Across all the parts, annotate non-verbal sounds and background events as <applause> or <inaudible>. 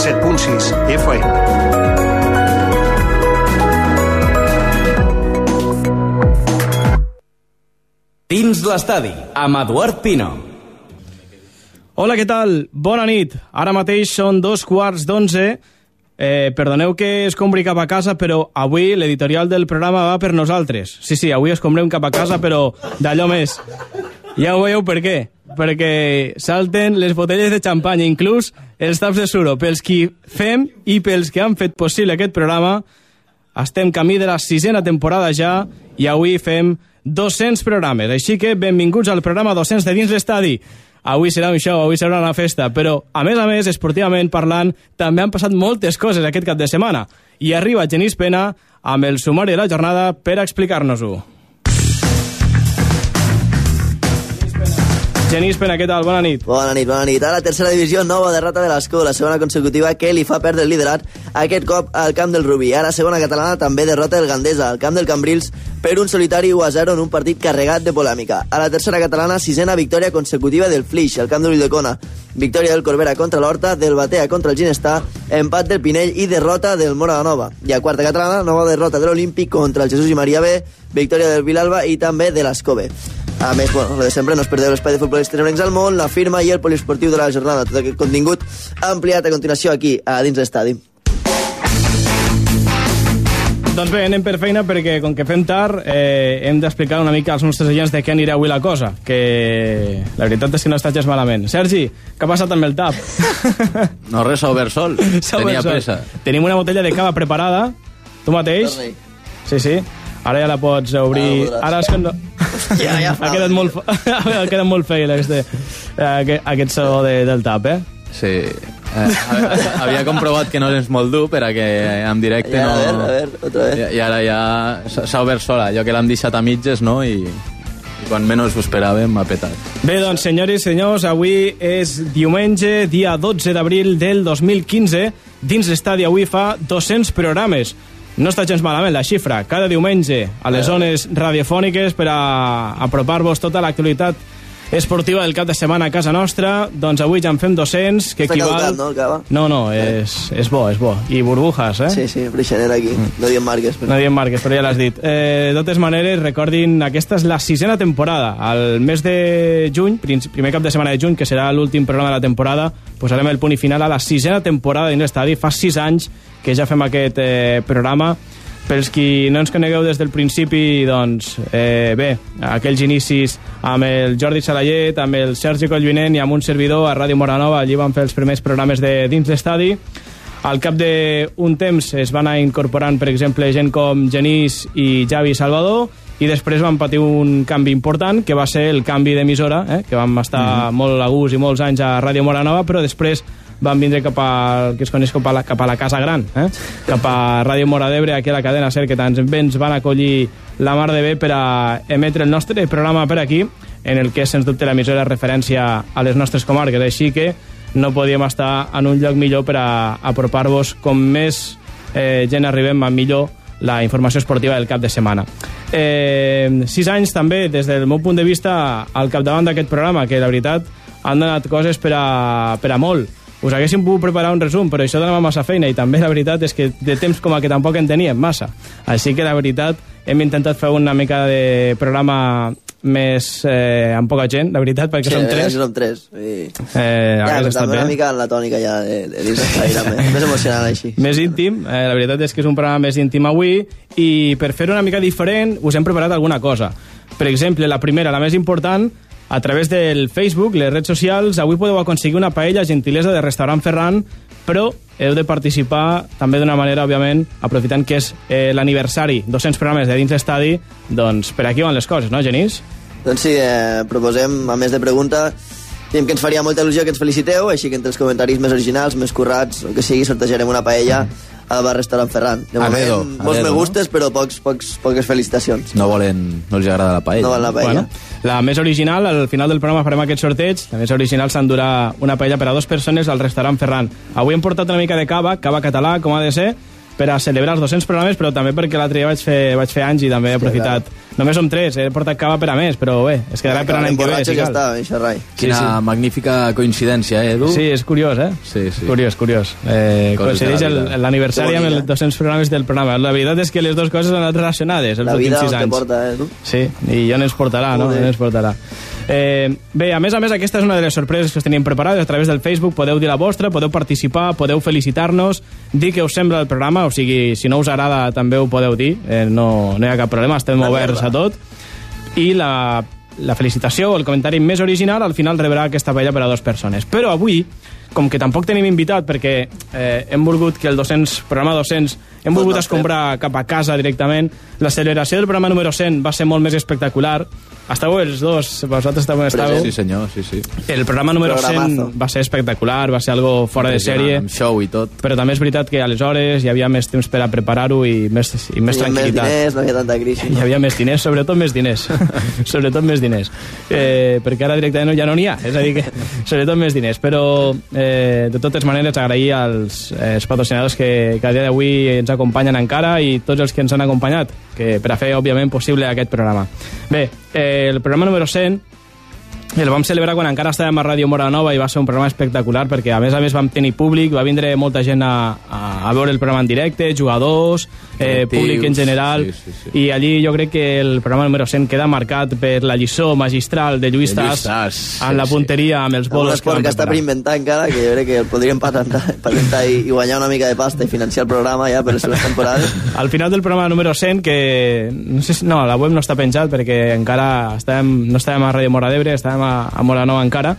97.6 FM. Dins l'estadi, amb Eduard Pino. Hola, què tal? Bona nit. Ara mateix són dos quarts d'onze. Eh, perdoneu que escombri cap a casa, però avui l'editorial del programa va per nosaltres. Sí, sí, avui escombrem cap a casa, però d'allò més. Ja ho veieu per què. Perquè salten les botelles de xampany, inclús els taps de suro. Pels qui fem i pels que han fet possible aquest programa, estem camí de la sisena temporada ja i avui fem 200 programes. Així que benvinguts al programa 200 de dins l'estadi. Avui serà un show, avui serà una festa, però, a més a més, esportivament parlant, també han passat moltes coses aquest cap de setmana. I arriba Genís Pena amb el sumari de la jornada per explicar-nos-ho. Genís Pena, què tal? Bona nit. Bona nit, bona nit. A la tercera divisió, nova derrota de l'Escó, la segona consecutiva que li fa perdre el liderat aquest cop al camp del Rubí. Ara, segona catalana, també derrota el Gandesa al camp del Cambrils per un solitari 1 a 0 en un partit carregat de polèmica. A la tercera catalana, sisena victòria consecutiva del Flix, al camp de l'Ulldecona. Victòria del Corbera contra l'Horta, del Batea contra el Ginestar, empat del Pinell i derrota del Mora la Nova. I a quarta catalana, nova derrota de l'Olímpic contra el Jesús i Maria B, victòria del Vilalba i també de l'Escove. A més, bueno, lo de sempre, no es perdeu l'espai de futbolistes ebrencs al món, la firma i el poliesportiu de la jornada. Tot aquest contingut ampliat a continuació aquí, a dins l'estadi. Doncs bé, anem per feina perquè, com que fem tard, eh, hem d'explicar una mica als nostres agents de què anirà avui la cosa, que la veritat és que no està gens malament. Sergi, què ha passat amb el tap? <laughs> No, res, s'ha obert sol. <laughs> Tenia pressa. Tenim una botella de cava preparada, tu mateix. Sí, sí. Ara ja la pots obrir. Ara Ara és que no... Ja, ja fa. <laughs> ha quedat molt, ha quedat molt fail aquest, aquest, aquest so de, del tap, eh? Sí. Eh, <laughs> havia comprovat que no és molt dur per a que en directe Ja, no... a veure, a veure, otra vez. I, I ara ja s'ha obert sola. Jo que l'hem deixat a mitges, no? I, i quan menys ho esperàvem m'ha petat. Bé, doncs, senyores i senyors, avui és diumenge, dia 12 d'abril del 2015. Dins l'estadi avui fa 200 programes. No està gens malament la xifra. Cada diumenge a les zones radiofòniques per a apropar-vos tota l'actualitat esportiva del cap de setmana a casa nostra. Doncs avui ja en fem 200, que Està equival... caducat, no? No, no, és, és bo, és bo. I burbujas, eh? Sí, sí, Brixaner aquí. No diem marques. Però... No diem marques, però ja l'has dit. Eh, de totes maneres, recordin, aquesta és la sisena temporada. Al mes de juny, primer cap de setmana de juny, que serà l'últim programa de la temporada, posarem el punt i final a la sisena temporada dins l'estadi. Fa sis anys que ja fem aquest eh, programa. Pels qui no ens conegueu des del principi, doncs, eh, bé, aquells inicis amb el Jordi Salayet, amb el Sergi Collvinent i amb un servidor a Ràdio Moranova, allí vam fer els primers programes de dins l'estadi. Al cap d'un temps es van anar incorporant, per exemple, gent com Genís i Javi Salvador, i després van patir un canvi important, que va ser el canvi d'emissora, eh? que vam estar mm -hmm. molt a gust i molts anys a Ràdio Moranova, però després van vindre cap a, el que es coneix com a la, cap a la Casa Gran, eh? cap a Ràdio Mora d'Ebre, aquí a la cadena SER, que tants ens van acollir la mar de bé per a emetre el nostre programa per aquí, en el que, sens dubte, l'emissora referència a les nostres comarques. Així que no podíem estar en un lloc millor per a apropar-vos com més eh, gent arribem a millor la informació esportiva del cap de setmana. Eh, sis anys també, des del meu punt de vista, al capdavant d'aquest programa, que la veritat han donat coses per a, per a molt. Us haguéssim pogut preparar un resum, però això donava massa feina i també la veritat és que de temps com a que tampoc en teníem massa. Així que la veritat hem intentat fer una mica de programa més eh, amb poca gent, la veritat, perquè Sí, som tres. Som tres. I... Eh, Ja, hagués estat bé. una mica en la tònica ja de, de dins també. Més emocionant així. més íntim, eh, la veritat és que és un programa més íntim avui i per fer una mica diferent us hem preparat alguna cosa. Per exemple, la primera, la més important, a través del Facebook, les redes socials, avui podeu aconseguir una paella gentilesa de restaurant Ferran, però heu de participar també d'una manera, òbviament, aprofitant que és eh, l'aniversari, 200 programes de dins l'estadi, doncs per aquí van les coses, no, Genís? Doncs sí, eh, proposem, a més de pregunta, diem que ens faria molta il·lusió que ens feliciteu, així que entre els comentaris més originals, més currats, o que sigui, sortejarem una paella al bar restaurant Ferran. De A moment, dedo, a molts me no? gustes, però pocs, pocs, poques felicitacions. No volen... No els agrada la paella. No val la paella. La més original, al final del programa farem aquest sorteig, la més original s'endurà una paella per a dues persones al restaurant Ferran. Avui hem portat una mica de cava, cava català, com ha de ser, per a celebrar els 200 programes, però també perquè l'altre dia vaig fer, vaig fer anys i també he aprofitat Només som tres, he portat cava per a més, però bé, es quedarà per a l'any que ve, si ja cal. està, això rai. Quina sí. magnífica coincidència, eh, Edu? Sí, és curiós, eh? Sí, sí. Curiós, curiós. Eh, Coses coincideix la vida. l'aniversari amb els 200 programes del programa. La veritat és que les dues coses han anat relacionades els La últims vida 6 on te anys. porta, eh, tu? Sí, i ja ens portarà, no? Ja ens portarà. Eh, bé, a més a més, aquesta és una de les sorpreses que us teníem preparades a través del Facebook. Podeu dir la vostra, podeu participar, podeu felicitar-nos, dir què us sembla el programa, o sigui, si no us agrada també ho podeu dir, eh, no, no hi ha cap problema, estem Una oberts merda. a tot. I la, la felicitació o el comentari més original al final rebrà aquesta paella per a dues persones. Però avui, com que tampoc tenim invitat perquè eh, hem volgut que el 200, programa 200 hem volgut nostre. escombrar cap a casa directament, la celebració del programa número 100 va ser molt més espectacular. Estàveu els dos, vosaltres també estàveu. Sí, senyor, sí, sí. El programa número 100 Programazo. va ser espectacular, va ser algo fora de sèrie, Amb show i tot. però també és veritat que aleshores hi havia més temps per a preparar-ho i més, i més Hi havia més tranquil·litat. diners, no hi havia tanta crisi. Hi havia més diners, sobretot més diners. <laughs> sobretot més diners. Eh, perquè ara directament ja no n'hi ha, és a dir que <laughs> sobretot més diners. Però, eh, de totes maneres, agrair als eh, patrocinadors que, que a dia d'avui ens acompanyen encara i tots els que ens han acompanyat, que per a fer, òbviament, possible aquest programa. Bé, eh, el programa número 100 el vam celebrar quan encara estàvem a Ràdio Mora Nova i va ser un programa espectacular perquè a més a més vam tenir públic, va vindre molta gent a, a, veure el programa en directe, jugadors, eh, públic en general sí, sí, sí. i allí jo crec que el programa número 100 queda marcat per la lliçó magistral de Lluís De Lluís Tas Tas, en la sí, sí. punteria amb els bolos que que està per inventar encara, que jo crec que el podríem patentar, patentar i, i guanyar una mica de pasta i financiar el programa ja per les seves temporades. Al final del programa número 100, que no sé si, no, la web no està penjat perquè encara estàvem, no estàvem a Ràdio Mora d'Ebre, estàvem a, a Mora Nova encara,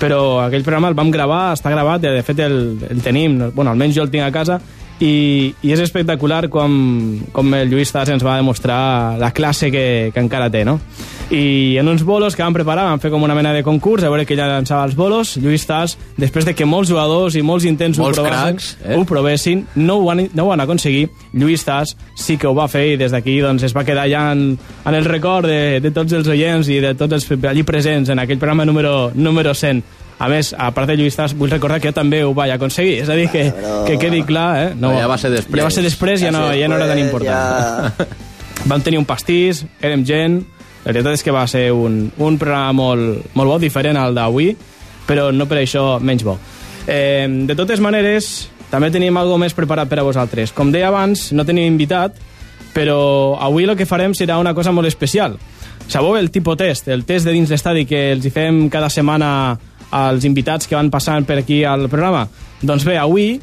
però aquell programa el vam gravar, està gravat, de fet el, el tenim, bueno, almenys jo el tinc a casa, i, i és espectacular com, com el Lluís Tas ens va demostrar la classe que, que encara té, no? I en uns bolos que vam preparar, vam fer com una mena de concurs, a veure que ella llançava els bolos, Lluís Tas, després de que molts jugadors i molts intents Molts ho provessin, cracs, eh? ho provessin, no ho, van, no ho van aconseguir, Lluís Tas sí que ho va fer i des d'aquí doncs, es va quedar ja en, en el record de, de tots els oients i de tots els allí presents en aquell programa número, número 100. A més, a part de Lluís Tas, vull recordar que jo també ho vaig aconseguir, és a dir, que, Però- que quedi clar, eh? Però ja va ser després. Ja va ser després, ja, no, ja no era tan important. Ja... <laughs> Vam tenir un pastís, érem gent, la veritat és que va ser un, un programa molt, molt bo, diferent al d'avui, però no per això menys bo. Eh, de totes maneres, també tenim algo més preparat per a vosaltres. Com deia abans, no tenim invitat, però avui el que farem serà una cosa molt especial. Sabeu el tipus test, el test de dins l'estadi que els hi fem cada setmana als invitats que van passant per aquí al programa? Doncs bé, avui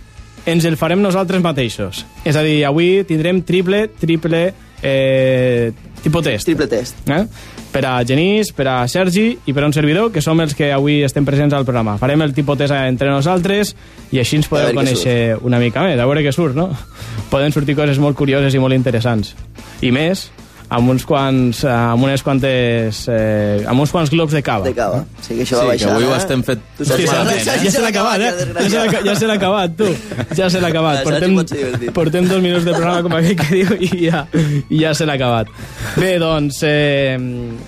ens el farem nosaltres mateixos. És a dir, avui tindrem triple, triple eh, tipus test. Triple test. Eh? Per a Genís, per a Sergi i per a un servidor, que som els que avui estem presents al programa. Farem el tipus test entre nosaltres i així ens podeu conèixer una mica més, a veure què surt, no? Poden sortir coses molt curioses i molt interessants. I més, amb uns quants, eh, amb unes quantes, eh, amb uns quants globs de cava. De cava. Sí, que això Sí, va que baixar. avui ho eh? estem fet Tu Sí, que- malament, ja, eh? ja se l'ha acabat, eh? Ja se l'ha- acabat, tu. Ja se l'ha acabat. Portem, portem dos minuts de programa, com aquell que diu, i ja, i ja se l'ha acabat. Bé, doncs, eh,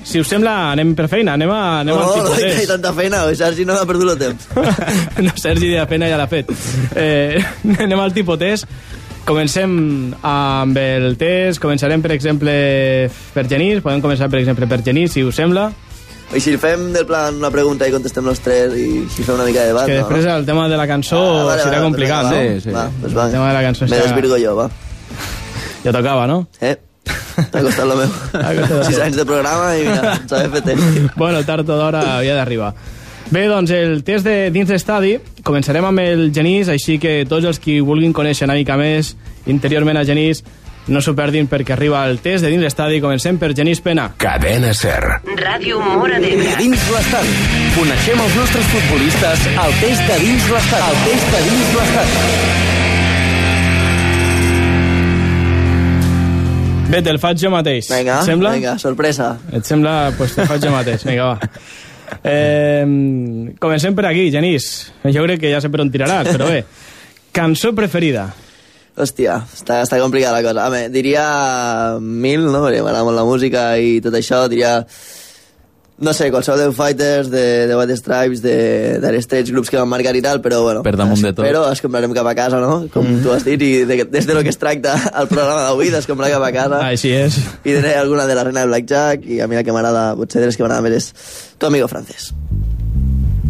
si us sembla, anem per feina, anem, a, anem No, al no, tipus no, hi ha tanta feina, o Sergi no ha perdut el temps. <laughs> no, Sergi de la pena ja l'ha fet. Eh, <laughs> anem al tipus test. Comencem amb el test. Començarem, per exemple, per Genís. Podem començar, per exemple, per Genís, si us sembla. I si fem del plan una pregunta i contestem els tres i si fem una mica de debat, que després no? el tema de la cançó Ah, vale, serà vale, complicat, va, no? Sí, sí. Va, doncs va. El tema de la cançó Me serà- desvirgo jo, va. <laughs> Ja tocava, no? Eh? T'ha costat lo meu. <laughs> Ha costat Sis el anys de programa i mira, s'ha fet test. bueno, tard o d'hora havia d'arribar. Bé, doncs el test de dins l'estadi començarem amb el Genís, així que tots els qui vulguin conèixer una mica més interiorment a Genís no s'ho perdin perquè arriba el test de dins l'estadi. Comencem per Genís Pena. Cadena Ser. Ràdio Mora d'Ebre. Dins l'estadi. Coneixem els nostres futbolistes al test de dins l'estadi. Al test de dins l'estadi. Bé, te'l faig jo mateix. Vinga, sembla? vinga, sorpresa. Et sembla? Doncs pues te'l faig jo mateix. Vinga, va. Eh, comencem per aquí, Genís. Jo crec que ja sé per on tiraràs, però bé. Cançó preferida. Hòstia, està, està complicada la cosa. Home, diria mil, no? Perquè m'agrada molt la música i tot això. Diria... no sé, qualsevol de Fighters, de, de White Stripes, de, de Stage, grups que van marcar i tal, però bueno. Per damunt de tot. Però es comprarem cap a casa, no? Com mm. tu has dit, i de, des de lo que es tracta el programa d'avui, d'escombrar cap a casa. Així és. I diré alguna de la reina del Blackjack, i a mi la que m'agrada, potser de les que m'agrada més és Tu amigo francès.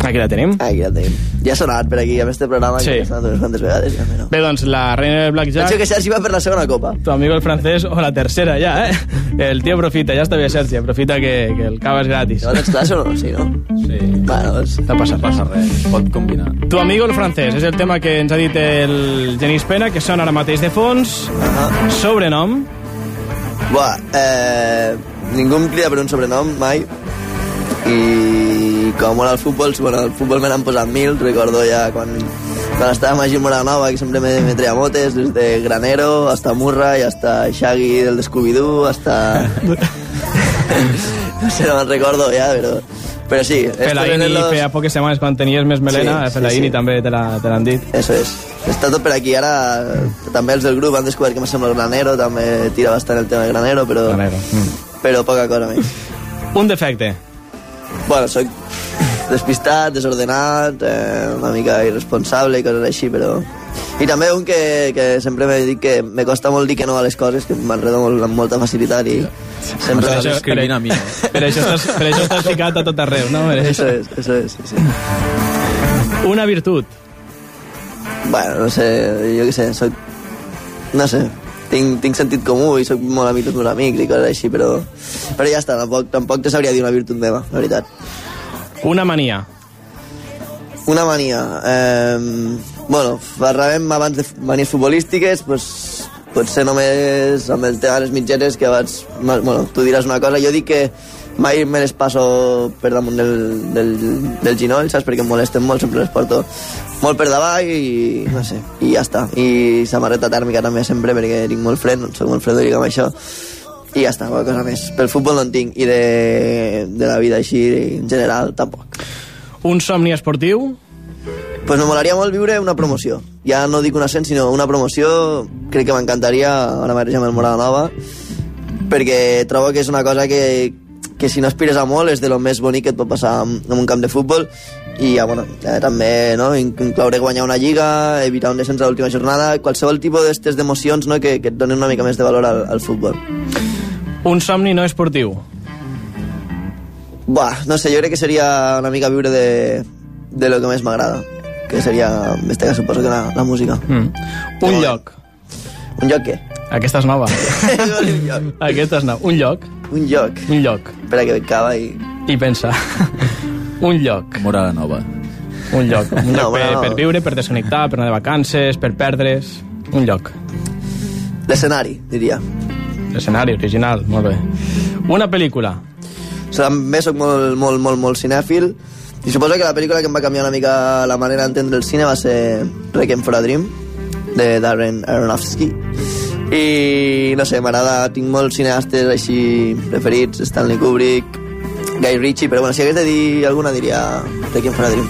Aquí la tenim. Aquí ja tenim. Ja ha sonat per aquí, amb este programa, Sí. que ha sonat unes quantes vegades. Ja, però... Bé, doncs, la reina del Penso Blackjack, que Sergi va per la segona copa. tu amigo el francès, o la tercera ja, eh? El tio aprofita, ja està bé, Sergi, aprofita que, que el cava és gratis. No tens classe o no? Sí, no? Sí. Bueno, doncs... T'ha passat, Passa res, es pot combinar. Tu amigo el francès, és el tema que ens ha dit el Genís Pena, que sona ara mateix de fons. Uh Sobrenom, Buah, eh, ningú em crida per un sobrenom, mai. I com molt al futbol, bueno, al futbol me n'han posat mil, recordo ja quan, quan estàvem a Gil Moranova, que sempre me, me treia motes, des de Granero, hasta Murray, hasta Shaggy del de Scooby-Doo, hasta... <laughs> no sé, no me'n recordo ja, però... Però sí, eren los- feia poques setmanes quan tenies més melena, Sí, sí, sí, sí. també te la- l'han dit. Eso es. Està tot per aquí. Ara també els del grup han descobert que m'assembla el Granero, també tira bastant el tema de Granero, però, Granero, mm. però poca cosa més. Un defecte. Bueno, soc despistat, desordenat, eh, una mica irresponsable i coses així, però... I també un que, que sempre m'he dit que me costa molt dir que no a les coses, que m'enredo molt, amb molta facilitat i sempre... Per això- per- a mi, eh? Per això estàs, per això estàs ficat a tot arreu, no? Per Eso això. es, eso es, sí, sí. Una virtut. Bueno, no sé, jo què sé, soc... No sé, tinc, tinc sentit comú i soc molt amic dels meus amics i coses així, però... Però ja està, tampoc, tampoc te sabria dir una virtut meva, la veritat. Una mania. Una mania. Eh, bueno, parlàvem abans de manies futbolístiques, pues, potser només amb el tema de les mitgeres que ma- Bueno, tu diràs una cosa, jo dic que mai me les passo per damunt del, del, del ginoll, saps? Perquè em molesten molt, sempre les porto molt per davall i no sé, i ja està. I samarreta tèrmica també sempre perquè tinc molt fred, soc molt fredolic amb això. I ja està, poca cosa més. Pel futbol no en tinc, i de, de la vida així en general tampoc. Un somni esportiu. Pues me molaria molt viure una promoció. Ja no dic un ascens, sinó una promoció. Crec que m'encantaria ara mateix amb el Morada Nova, perquè trobo que és una cosa que, que si no aspires a molt és de lo més bonic que et pot passar en, en un camp de futbol i ja, bueno, ja, també no, in- incloure guanyar una lliga, evitar un descens a l'última jornada, qualsevol tipus d'estes d'emocions no, que, que et donen una mica més de valor al, al futbol. Un somni no esportiu. Buah, no sé, jo crec que seria una mica viure de, de lo que més m'agrada, que seria, en este cas suposo que la, la música. Mm. Un No. lloc. Un lloc què? Aquesta és nova. <laughs> un lloc. Aquesta és nova. Un lloc. Un lloc. Un lloc. Espera que acaba i... I pensa. <laughs> un lloc. Morada nova. Un lloc. <laughs> Un No, lloc per, bueno. per viure, per desconnectar, per anar de vacances, per perdre's. Un lloc. L'escenari, diria. Escenari original, molt bé. Una pel·lícula. So, també sóc molt, molt, molt, molt cinèfil i suposo que la pel·lícula que em va canviar una mica la manera d'entendre el cine va ser Requiem for a Dream, de Darren Aronofsky. I, no sé, m'agrada, tinc molts cineastes així preferits, Stanley Kubrick, Guy Ritchie, però bueno, si hagués de dir alguna diria Requiem for a Dream.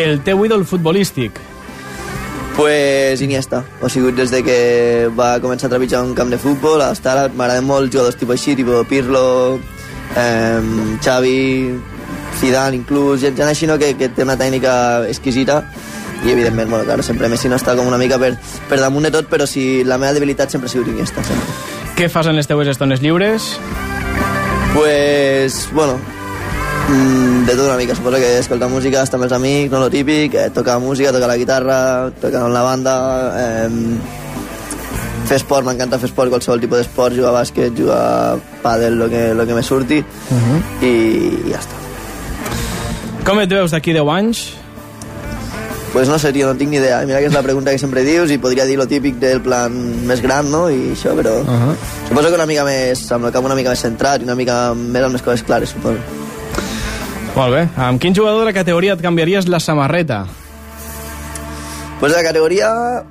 El teu ídol futbolístic. Pues Iniesta. O sigui, des de que va començar a trepitjar un camp de futbol, hasta ara m'agraden molt jugadors tipus així, tipus Pirlo, eh, Xavi, Zidane inclús, gent, gent així no, que, que té una tècnica exquisita i evidentment, bueno, claro, sempre Messi no està com una mica per, per damunt de tot, però si la meva debilitat sempre ha sigut Iniesta, sempre. Què fas en les teues estones lliures? Pues, bueno, mm, de tot una mica. Suposo que escoltar música, estar amb els amics, no lo típic, eh, tocar música, tocar la guitarra, tocar amb la banda, eh, fer esport, m'encanta fer esport, qualsevol tipus d'esport, jugar a bàsquet, jugar a pàdel, lo que, lo que me surti, i ja està. Com et veus d'aquí 10 anys? Pues no sé, tio, no tinc ni idea. Mira que és la pregunta que sempre dius i podria dir lo típic del plan més gran, no? I això, però... Uh -huh. Suposo que una mica més, amb el cap una mica més centrat i una mica més amb les coses clares, suposo. Molt bé. Amb quin jugador de la categoria et canviaries la samarreta? Pues de la categoria...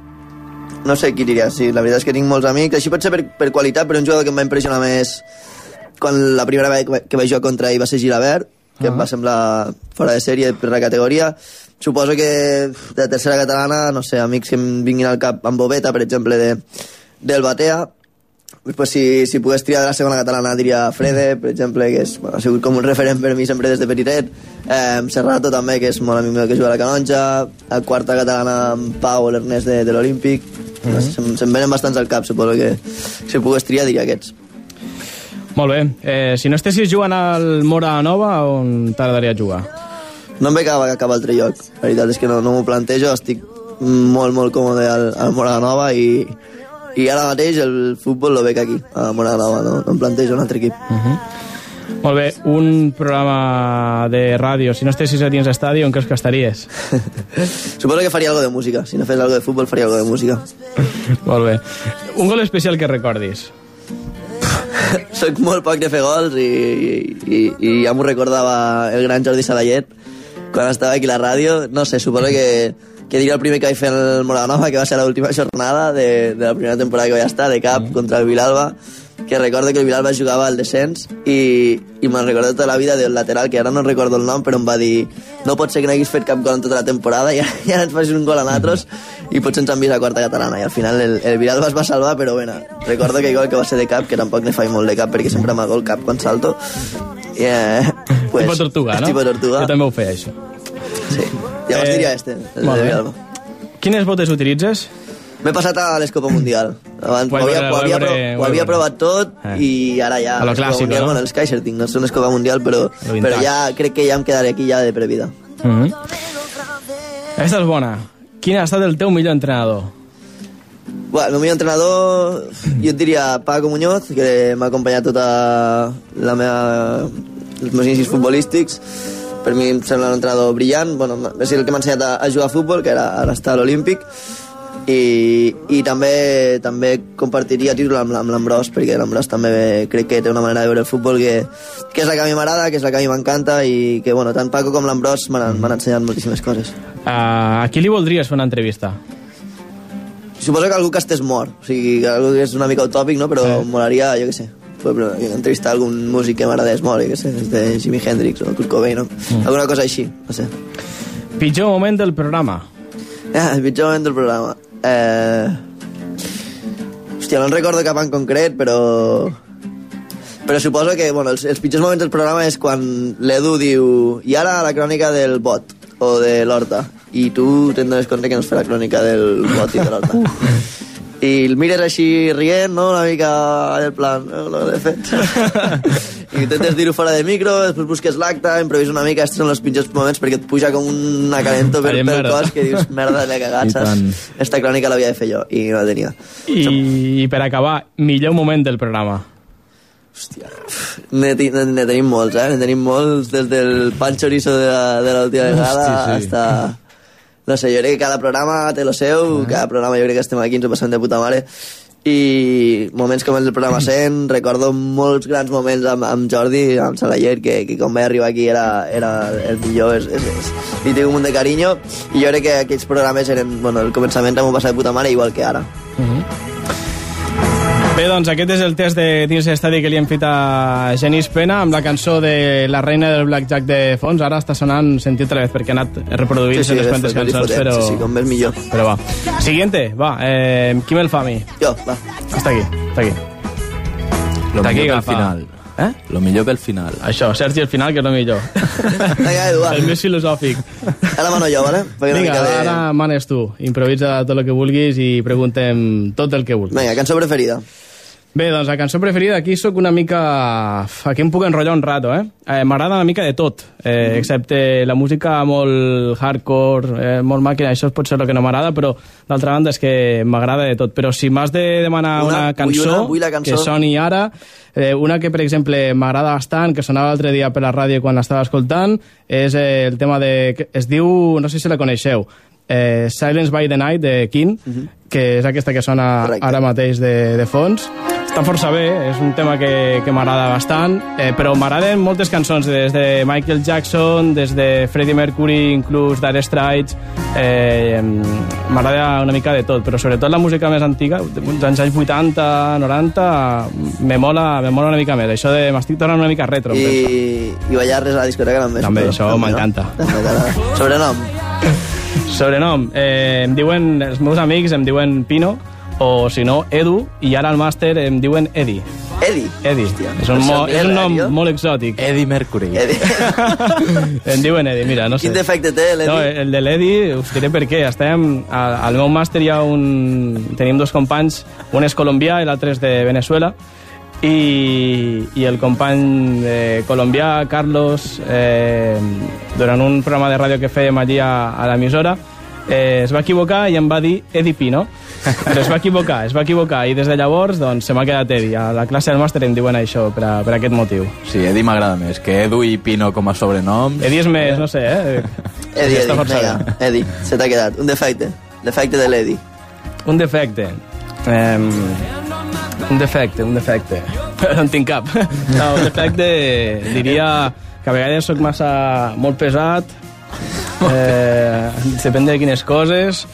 No sé qui diria, sí, la veritat és que tinc molts amics, així pot ser per, per qualitat, però un jugador que em va impressionar més quan la primera vegada que vaig jugar contra ell va ser Gilabert, que uh -huh. em va semblar fora de sèrie per la categoria. Suposo que de tercera catalana, no sé, amics que em vinguin al cap amb Boveta, per exemple, de, del Batea, pues si, si pogués triar de la segona catalana diria Frede, per exemple, que és, bueno, ha sigut com un referent per mi sempre des de petitet. Eh, Serrato també, que és molt amic meu que juga a la Canonja. A quarta catalana amb Pau, l'Ernest de, de l'Olímpic. Mm -hmm. se'm, se'm venen bastants al cap, suposo que si pogués triar diria aquests. Molt bé. Eh, si no estessis jugant al Mora Nova, on t'agradaria jugar? No em ve cap, cap altre lloc. La veritat és que no, no m'ho plantejo, estic molt, molt còmode al, al Morada Nova i, i ara mateix el futbol lo veig aquí, a Morada Nova, no, no em plantejo un altre equip. Molt bé. Un programa de ràdio. Si no estessis a dins d'estadi, on creus que estaries? <laughs> Suposo que faria algo de música. Si no fes algo de futbol, faria algo de música. <laughs> Molt bé. Un gol especial que recordis. <laughs> Soc molt poc de fer gols i, i, i ja m'ho recordava el gran Jordi Salayet quan estava aquí a la ràdio. No sé, suposo que, que diria el primer que vaig fer en el Moranova, que va ser l'última jornada de, de la primera temporada que vaig estar, de cap, contra el Vilalba, que recordo que el Vilalba jugava al descens i, i me'n recordo tota la vida del lateral, que ara no recordo el nom, però em va dir no pot ser que no haguis fet cap gol en tota la temporada i i ara ens facis un gol a nosaltres i potser ens han vist a quarta catalana i al final el, el Vilalba es va salvar però bueno, recordo que igual que va ser de cap que tampoc ne faig molt de cap perquè sempre m'ha gol cap quan salto i, eh, pues, tipo tortuga, no? tipo tortuga Jo també ho feia, això. sí. llavors Eh, diria este el molt bé. Quines botes utilitzes? M'he passat a l'Escopa Mundial. Abans ho havia, ho havia, ho havia provat tot Eh. i ara ja... A lo clàssico, mundial, no? Bueno, els Kaiser tinc, no és una Escopa Mundial, però, però ja crec que ja em quedaré aquí ja de per vida. Mm -hmm. Aquesta és bona. Quin ha estat el teu millor entrenador? Bueno, el millor entrenador, jo et diria Paco Muñoz, que m'ha acompanyat tota la meva, els meus inicis futbolístics. Per mi em sembla un entrenador brillant. Bueno, és el que m'ha ensenyat a, a jugar a futbol, que ara, ara està a l'Olímpic. I, i també també compartiria títol amb, amb l'Ambrós perquè l'Ambrós també crec que té una manera de veure el futbol que, que és la que a mi m'agrada que és la que a mi m'encanta i que bueno, tant Paco com l'Ambrós m'han ensenyat moltíssimes coses Uh, a qui li voldries fer una entrevista? Suposo que algú que estés mort, o sigui, que algú que és una mica utòpic, no? però Sí. molaria, jo què sé, entrevistar algun músic que m'agradés molt, jo què sé, des de Jimi Hendrix o Kurt Cobain, no? Mm. alguna cosa així, no sé. Pitjor moment del programa? <laughs> Ah, el pitjor moment del programa. Eh... Hòstia, no en recordo cap en concret, però... Però suposo que bueno, els, els pitjors moments del programa és quan l'Edu diu i ara la crònica del bot o de l'Horta i tu te'n dones compte que no es fa la crònica del bot i de l'Horta. I el mires així rient, no? Una mica del plan, no, lo he fet. I intentes dir-ho fora de micro, després busques l'acte, improvises una mica, aquests són els pitjors moments perquè et puja com una calento per, pel merda. cos que dius, merda, l'he cagat, saps? Esta crònica l'havia de fer jo i no la tenia. I, I per acabar, millor moment del programa? Hòstia, ne, ne, ne tenim molts, eh? Ne tenim molts, des del pan chorizo de la- de l'última vegada Hosti, sí. hasta... No sé, jo crec que cada programa té lo seu, cada programa jo crec que estem aquí, ens ho passem de puta mare, i moments com el del programa <clears throat> 100, recordo molts grans moments amb, amb Jordi, amb Salayer, que, que quan vaig arribar aquí era, era el millor, és, és, és, li tinc un munt de carinyo, i jo crec que aquells programes eren, bueno, el començament m'ho passat de puta mare, igual que ara. Bé, doncs aquest és el test de dins l'estadi que li hem fet a Genís Pena amb la cançó de La reina del Blackjack de fons. Ara està sonant sentit otra vez perquè ha anat reproduint sí, sí, les quantes cançons, però... sí, sí, com més millor. Però va. Siguiente, va. Eh, qui me'l fa a mi? Jo, va. Està aquí, està aquí. Lo Està aquí, al final. Eh? Lo millor que al final. Això, Sergi, al final, que és el millor. Vinga, Edu, va. el més filosòfic. Ara mano jo, vale? Una Vinga, de... ara manes tu. Improvisa tot el que vulguis i preguntem tot el que vulguis. Vinga, cançó preferida. Bé, doncs la cançó preferida aquí sóc una mica... Aquí em puc enrotllar un rato, eh? eh M'agrada una mica de tot, eh, excepte la música molt hardcore, eh, molt màquina, això pot ser el que no m'agrada, però d'altra banda és que m'agrada de tot. Però si m'has de demanar Una, una, vull cançó, una, vull la cançó. que soni ara, eh, una que, per exemple, m'agrada bastant, que sonava l'altre dia per la ràdio quan l'estava escoltant, és eh, el tema de... Es diu, no sé si la coneixeu, eh, Silence by the Night, de King, que és aquesta que sona Correcte. ara mateix de, de fons. Està força bé, és un tema que, que m'agrada bastant, eh, però m'agraden moltes cançons, des de Michael Jackson, des de Freddie Mercury, inclús Dire Straits, eh, m'agrada una mica de tot, però sobretot la música més antiga, dels anys 80, 90, me mola, me mola una mica més. Això de m'estic tornant una mica retro. I, i ballar res a la discoteca també. També, això m'encanta. <laughs> Sobrenom. Sobrenom, eh, em diuen, els meus amics em diuen Pino, o si no, Edu, i ara al màster em diuen Edi. Edi. Edi. Hòstia, és, un mo, és un nom Edi, molt exòtic. Eddie Mercury. Edi. <laughs> em diuen Edi, mira, no sé. Quin defecte té l'Edi? No, el de l'Edi, us diré per què. Estem, al, al meu màster hi ha un... Tenim dos companys, un és colombià i l'altre és de Venezuela, i, i el company eh, colombià, Carlos, eh, durant un programa de ràdio que fèiem allí a, a l'emissora, eh, es va equivocar i em va dir Edi Pino. Però es va equivocar, es va equivocar, i des de llavors doncs, se m'ha quedat Edi. A la classe del màster em diuen això, per, a, per aquest motiu. Sí, Eddie m'agrada més, que Edu i Pino com a sobrenoms. Edi és més, no sé, eh? Edi, Edi, vinga, Edi, se t'ha quedat. Un defecte. Defecte de l'Edi. Un defecte. Um, un defecte, un defecte. <laughs> No en tinc cap. <laughs> No, un defecte diria que a vegades sóc massa molt pesat, <laughs> eh, depèn de quines coses.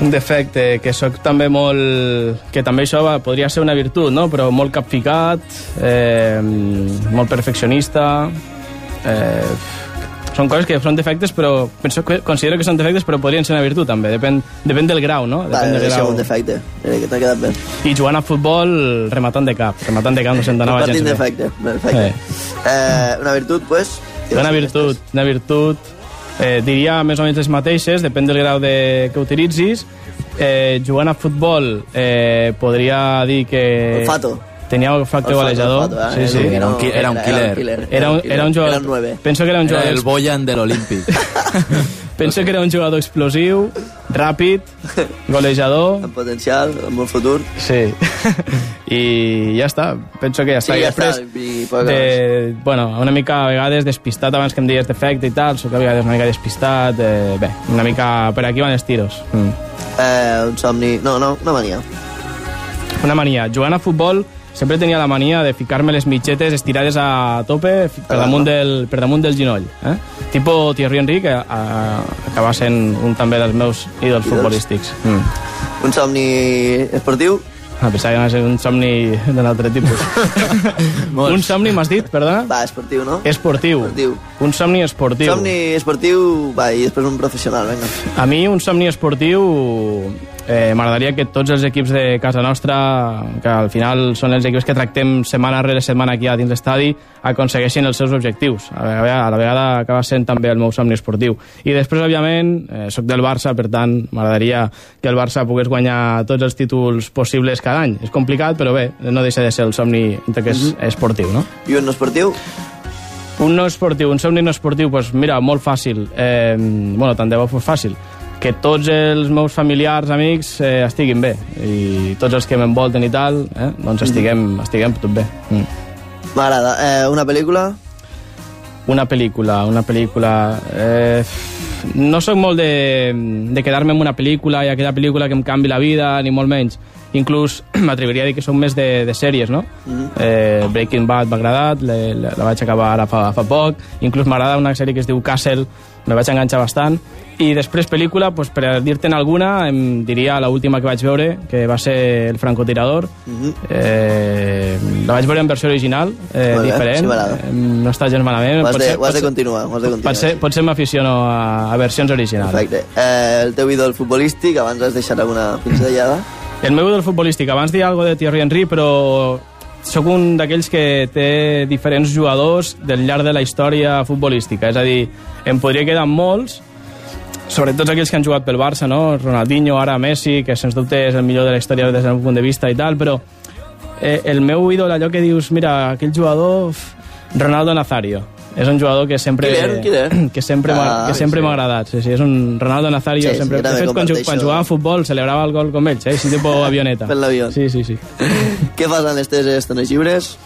Un defecte, que sóc també molt... que també això podria ser una virtut, no? però molt capficat, eh, molt perfeccionista... Eh, són coses que són defectes, però penso que considero que són defectes, però podrien ser una virtut també. Depèn, depèn del grau, no? Depèn del deixem grau. un defecte. Mira, que t'ha quedat bé. I jugant a futbol, rematant de cap. Rematant de cap no se'n donava gens bé. defecte. Perfecte. Eh, una virtut, pues? Una virtut, una virtut, eh, diria més o menys les mateixes, depèn del grau de, que utilitzis. Eh, jugant a futbol, eh, podria dir que... Olfato. Tenia olfacte Olfato, golejador. eh? sí, sí. Era un era un killer. Era un, era un jugador... Era un nueve. Penso que era un Era jugador... el Boyan de l'Olímpic. <laughs> Penso que era un jugador explosiu, ràpid, golejador... <laughs> Amb potencial, amb un futur. Sí. <laughs> I ja està. Penso que ja està. Sí, I ja després, està, i de, bueno, una mica a vegades despistat abans que em digues defecte i tal, sóc a vegades una mica despistat. Eh, bé, una mica per aquí van els tiros. Mm. Eh, un somni... No, no, una mania. Una mania. Jugant a futbol sempre tenia la mania de ficar-me les mitgetes estirades a tope per damunt del, per damunt del ginoll. Eh? Tipo Thierry Henry, que a, acaba sent un també dels meus ídols futbolístics. Mm. Un somni esportiu? Ah, pensava que va ser un somni d'un altre tipus. <laughs> un somni, m'has dit, perdona? Va, esportiu, no? Esportiu. Esportiu. Un somni esportiu. Somni esportiu, va, i després un professional, vinga. A mi un somni esportiu eh, m'agradaria que tots els equips de casa nostra, que al final són els equips que tractem setmana rere setmana aquí a dins l'estadi, aconsegueixin els seus objectius. A la vegada, a la vegada acaba sent també el meu somni esportiu. I després, òbviament, eh, sóc del Barça, per tant, m'agradaria que el Barça pogués guanyar tots els títols possibles cada any. És complicat, però bé, no deixa de ser el somni que és esportiu, no? I un no esportiu? Un no esportiu, un somni no esportiu, doncs mira, molt fàcil. Eh, bueno, tant de bo fos fàcil. Que tots els meus familiars, amics, eh, estiguin bé. I tots els que m'envolten i tal, eh, doncs estiguem, estiguem tot bé. Mm. M'agrada. Eh, una pel·lícula? Una pel·lícula, una pel·lícula... Eh, no sóc molt de, de quedar-me amb una pel·lícula i aquella pel·lícula que em canvi la vida, ni molt menys. Inclús <clears throat> m'atreviria a dir que som més de, de sèries, no? eh, Breaking Bad m'ha agradat, le, le, la vaig acabar ara fa, fa poc. Inclús m'agrada una sèrie que es diu Castle, me vaig enganxar bastant. I després pel·lícula, pues, per dir-te'n alguna, em diria la última que vaig veure, que va ser El francotirador. eh, la vaig veure en versió original, eh, Molt bé, diferent. sí. Eh, no està gens malament. Ho has, de, Potser- ho has de continuar, ho has de continuar. Potser, potser m'aficiono a, a versions originals. Perfecte. Eh, el teu ídol futbolístic, abans has deixat alguna pinzellada? <laughs> El meu ídol futbolístic, abans dir alguna de Thierry Henry, però sóc un d'aquells que té diferents jugadors del llarg de la història futbolística. És a dir, em podria quedar molts, sobretot aquells que han jugat pel Barça, no? Ronaldinho, ara Messi, que sens dubte és el millor de la història des del meu punt de vista i tal, però eh, el meu ídol, allò que dius, mira, aquell jugador, Ronaldo Nazario. És un jugador que sempre Killer, killer. <clears throat> que sempre Ah, que sempre sí. m'ha agradat. Sí, sí, és un Ronaldo Nazario Sí, sí, sempre. de fet, quan, quan jugava a futbol celebrava el gol com ells, eh? Així tipus avioneta. <laughs> Fent l'avió. Sí, sí, sí. Què fas en teves estones lliures?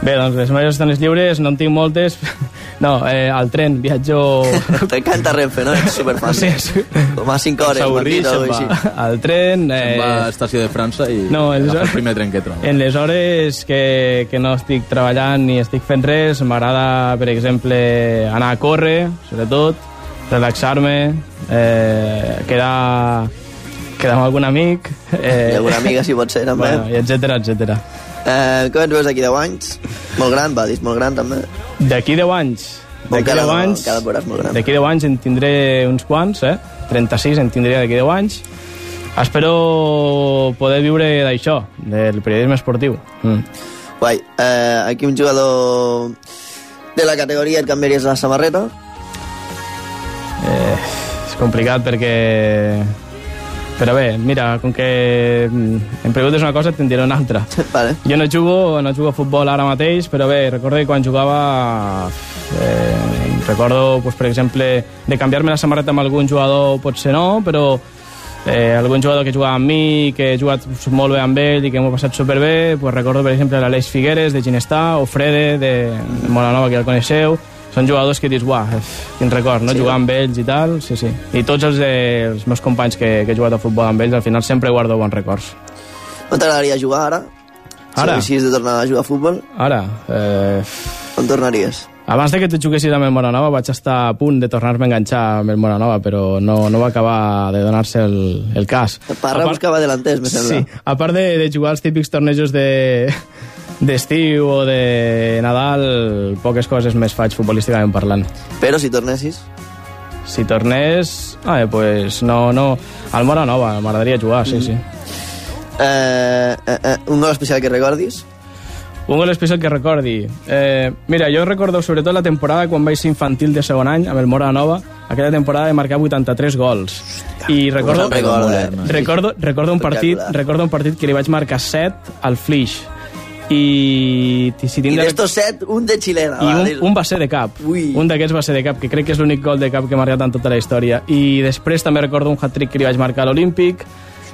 Bé, doncs les meves estones lliures no en tinc moltes. <laughs> No, eh, al tren viatjo... <laughs> T'encanta Renfe, no? És superfàcil. Sí, sí. Com a 5 hores, o se'n així. va. al tren... Eh... Va a Eh, l'estació de França i No, és- agafa el primer tren que troba. en les hores que, que no estic treballant ni estic fent res, m'agrada, per exemple, anar a córrer, sobretot, relaxar-me, eh, quedar, quedar amb algun amic... Eh, I alguna amiga, si pot ser, també. <laughs> bueno, i etcètera, etcètera. Eh, com ens veus d'aquí 10 anys? Molt gran, va, dis molt gran, també. D'aquí 10 anys... D'aquí Encara 10 no, anys... et veuràs molt gran. D'aquí 10 anys en tindré uns quants, eh? 36 en tindré d'aquí 10 anys. Espero poder viure d'això, del periodisme esportiu. Mm. Guai. Eh, aquí un jugador de la categoria et canviaries la samarreta? Eh, és complicat perquè... Però bé, mira, com que mm, em preguntes una cosa, te'n diré una altra. <laughs> vale. Jo no jugo, no jugo a futbol ara mateix, però bé, recordo que quan jugava... Eh, recordo, pues, per exemple, de canviar-me la samarreta amb algun jugador, potser no, però eh, algun jugador que jugava amb mi, que he jugat molt bé amb ell i que m'ho he passat superbé, pues recordo, per exemple, l'Aleix Figueres, de Ginestà, o Frede, de, de Molanova, que ja el coneixeu, són jugadors que dius, uah, quin record, no? Sí. Jugar amb ells i tal, sí, sí. I tots els, eh, els meus companys que, que he jugat a futbol amb ells, al final sempre guardo bons records. On t'agradaria jugar ara? Ara? Si haguessis de tornar a jugar a futbol, Ara, eh, on tornaries? abans de que tu juguessis amb el Moranova vaig estar a punt de tornar-me a enganxar amb el Moranova, però no, no va acabar de donar-se el, el cas. Parra part- buscava delanters, me sembla. Sí, a part de, de jugar els típics tornejos de d'estiu o de Nadal, poques coses més faig futbolísticament parlant. Però si tornessis... Si tornés, ah, pues no, no, al Moranova, m'agradaria jugar, sí, sí. Eh, eh, eh, un gol especial que recordis? Un gol especial que recordi. Eh, mira, jo recordo sobretot la temporada quan vaig ser infantil de segon any amb el Mora Nova. Aquella temporada de marcar 83 gols. I recordo, eh? recordo, recordo, un partit, recordo un partit que li vaig marcar 7 al Flix. I, si I tinc de... d'estos set, un de xilena. I un, un va ser de cap. Ui. Un d'aquests va ser de cap, que crec que és l'únic gol de cap que he marcat en tota la història. I després també recordo un hat-trick que li vaig marcar a l'Olímpic,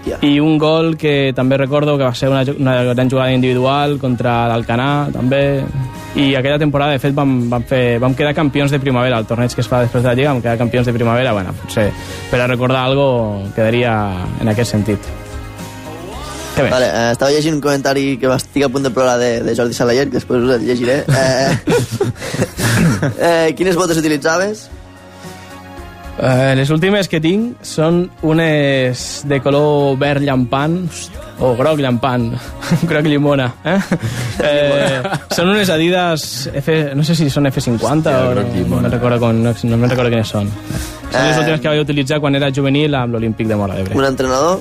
Hòstia. i un gol que també recordo que va ser una, una gran jugada individual contra l'Alcanar, també. I aquella temporada, de fet, vam, vam, fer, vam quedar campions de primavera, el torneig que es fa després de la Lliga, vam quedar campions de primavera, bueno, potser per a recordar algo quedaria en aquest sentit. Què més? Vale, eh, estava llegint un comentari que estic a punt de plorar de, de Jordi Salayer, que després us el llegiré. Eh, <laughs> eh, quines botes utilitzaves? Eh, les últimes que tinc són unes de color verd llampant, o groc llampant, <laughs> groc llimona. Eh? <laughs> Eh, són unes Adidas, F, no sé si són F50 o groc no, no, me'n recordo, com, no, no me'n recordo quines són. Són les Eh, últimes que vaig utilitzar quan era juvenil amb l'Olímpic de Mora d'Ebre. Un entrenador?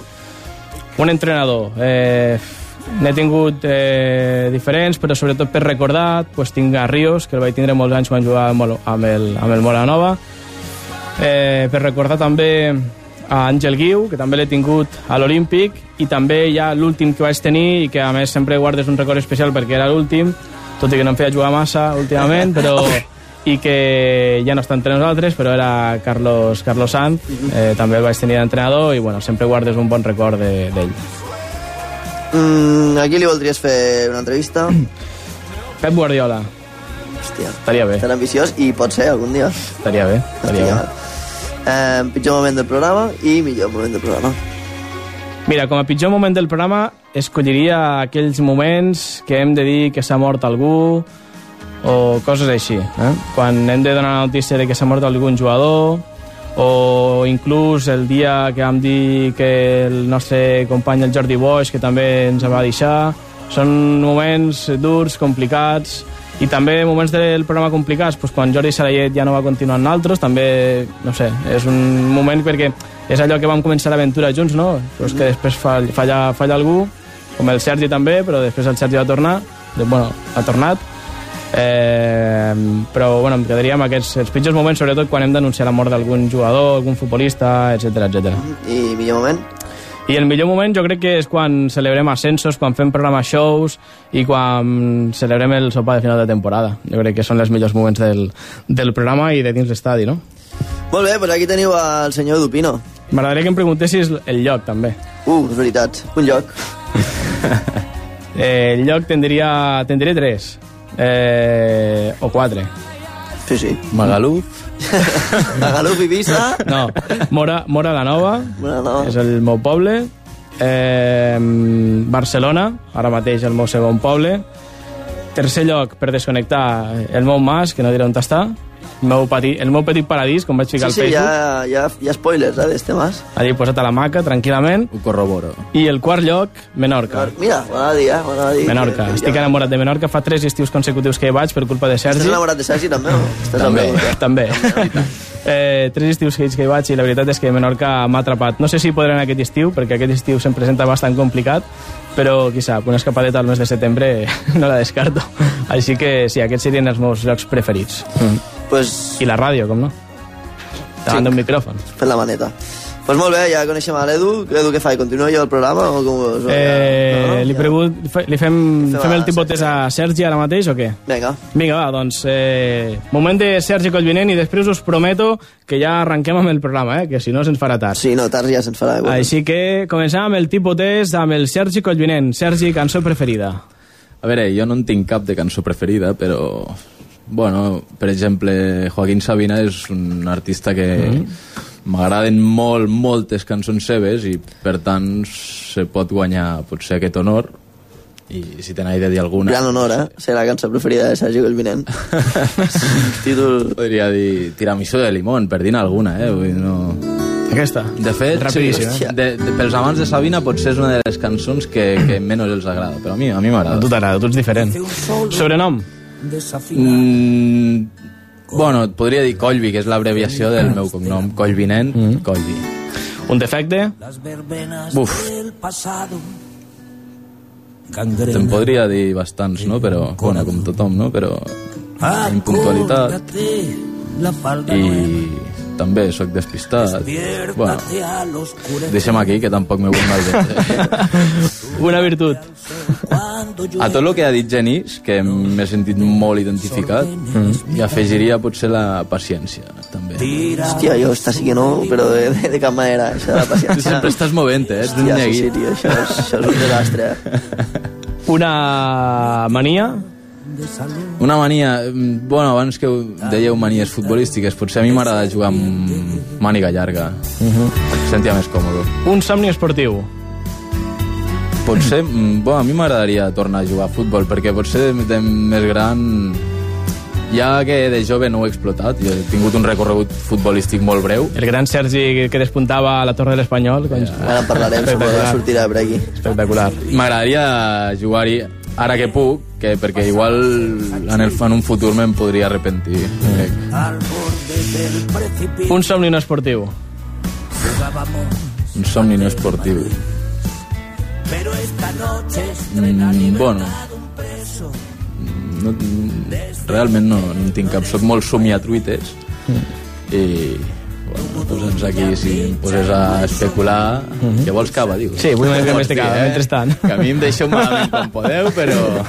Un entrenador. Eh, N'he tingut eh, diferents, però sobretot per recordar, pues, tinc a Ríos, que el vaig tindre molts anys quan jugava amb el, amb el, amb el Mola Nova. Eh, per recordar també a Àngel Guiu, que també l'he tingut a l'Olímpic, i també ja l'últim que vaig tenir, i que a més sempre guardes un record especial perquè era l'últim, tot i que no em feia jugar massa últimament, però <laughs> i que ja no està entre nosaltres, però era Carlos, Carlos Sanz, eh, també el vaig tenir d'entrenador, i bueno, sempre guardes un bon record de- d'ell. Mm, a qui li voldries fer una entrevista? <clears throat> Pep Guardiola, Hòstia, estaria bé, tan ambiciós i pot ser algun dia. estaria bé, estaria Hòstia. bé. Eh, pitjor moment del programa i millor moment del programa. Mira, com a pitjor moment del programa, escolliria aquells moments que hem de dir que s'ha mort algú o coses així. Eh? Quan hem de donar notícia de que s'ha mort algun jugador o inclús el dia que vam dir que el nostre company, el Jordi Boix, que també ens va deixar. Són moments durs, complicats, i també moments del programa complicats, doncs quan Jordi Sarayet ja no va continuar amb nosaltres, també, no sé, és un moment perquè és allò que vam començar l'aventura junts, no? Pues que després fall, falla, falla algú, com el Sergi també, però després el Sergi va tornar, de, bueno, ha tornat, eh, però bueno, em quedaria amb aquests els pitjors moments, sobretot quan hem d'anunciar la mort d'algun jugador, algun futbolista, etc etc. I millor moment? I el millor moment jo crec que és quan celebrem ascensos, quan fem programes shows i quan celebrem el sopar de final de temporada. Jo crec que són els millors moments del, del programa i de dins l'estadi, no? Molt bé, doncs aquí teniu el senyor Dupino. M'agradaria que em preguntessis el lloc, també. Uh, és veritat, un lloc. <laughs> Eh, el lloc tindria, tindria tres. Eh, o quatre. Sí, sí. Magaluf. <laughs> A Galup, Ibiza... No, Mora, Mora la Nova, Mora la Nova. és el meu poble. Eh, Barcelona, ara mateix el meu segon poble. Tercer lloc, per desconnectar, el meu mas, que no diré on està. El meu, petit, el meu petit paradís, com vaig Sí, ficar sí, al Facebook. ja, ja, ja spoilers, eh, d'este mas. Allí posat a la maca, tranquil·lament. Ho corroboro. I el quart lloc, Menorca. Mira, m'anava a dir, eh? M'anava a dir. Menorca. que- Estic enamorat de Menorca. Fa tres estius consecutius que hi vaig per culpa de Estàs Sergi. enamorat de Sergi, també? Estàs També. eh? També. <laughs> eh, tres estius que hi vaig i la veritat és que Menorca m'ha atrapat. No sé si podré anar aquest estiu, perquè aquest estiu se'm presenta bastant complicat, però qui sap, una escapadeta al mes de setembre <laughs> no la descarto. Així que sí, aquests serien els meus llocs preferits. Pues, I la ràdio, com no? Davant Sí. d'un micròfon. fent la maneta. Pues molt bé, ja coneixem a l'Edu. Edu, què fa? Continua jo el programa o com. Eh, li, Ja. pregun... fe- li fem, Fem fem a el tipotès a Sergi ara mateix o què? Vinga. Vinga, va, doncs, eh, moment de Sergi Collvinent i després us prometo que ja arrenquem amb el programa, eh, que si no se'ns farà tard. Sí, no, tard ja se'ns farà. Bueno. Així que comencem amb el tipus test amb el Sergi Collvinent. Sergi, cançó preferida. A veure, jo no en tinc cap de cançó preferida, però... Bueno, per exemple, Joaquín Sabina és un artista que m'agraden molt, moltes cançons seves i, per tant, se pot guanyar potser aquest honor i si te n'he de dir alguna... Gran honor, eh? Ser la cançó preferida de Sergi Collvinent. <laughs> Títol... Podria dir tiramisú de limón, per dir alguna, eh? Vull dir, no... Aquesta. De fet, Rapidíssim, sí, eh? de, de, pels amants de Sabina potser és una de les cançons que, que menys els agrada, però a mi a mi A m'agrada. tu t'agrada, tu ets diferent. Sobrenom? Mm, bueno, et podria dir Collvi, que és l'abreviació del meu cognom, Collvinent, mm. Collvi. Un defecte? Buf, te'n podria dir bastants, no? Però, bueno, com tothom, no? Però impuntualitat i també sóc despistat. Bueno, deixem aquí, que tampoc m'he vull malbé. <laughs> Una virtut. A tot el que ha dit Genís, que m'he sentit molt identificat, i afegiria potser la paciència, també. Hòstia, jo està sí que no, però de, de, de cap manera, això de la Tu paciència. sempre estàs movent, eh? Hòstia, sí, sí, tio, això és, això és un desastre. <laughs> Una mania? Una mania... mm, Bueno, abans que dèieu manies futbolístiques, potser a mi m'agrada jugar amb màniga llarga. Em sentia més còmode. Un somni esportiu? Potser, mm, bueno, a mi m'agradaria tornar a jugar a futbol, perquè potser de, de més gran... Ja que de jove no ho he explotat, jo he tingut un recorregut futbolístic molt breu, El gran Sergi que despuntava a la Torre de l'Espanyol. Yeah. Ara en parlarem, suposo que Espectacular. sortirà per aquí. Espectacular. M'agradaria jugar-hi ara que puc, que perquè igual en, el, en un futur me'n podria arrepentir. crec. Un somni no esportiu? Un somni no esportiu. Mm, bueno, no, realment no, no en tinc cap. Soc molt somiatruites i posa'ns aquí, si em poses a especular, què vols cava, diu? Sí, vull una mica més de cava, mentrestant. Que a mi em deixeu malament quan podeu, però... <laughs>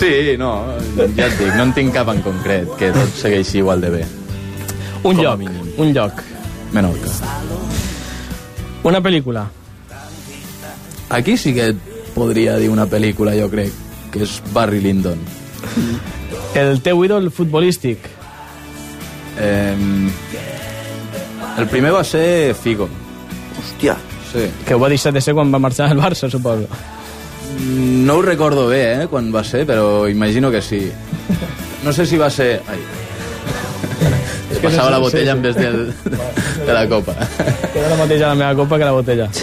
Sí, no, ja et dic, no en tinc cap en concret, que tot segueixi igual de bé. Un Com lloc. mínim. Un lloc. Menorca. Una pel·lícula. Aquí sí que podria dir una pel·lícula, jo crec, que és Barry Lyndon. El teu ídol futbolístic. Eh, el primer va ser Figo. Hòstia, Sí. Que ho va deixar de ser quan va marxar al Barça, suposo. No ho recordo bé, eh, quan va ser, però imagino que sí. No sé si va ser... Ai. <laughs> que Passava no sé, la botella sí, en vez de, <laughs> de la copa. Queda la mateixa la meva copa que la botella. <laughs>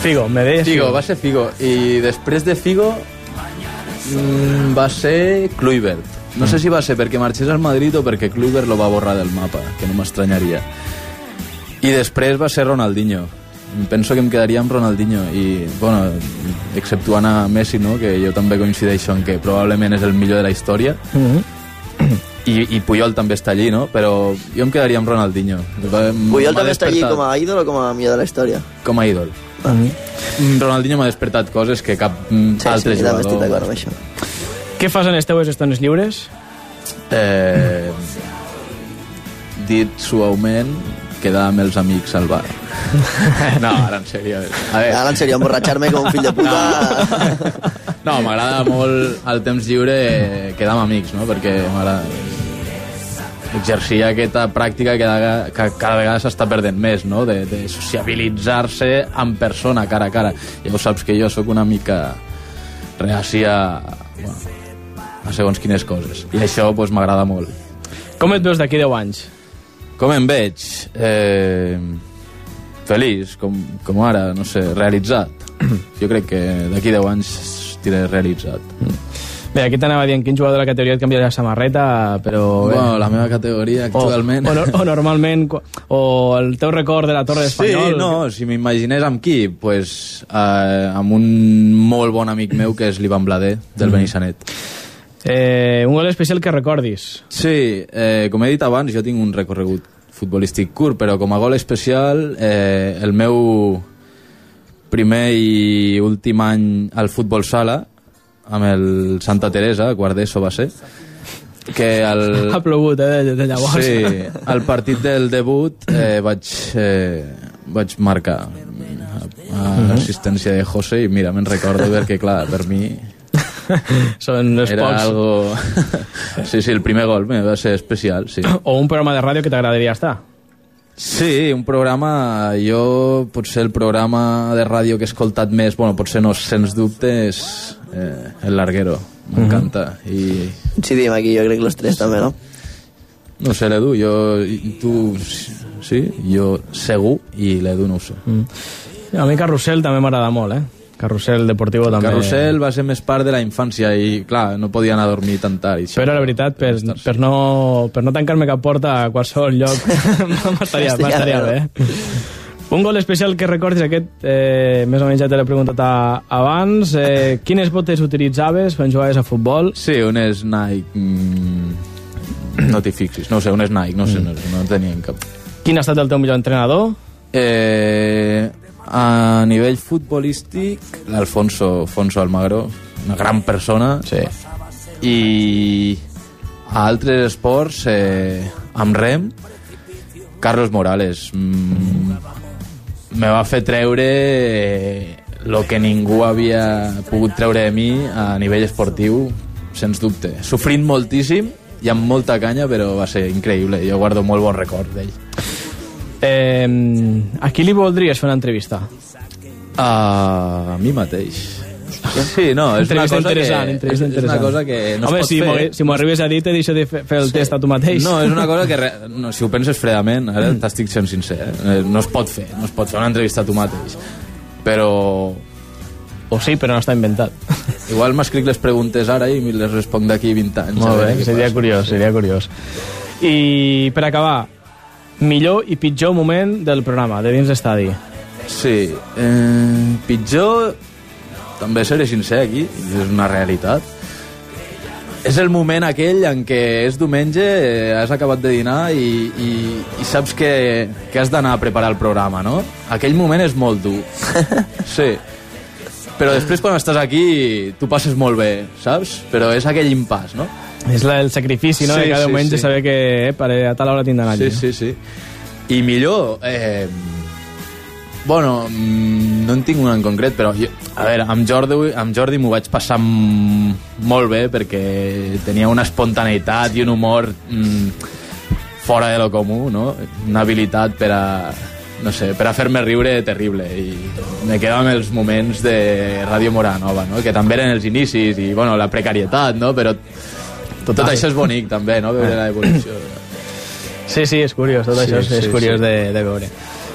Figo, me deies Figo, va ser Figo. I després de Figo mm, va ser Kluivert. No sé si va ser perquè marxés al Madrid o perquè Kluivert lo va borrar del mapa, que no m'estranyaria. I després va ser Ronaldinho. Penso que em quedaria amb Ronaldinho i, bueno, exceptuant a Messi, no? que jo també coincideixo en que probablement és el millor de la història, i, i Puyol també està allí, no? Però jo em quedaria amb Ronaldinho. Puyol també està allí com a ídol o com a millor de la història? com a ídol. Mm, Ronaldinho m'ha despertat coses que cap mm, Sí, altre sí, també estic jugador. d'acord amb això. Què fas en les teues estones lliures? Eh, dit suaument, quedar amb els amics al bar. <laughs> No, ara en sèrio. A veure, Ara, en sèrio, emborratxar-me com un fill de puta... <laughs> no, m'agrada molt al temps lliure quedar amb amics, no? Perquè m'agrada exercir aquesta pràctica que, cada- que cada vegada s'està perdent més, no? De, de sociabilitzar-se en persona, cara a cara. Ja ho saps que jo sóc una mica reaci a, bueno, a segons quines coses. I això pues, m'agrada molt. Com et veus d'aquí 10 anys? Com em veig? Eh, feliç, com, com ara, no sé, realitzat. <clears throat> Jo crec que d'aquí 10 anys estiré realitzat. Bé, aquí t'anava dient quin jugador de la categoria et canvia la samarreta, però... Bé. Bueno, la meva categoria actualment... O, o, o normalment, o el teu record de la Torre Sí, d'Espanyol... no, si m'imaginés amb qui, pues, eh, amb un molt bon amic meu que és l'Ivan Blader, del Benissanet. Eh, un gol especial que recordis. Sí, eh, com he dit abans, jo tinc un recorregut futbolístic curt, però com a gol especial, eh, el meu primer i últim any al futbol sala, amb el Santa Teresa, quart d'ESO va ser, que el... <laughs> Ha plogut, eh, de, de llavors. Sí, al partit del debut eh, vaig, eh, vaig marcar a l'assistència de José i mira, me'n recordo perquè, clar, per mi <laughs> Són els era pocs. algo... <laughs> Sí, sí, el primer gol me va ser especial, sí. <clears throat> O un programa de ràdio que t'agradaria estar. Sí, un programa, jo potser el programa de ràdio que he escoltat més, bueno, potser no, sens dubte, és eh, El Larguero, m'encanta. I Coincidim aquí, jo crec que los tres també, no? no sé, l'Edu, jo, tu, sí, jo segur, i l'Edu no ho sé. A mi Carrusel també m'agrada molt, eh? Carrusel Deportivo també. Carrusel va ser més part de la infància i, clar, no podia anar a dormir tan tard. i això. Però la veritat, per, per, no, per no tancar-me cap porta a qualsevol lloc, <laughs> <laughs> m'estaria bé. Un gol especial que recordis aquest, eh, més o menys ja te l'he preguntat a, abans. Eh, quines botes utilitzaves quan jugaves a futbol? Sí, un és Nike... Mm, no t'hi fixis, no sé, un és Nike, no sé, no, no tenien cap... Quin ha estat el teu millor entrenador? Eh, a nivell futbolístic, l'Alfonso Alfonso Almagro, una gran persona. Sí. I a altres esports, eh, amb rem, Carlos Morales. Mm, me va fer treure eh, lo que ningú havia pogut treure de mi a nivell esportiu, sens dubte. Sofrint moltíssim i amb molta canya, però va ser increïble. Jo guardo molt bon record d'ell. Eh, a qui li voldries fer una entrevista? A mi mateix. Sí, no, és una cosa interessant, que, entrevista és, és una interessant. cosa que no Home, es pot si fer. si m'ho arribes a dir, te deixo de fer, fer el test a tu mateix. No, és una cosa que, re- <laughs> no, si ho penses fredament, ara t'estic sent sincer, eh? no es pot fer, no es pot fer una entrevista a tu mateix. Però O sí, però no està inventat. <laughs> igual m'escric les preguntes ara i les responc d'aquí 20 anys. Molt bé, seria passa. curiós, seria curiós. I per acabar, millor i pitjor moment del programa, de dins l'estadi. Sí, eh, pitjor, també seré sincer aquí, és una realitat. És el moment aquell en què és diumenge, eh, has acabat de dinar i, i, i saps que, que has d'anar a preparar el programa, no? Aquell moment és molt dur. <laughs> Sí. Però després quan estàs aquí tu passes molt bé, saps? Però és aquell impàs, no? És la, el sacrifici, no?, Sí, de cada sí, diumenge sí. saber que eh, per, a tal hora tindran allí. Sí, sí, sí. I millor, eh, bueno, mm, no en tinc una en concret, però jo, a veure, amb Jordi, amb Jordi m'ho vaig passar molt bé perquè tenia una espontaneïtat i un humor mm, fora de lo comú, no? Una habilitat per a, no sé, per a fer-me riure terrible i me quedo amb els moments de Ràdio Moranova, no? que també eren els inicis i bueno, la precarietat, no? però tot, tot això és bonic també, no? veure l'evolució. Sí, sí, és curiós, tot Sí, això és, sí, és curiós sí. de, de veure.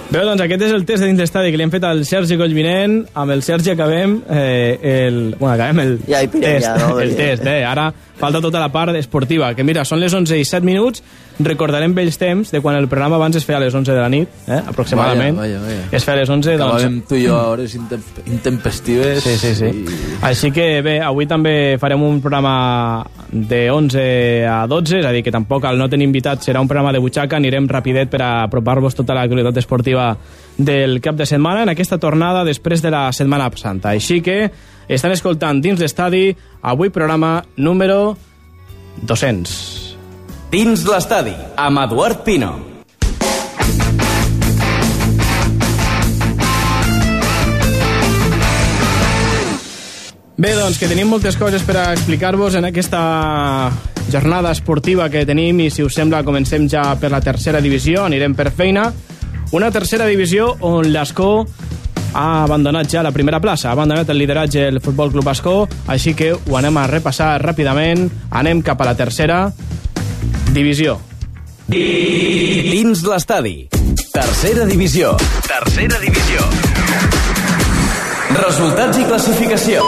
Bé, doncs aquest és el test de dins l'estadi que li hem fet al Sergi Collvinent. Amb el Sergi acabem eh, el... Bueno, acabem el Ja pirem, test. ja, no? El test, eh? Ara falta tota la part esportiva, que mira, són les 11 i 7 minuts, recordarem vells temps de quan el programa abans es feia a les 11 de la nit, eh? aproximadament. Vaya, vaya, vaya. Es feia a les 11, doncs... Acabem tu i jo a hores intem- intempestives. Sí, sí, sí. I... Així que bé, avui també farem un programa de 11 a 12, és a dir, que tampoc al no tenir invitats serà un programa de butxaca, anirem rapidet per a apropar-vos tota l'actualitat esportiva del cap de setmana en aquesta tornada després de la Setmana Santa. Així que estan escoltant dins l'estadi avui programa número 200. Dins l'estadi, amb Eduard Pino. Bé, doncs, que tenim moltes coses per a explicar-vos en aquesta jornada esportiva que tenim i, si us sembla, comencem ja per la tercera divisió, anirem per feina. Una tercera divisió on l'Escó ha abandonat ja la primera plaça, ha abandonat el lideratge el Futbol Club Bascó, així que ho anem a repassar ràpidament, anem cap a la tercera divisió. Dins l'estadi. Tercera divisió. Tercera divisió. Resultats i classificació.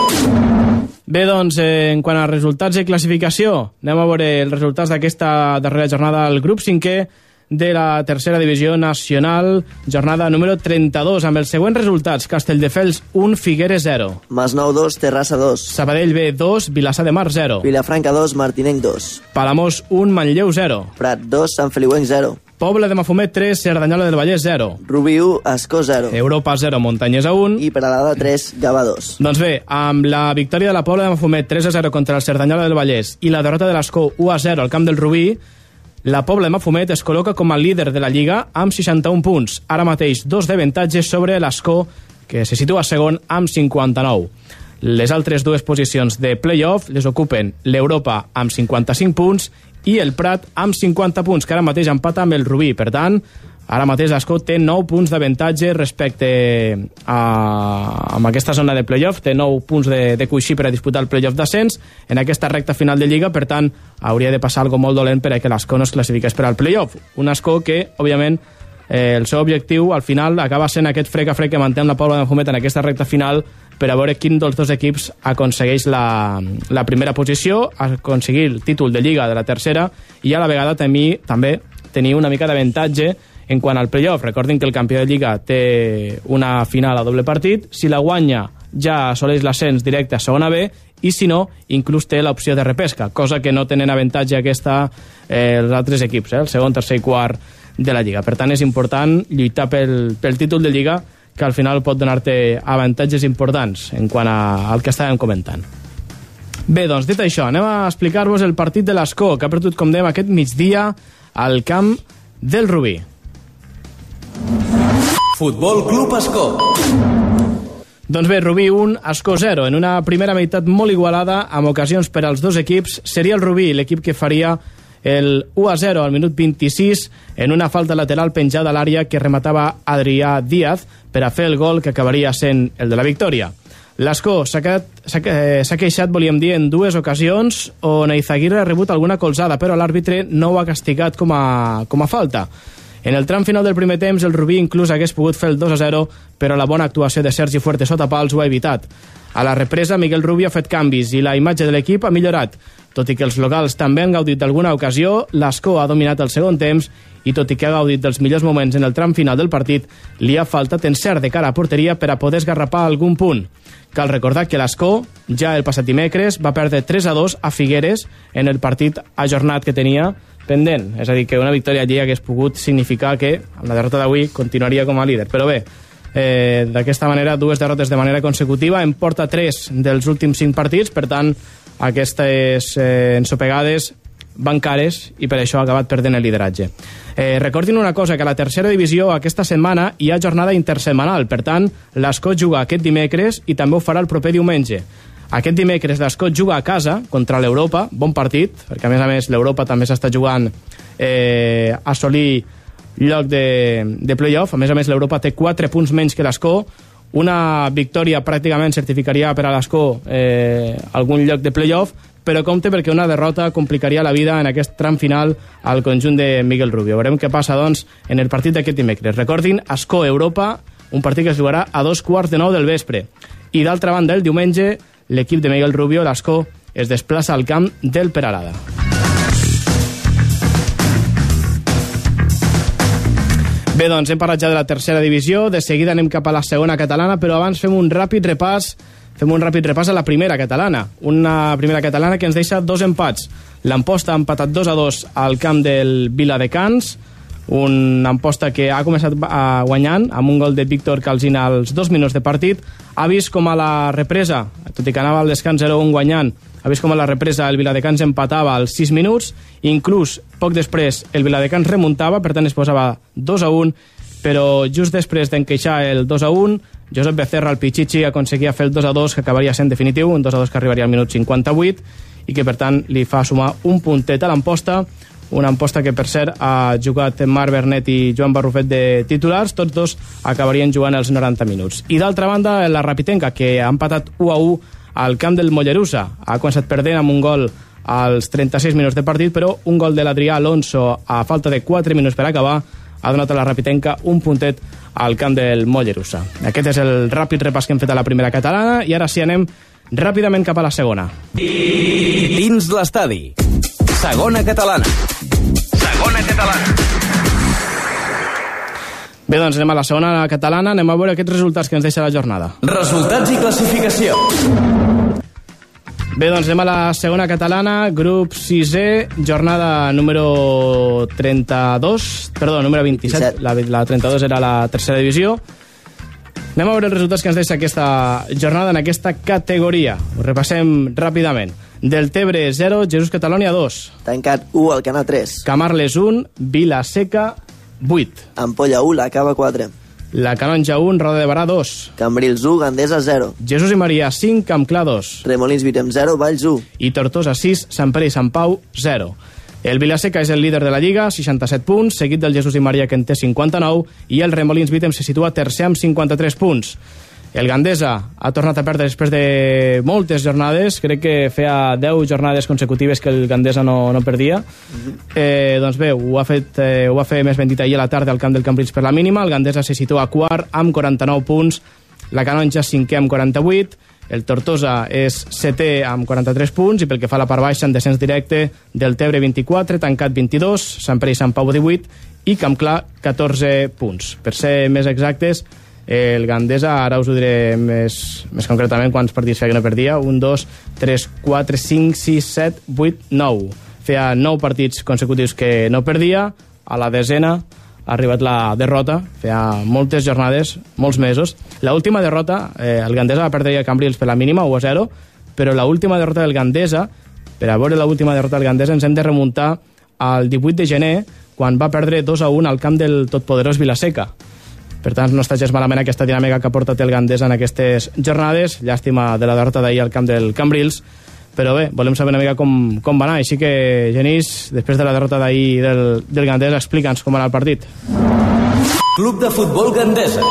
Bé, doncs, eh, en quant a resultats i classificació, anem a veure els resultats d'aquesta darrera jornada al grup 5è de la tercera divisió nacional, jornada número 32, amb els següents resultats. Castelldefels 1, Figueres 0. Masnou 2, Terrassa 2. Sabadell B 2, Vilassar de Mar 0. Vilafranca 2, Martinenc 2. Palamós 1, Manlleu 0. Prat 2, Sant Feliuenc 0. Poble de Mafumet 3, Cerdanyola del Vallès 0. Rubí 1, Escó 0. Europa 0, Muntanyesa 1. I Peralada 3, Gava 2. Doncs bé, amb la victòria de la Pobla de Mafumet 3 a 0 contra el Cerdanyola del Vallès i la derrota de l'Escó 1 a 0 al camp del Rubí, la Pobla de Mafumet es col·loca com a líder de la Lliga amb 61 punts. Ara mateix dos d'avantatge sobre l'Escó, que se situa segon amb 59. Les altres dues posicions de play-off les ocupen l'Europa amb 55 punts i el Prat amb 50 punts, que ara mateix empata amb el Rubí. Per tant, ara mateix l'Escó té 9 punts d'avantatge respecte a, amb aquesta zona de playoff, té 9 punts de, de coixí per a disputar el playoff d'ascens en aquesta recta final de Lliga, per tant, hauria de passar algo molt dolent per a que l'Escó no es classifiqués per al playoff. Un Escó que, òbviament, eh, el seu objectiu al final acaba sent aquest frec a frec que manté amb la Pobla de Mafumet en aquesta recta final per a veure quin dels dos equips aconsegueix la, la primera posició, aconseguir el títol de Lliga de la tercera i a la vegada també, també tenir una mica d'avantatge en quant al playoff. Recordin que el campió de Lliga té una final a doble partit. Si la guanya ja assoleix l'ascens directe a segona B i si no, inclús té l'opció de repesca, cosa que no tenen avantatge aquesta eh, els altres equips, eh, el segon, tercer i quart de la Lliga. Per tant, és important lluitar pel, pel títol de Lliga que al final pot donar-te avantatges importants en quant a, al que estàvem comentant. Bé, doncs, dit això, anem a explicar-vos el partit de l'Escó, que ha perdut, com dèiem, aquest migdia al camp del Rubí. Futbol Club Escó. Doncs bé, Rubí 1, Escó 0. En una primera meitat molt igualada, amb ocasions per als dos equips, seria el Rubí l'equip que faria el 1 a 0 al minut 26 en una falta lateral penjada a l'àrea que rematava Adrià Díaz per a fer el gol que acabaria sent el de la victòria. L'Escó s'ha eh, queixat, volíem dir, en dues ocasions on Eizaguirre ha rebut alguna colzada, però l'àrbitre no ho ha castigat com a, com a falta. En el tram final del primer temps, el Rubí inclús hagués pogut fer el 2 a 0, però la bona actuació de Sergi Fuerte sota pals ho ha evitat. A la represa, Miguel Rubí ha fet canvis i la imatge de l'equip ha millorat. Tot i que els locals també han gaudit d'alguna ocasió, l'Escó ha dominat el segon temps i tot i que ha gaudit dels millors moments en el tram final del partit, li ha faltat encert de cara a porteria per a poder esgarrapar algun punt. Cal recordar que l'Escó, ja el passat dimecres, va perdre 3 a 2 a Figueres en el partit ajornat que tenia pendent. És a dir, que una victòria allí hagués pogut significar que, amb la derrota d'avui, continuaria com a líder. Però bé, eh, d'aquesta manera, dues derrotes de manera consecutiva, en porta 3 dels últims 5 partits, per tant, aquestes eh, ensopegades van cares i per això ha acabat perdent el lideratge. Eh, recordin una cosa, que a la tercera divisió aquesta setmana hi ha jornada intersemanal, per tant, l'Escot juga aquest dimecres i també ho farà el proper diumenge. Aquest dimecres l'Escot juga a casa contra l'Europa, bon partit, perquè a més a més l'Europa també s'està jugant eh, a assolir lloc de, de playoff, a més a més l'Europa té 4 punts menys que l'Escó, una victòria pràcticament certificaria per a l'Escó eh, algun lloc de playoff, però compte perquè una derrota complicaria la vida en aquest tram final al conjunt de Miguel Rubio. Veurem què passa, doncs, en el partit d'aquest dimecres. Recordin, Escó Europa, un partit que es jugarà a dos quarts de nou del vespre. I d'altra banda, el diumenge, l'equip de Miguel Rubio, l'Escó, es desplaça al camp del Peralada. Bé, doncs hem parlat ja de la tercera divisió, de seguida anem cap a la segona catalana, però abans fem un ràpid repàs fem un ràpid repàs a la primera catalana. Una primera catalana que ens deixa dos empats. L'Amposta ha empatat 2 a 2 al camp del Viladecans, un Amposta que ha començat guanyant amb un gol de Víctor Calzina als dos minuts de partit. Ha vist com a la represa, tot i que anava al descans 0-1 guanyant, ha vist com a la represa el Viladecans empatava als 6 minuts, inclús poc després el Viladecans remuntava, per tant es posava 2 a 1, però just després d'enqueixar el 2 a 1, Josep Becerra, el Pichichi, aconseguia fer el 2 a 2 que acabaria sent definitiu, un 2 a 2 que arribaria al minut 58 i que per tant li fa sumar un puntet a l'emposta, una amposta que, per cert, ha jugat Marc Bernet i Joan Barrufet de titulars, tots dos acabarien jugant els 90 minuts. I d'altra banda, la Rapitenca, que ha empatat 1 a 1 al camp del Mollerussa. Ha començat perdent amb un gol als 36 minuts de partit, però un gol de l'Adrià Alonso a falta de 4 minuts per acabar ha donat a la Rapitenca un puntet al camp del Mollerussa. Aquest és el ràpid repàs que hem fet a la primera catalana i ara sí anem ràpidament cap a la segona. Dins l'estadi. Segona catalana. Segona catalana. Bé, doncs anem a la segona catalana, anem a veure aquests resultats que ens deixa la jornada. Resultats i classificació. Bé, doncs anem a la segona catalana, grup 6è, jornada número 32, perdó, número 27, 27. la, la 32 era la tercera divisió. Anem a veure els resultats que ens deixa aquesta jornada en aquesta categoria. Ho repassem ràpidament. Del Tebre 0, Jesús Catalònia 2, Tancat 1 al Canà 3. Camarles 1, Vila Seca 8, Ampolla 1, la Cava 4. La Canonja 1, Roda de Barà 2, Cambrils 1, Gandesa 0. Jesús i Maria 5, Campclar 2, Remolins Virem 0, Valls 1. i Tortosa 6, Sant Pere i Sant Pau 0. El Vilaseca és el líder de la Lliga, 67 punts, seguit del Jesús i Maria, que en té 59, i el Remolins Vitem se situa tercer amb 53 punts. El Gandesa ha tornat a perdre després de moltes jornades, crec que feia 10 jornades consecutives que el Gandesa no, no perdia. Eh, doncs bé, ho ha, fet, eh, ho va fer més ben dit ahir a la tarda al camp del Cambrils per la mínima, el Gandesa se situa quart amb 49 punts, la Canonja cinquè amb 48, el Tortosa és setè amb 43 punts. I pel que fa a la part baixa en descens directe del Tebre 24, tancat 22, Sant Pere i Sant Pau 18 i Campclar 14 punts. Per ser més exactes, el Gandesa, ara us ho diré més, més concretament quants partits feia que no perdia, 1, 2, 3, 4, 5, 6, 7, 8, 9. Feia 9 partits consecutius que no perdia, a la desena ha arribat la derrota, feia moltes jornades, molts mesos. La última derrota, eh, el Gandesa va perdre a Cambrils per la mínima, 1 a 0, però la última derrota del Gandesa, per a veure la última derrota del Gandesa, ens hem de remuntar al 18 de gener, quan va perdre 2 a 1 al camp del totpoderós Vilaseca. Per tant, no està gens malament aquesta dinàmica que ha portat el Gandesa en aquestes jornades. Llàstima de la derrota d'ahir al camp del Cambrils. Però bé, volem saber una mica com, com va anar. Així que, Genís, després de la derrota d'ahir del, del Gandesa, explica'ns com va anar el partit. Club de futbol Gandesa.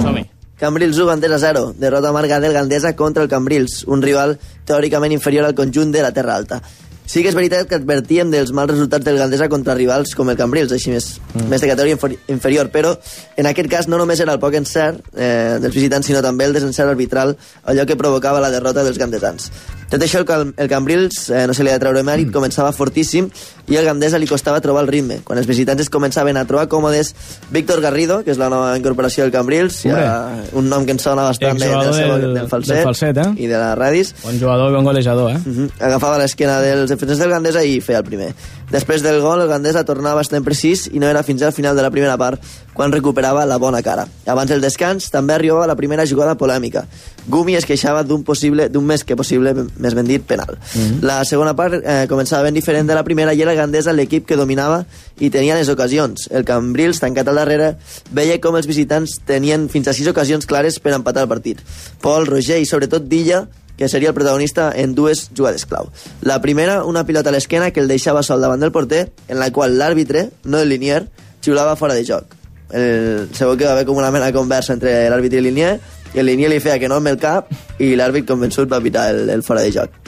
Som-hi. Cambrils 1, Gandesa 0. Derrota amarga del Gandesa contra el Cambrils, un rival teòricament inferior al conjunt de la Terra Alta. Sí que és veritat que advertíem dels mals resultats del Gandesa contra rivals com el Cambrils, així més, mm. més de categoria inferi- inferior, però en aquest cas no només era el poc encert eh, dels visitants, sinó també el desencert arbitral, allò que provocava la derrota dels gandesans. Tot això el, Cam- el Cambrils, eh, no se li ha de treure mèrit, començava fortíssim i al Gandesa li costava trobar el ritme. Quan els visitants es començaven a trobar còmodes, Víctor Garrido, que és la nova incorporació del Cambrils, ja, un nom que ens sona bastant Exjugador del, del- del, falset, del falset, eh? i de la Radis. Bon jugador i bon golejador, eh? Uh -huh. Agafava l'esquena dels defensors del Gandesa i feia el primer. Després del gol, el Gandesa tornava bastant precís i no era fins al final de la primera part quan recuperava la bona cara. Abans del descans també arribava la primera jugada polèmica. Gumi es queixava d'un possible, d'un més que possible, més ben dit, penal. Uh -huh. La segona part eh, començava ben diferent de la primera i era el Gandesa l'equip que dominava i tenia les ocasions. El Cambrils, tancat al darrere, veia com els visitants tenien fins a sis ocasions clares per empatar el partit. Pol, Roger i sobretot Dilla que seria el protagonista en dues jugades clau. La primera, una pilota a l'esquena que el deixava sol davant del porter, en la qual l'àrbitre, no el linier, xiulava fora de joc. El, segur que va haver com una mena de conversa entre l'àrbitre i el linier, i el linier li feia que no amb el cap, i l'àrbit convençut va pitar el, el fora de joc.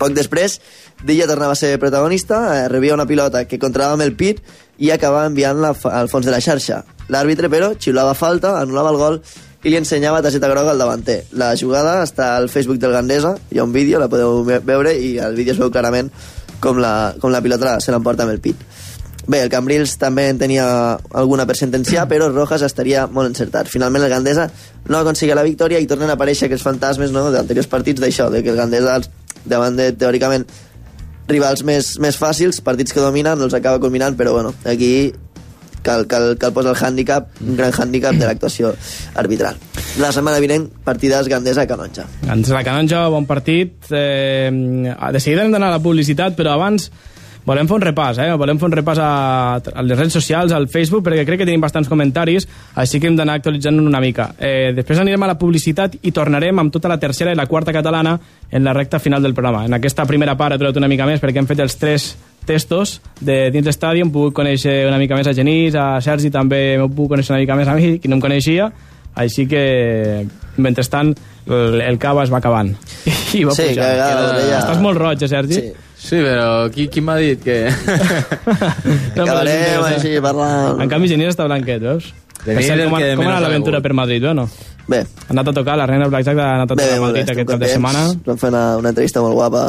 Poc després, Dilla tornava a ser protagonista, eh, rebia una pilota que controlava amb el pit i acabava enviant-la al fons de la xarxa. L'àrbitre, però, xiulava falta, anul·lava el gol i li ensenyava targeta groga al davanter. La jugada està al Facebook del Gandesa, hi ha un vídeo, la podeu ve- veure, i al vídeo es veu clarament com la, com la pilota se l'emporta amb el pit. Bé, el Cambrils també en tenia alguna per sentenciar, <clears throat> però Rojas estaria molt encertat. Finalment el Gandesa no aconseguia la victòria i tornen a aparèixer aquests fantasmes no, d'anteriors partits d'això, de que el Gandesa davant de, teòricament, rivals més, més fàcils, partits que dominen, els acaba culminant, però bueno, aquí cal, cal, cal posar el hàndicap, un gran hàndicap de l'actuació arbitral. La setmana vinent, partides Gandesa Canonja. Ens la Canonja, bon partit. Eh, de seguida hem d'anar a la publicitat, però abans volem fer un repàs, eh? Volem fer un repàs a, a les redes socials, al Facebook, perquè crec que tenim bastants comentaris, així que hem d'anar actualitzant una mica. Eh, després anirem a la publicitat i tornarem amb tota la tercera i la quarta catalana en la recta final del programa. En aquesta primera part he una mica més perquè hem fet els tres testos de dins l'estadi, hem pogut conèixer una mica més a Genís, a Sergi també m'he pogut conèixer una mica més a mi, que no em coneixia, així que, mentrestant, el, el cava es va acabant. I va Sí, pujar. que vegades Queda- ja... Estàs molt roig, eh, Sergi? Sí. Sí, però qui, qui m'ha dit que... <laughs> No, Acabarem interessant. així parlant... En canvi, Genís està blanquet, veus? Genís Per cert, com, que com ha menys anat ha l'aventura per Madrid, o no? Bé, Ha anat a tocar, la reina Blackjack ha anat a bé, tocar bé, a bé, Madrid estem aquest cap de setmana. Vam fer una, una entrevista molt guapa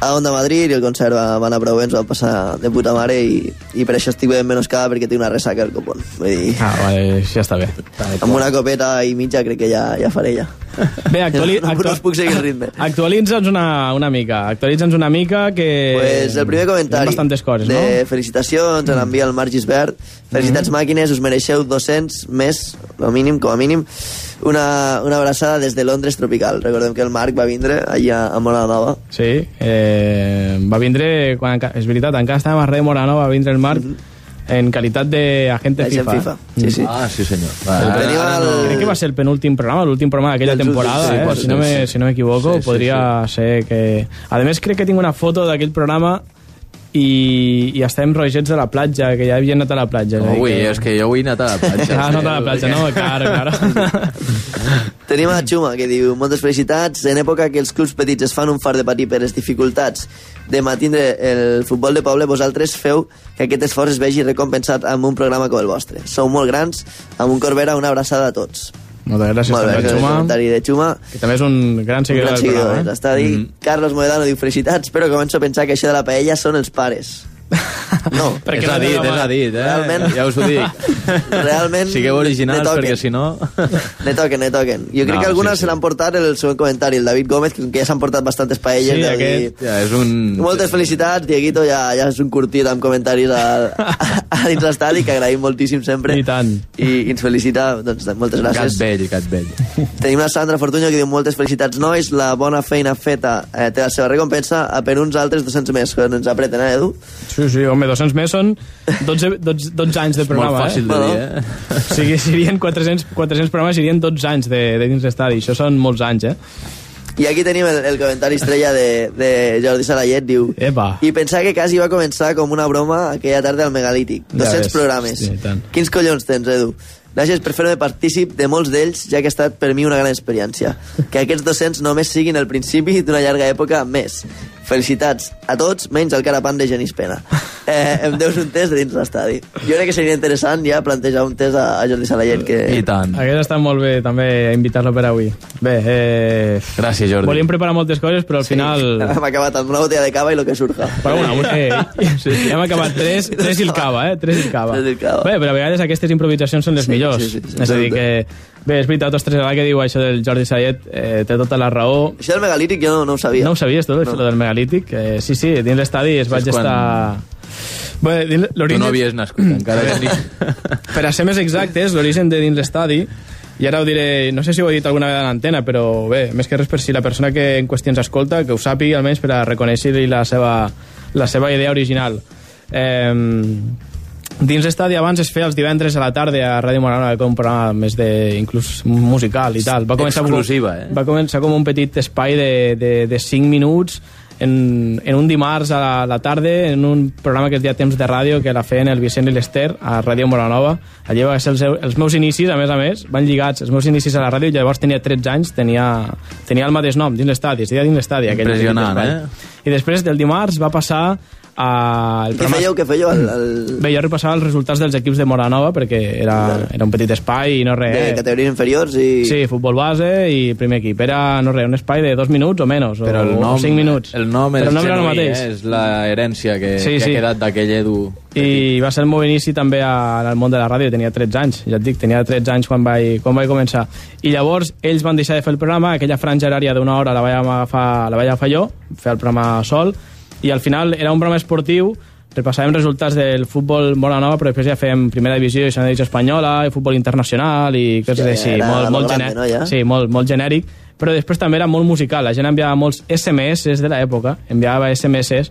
a Onda Madrid i el concert va, va anar prou bé, ens va passar de puta mare i, i per això estic ben menoscada perquè tinc una ressaca al copón. Vull dir, Ah, vale, ja està bé. amb una copeta i mitja crec que ja, ja faré ja. Bé, actuali No, no us puc seguir el ritme. <laughs> Actualitza'ns una, una mica, actualitza'ns una mica que... Pues el primer comentari bastantes coses, de no? felicitacions, ens envia el Marc Gisbert. Felicitats màquines, us mereixeu 200 més, a mínim, com a mínim. Una, una abraçada des de Londres tropical. Recordem que el Marc va vindre allà a Mora Nova. Sí, eh, va vindre, quan, és veritat, encara estàvem a Rei Morano, va vindre el Marc en qualitat d'agente Agent FIFA. FIFA. Sí, sí. Ah, sí senyor. Va, El. Crec que va ser el penúltim programa, l'últim programa d'aquella temporada, sí, eh? si, no me, sí. si no m'equivoco, Sí, sí, podria ser que... A més, crec que tinc una foto d'aquell programa i, i estem rogets a la platja, que ja havia anat a la platja. No, ui, és que jo vull anar a la platja. Ja has anat a la platja, no? Claro, claro. <laughs> Tenim a Xuma, que diu moltes felicitats. En època que els clubs petits es fan un far de patir per les dificultats de mantindre el futbol de poble, vosaltres feu que aquest esforç es vegi recompensat amb un programa com el vostre. Sou molt grans, amb un Corbera, una abraçada a tots. Moltes gràcies molt bé, també al Xuma, comentari de Xuma. que també és un gran Un seguidor gran del seguidor programa. Eh? l'estadi. Carlos Moedano diu felicitats, però començo a pensar que això de la paella són els pares. No, <laughs> Perquè és a tenen és a dit, eh? Realment. Ja us ho dic. <laughs> realment... Sigueu originals, perquè si no... <laughs> Ne toquen, ne toquen. Jo crec No, que algunes sí, sí. se l'han portat el següent comentari, el David Gómez, que, que ja s'han portat bastantes paelles. Sí, aquest- dir- Ja, és un... Moltes felicitats, Dieguito, ja, ja és un curtit amb comentaris a, a, dins l'estadi, que agraïm moltíssim sempre. I tant. I, i ens felicita, doncs, moltes gràcies. vell, gat vell. Tenim la Sandra Fortuño que diu moltes felicitats nois, la bona feina feta eh, té la seva recompensa, a per uns altres 200 més, que ens apreten, eh, Edu? Sí, sí, home, 200 més són 12, 12, 12 anys de Molt programa, fàcil eh? de dir, eh? O sigui, serien 400, 400 programes, serien 12 anys de, de dins l'estadi. Això són molts anys, eh? I aquí tenim el, el comentari estrella de, de Jordi Salayet, diu... Epa. I pensar que quasi va començar com una broma aquella tarda al Megalític. Ja 200 ves, programes. sí, tant. Quins collons tens, Edu? Gràcies per fer-me partícip de molts d'ells, ja que ha estat per mi una gran experiència. Que aquests 200 només siguin el principi d'una llarga època més. Felicitats a tots, menys al carapan de Genís Pena. Eh, em deus un test de dins l'estadi. Jo crec que seria interessant ja plantejar un test a, a Jordi Salayet que... I tant. Hagués estat molt bé també invitar-lo per avui. Bé, eh... Gràcies, Jordi. Volíem preparar moltes coses, però al final... <laughs> Hem acabat amb una botella de cava i lo que surja. Però una, una, eh, sí, sí. hem acabat tres, tres i el cava, eh? Tres i el cava. Tres i el cava. Bé, però a vegades aquestes improvisacions són les Sí, millors. Sí, sí, sí, és a dir, que... Bé, és veritat, ostres, ara que diu això del Jordi Sayet, eh, té tota la raó. Això del megalític jo no, no ho sabia. No ho sabies, tu, això No. del megalític? Eh, sí, sí, dins l'estadi es vaig quan- estar... Bé, dins Tu l'origen... no havies nascut <clears throat> encara, Genís. Per a ser més exactes, l'origen de dins l'estadi, i ara ho diré, no sé si ho he dit alguna vegada en antena, però bé, més que res per si la persona que en qüestió ens escolta, que ho sàpiga almenys per a reconèixer-li la seva, la seva idea original. Eh, dins l'estadi abans es feia els divendres a la tarda a Ràdio Morana, que un programa més de, inclús musical i tal. Va començar Exclusiva, com, eh? Va començar com un petit espai de, de, de 5 minuts en, en un dimarts a la, la tarda en un programa que es deia Temps de Ràdio que la feien el Vicent i l'Ester a Ràdio Moranova allí va ser els, els meus inicis a més a més van lligats els meus inicis a la ràdio llavors tenia 13 anys tenia, tenia el mateix nom dins l'estadi es deia dins l'estadi aquell petit Impressionant, eh? i després del dimarts va passar a el Què fèieu, què fèieu? El, el... Bé, jo repassava els resultats dels equips de Moranova perquè era, era un petit espai i no res. de categories inferiors i... Sí, futbol base i primer equip. Era, no res, un espai de dos minuts o menys, Però el o, nom, o cinc minuts. El nom Però el nom era el mateix. eh? és la herència que, Sí, que sí. ha quedat d'aquell Edu. I va ser el meu inici també a- al món de la ràdio, tenia 13 anys, ja et dic, tenia 13 anys quan vaig, quan vaig començar. I llavors ells van deixar de fer el programa, aquella franja horària d'una hora la vaig agafar, la vaig agafar jo, fer el programa sol, i al final era un programa esportiu, repassàvem resultats del futbol molt nova, però després ja fèiem primera divisió i segona divisió espanyola, i futbol internacional i coses Hòstia, així, molt, molt molt, grande, gener- no, ja? sí, molt, molt genèric, però després també era molt musical, la gent enviava molts SMS de l'època, enviava SMS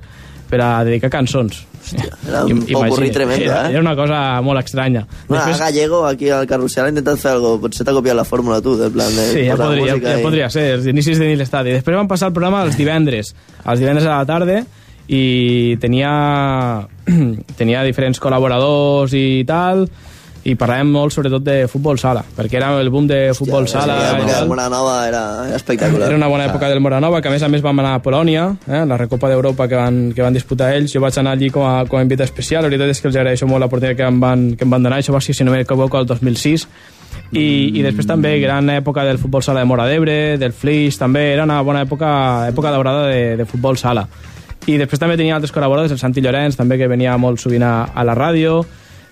per a dedicar cançons. <laughs> era un popurrí tremendo, era, eh? Era una cosa molt estranya. Bueno, Després... Gallego, aquí al Carrusel, ha intentat fer alguna cosa. Potser t'ha copiat la fórmula, tu, del plan de Sí, ja podria, ja i- podria ser, els inicis de l'estadi. Després van passar el programa els divendres, els divendres a la tarda, i tenia, <clears throat> tenia diferents col·laboradors i tal, i parlàvem molt sobretot de futbol sala, perquè era el boom de futbol sala i Era era, era espectacular. Era una bona època del Moranova, que a més a més vam anar a Polònia, eh, la Recopa d'Europa que, van, que van disputar ells. Jo vaig anar allí com a, com a invitat especial. La veritat és que els agraeixo molt l'oportunitat que, em van, que em van donar. Això va ser, si no m'equivoco, el 2006. I, I després també gran època del futbol sala de Mora d'Ebre, del Flix, també era una bona època, època daurada de, de futbol sala. I després també tenia altres col·laboradors, el Santi Llorenç, també, que venia molt sovint a, a la ràdio,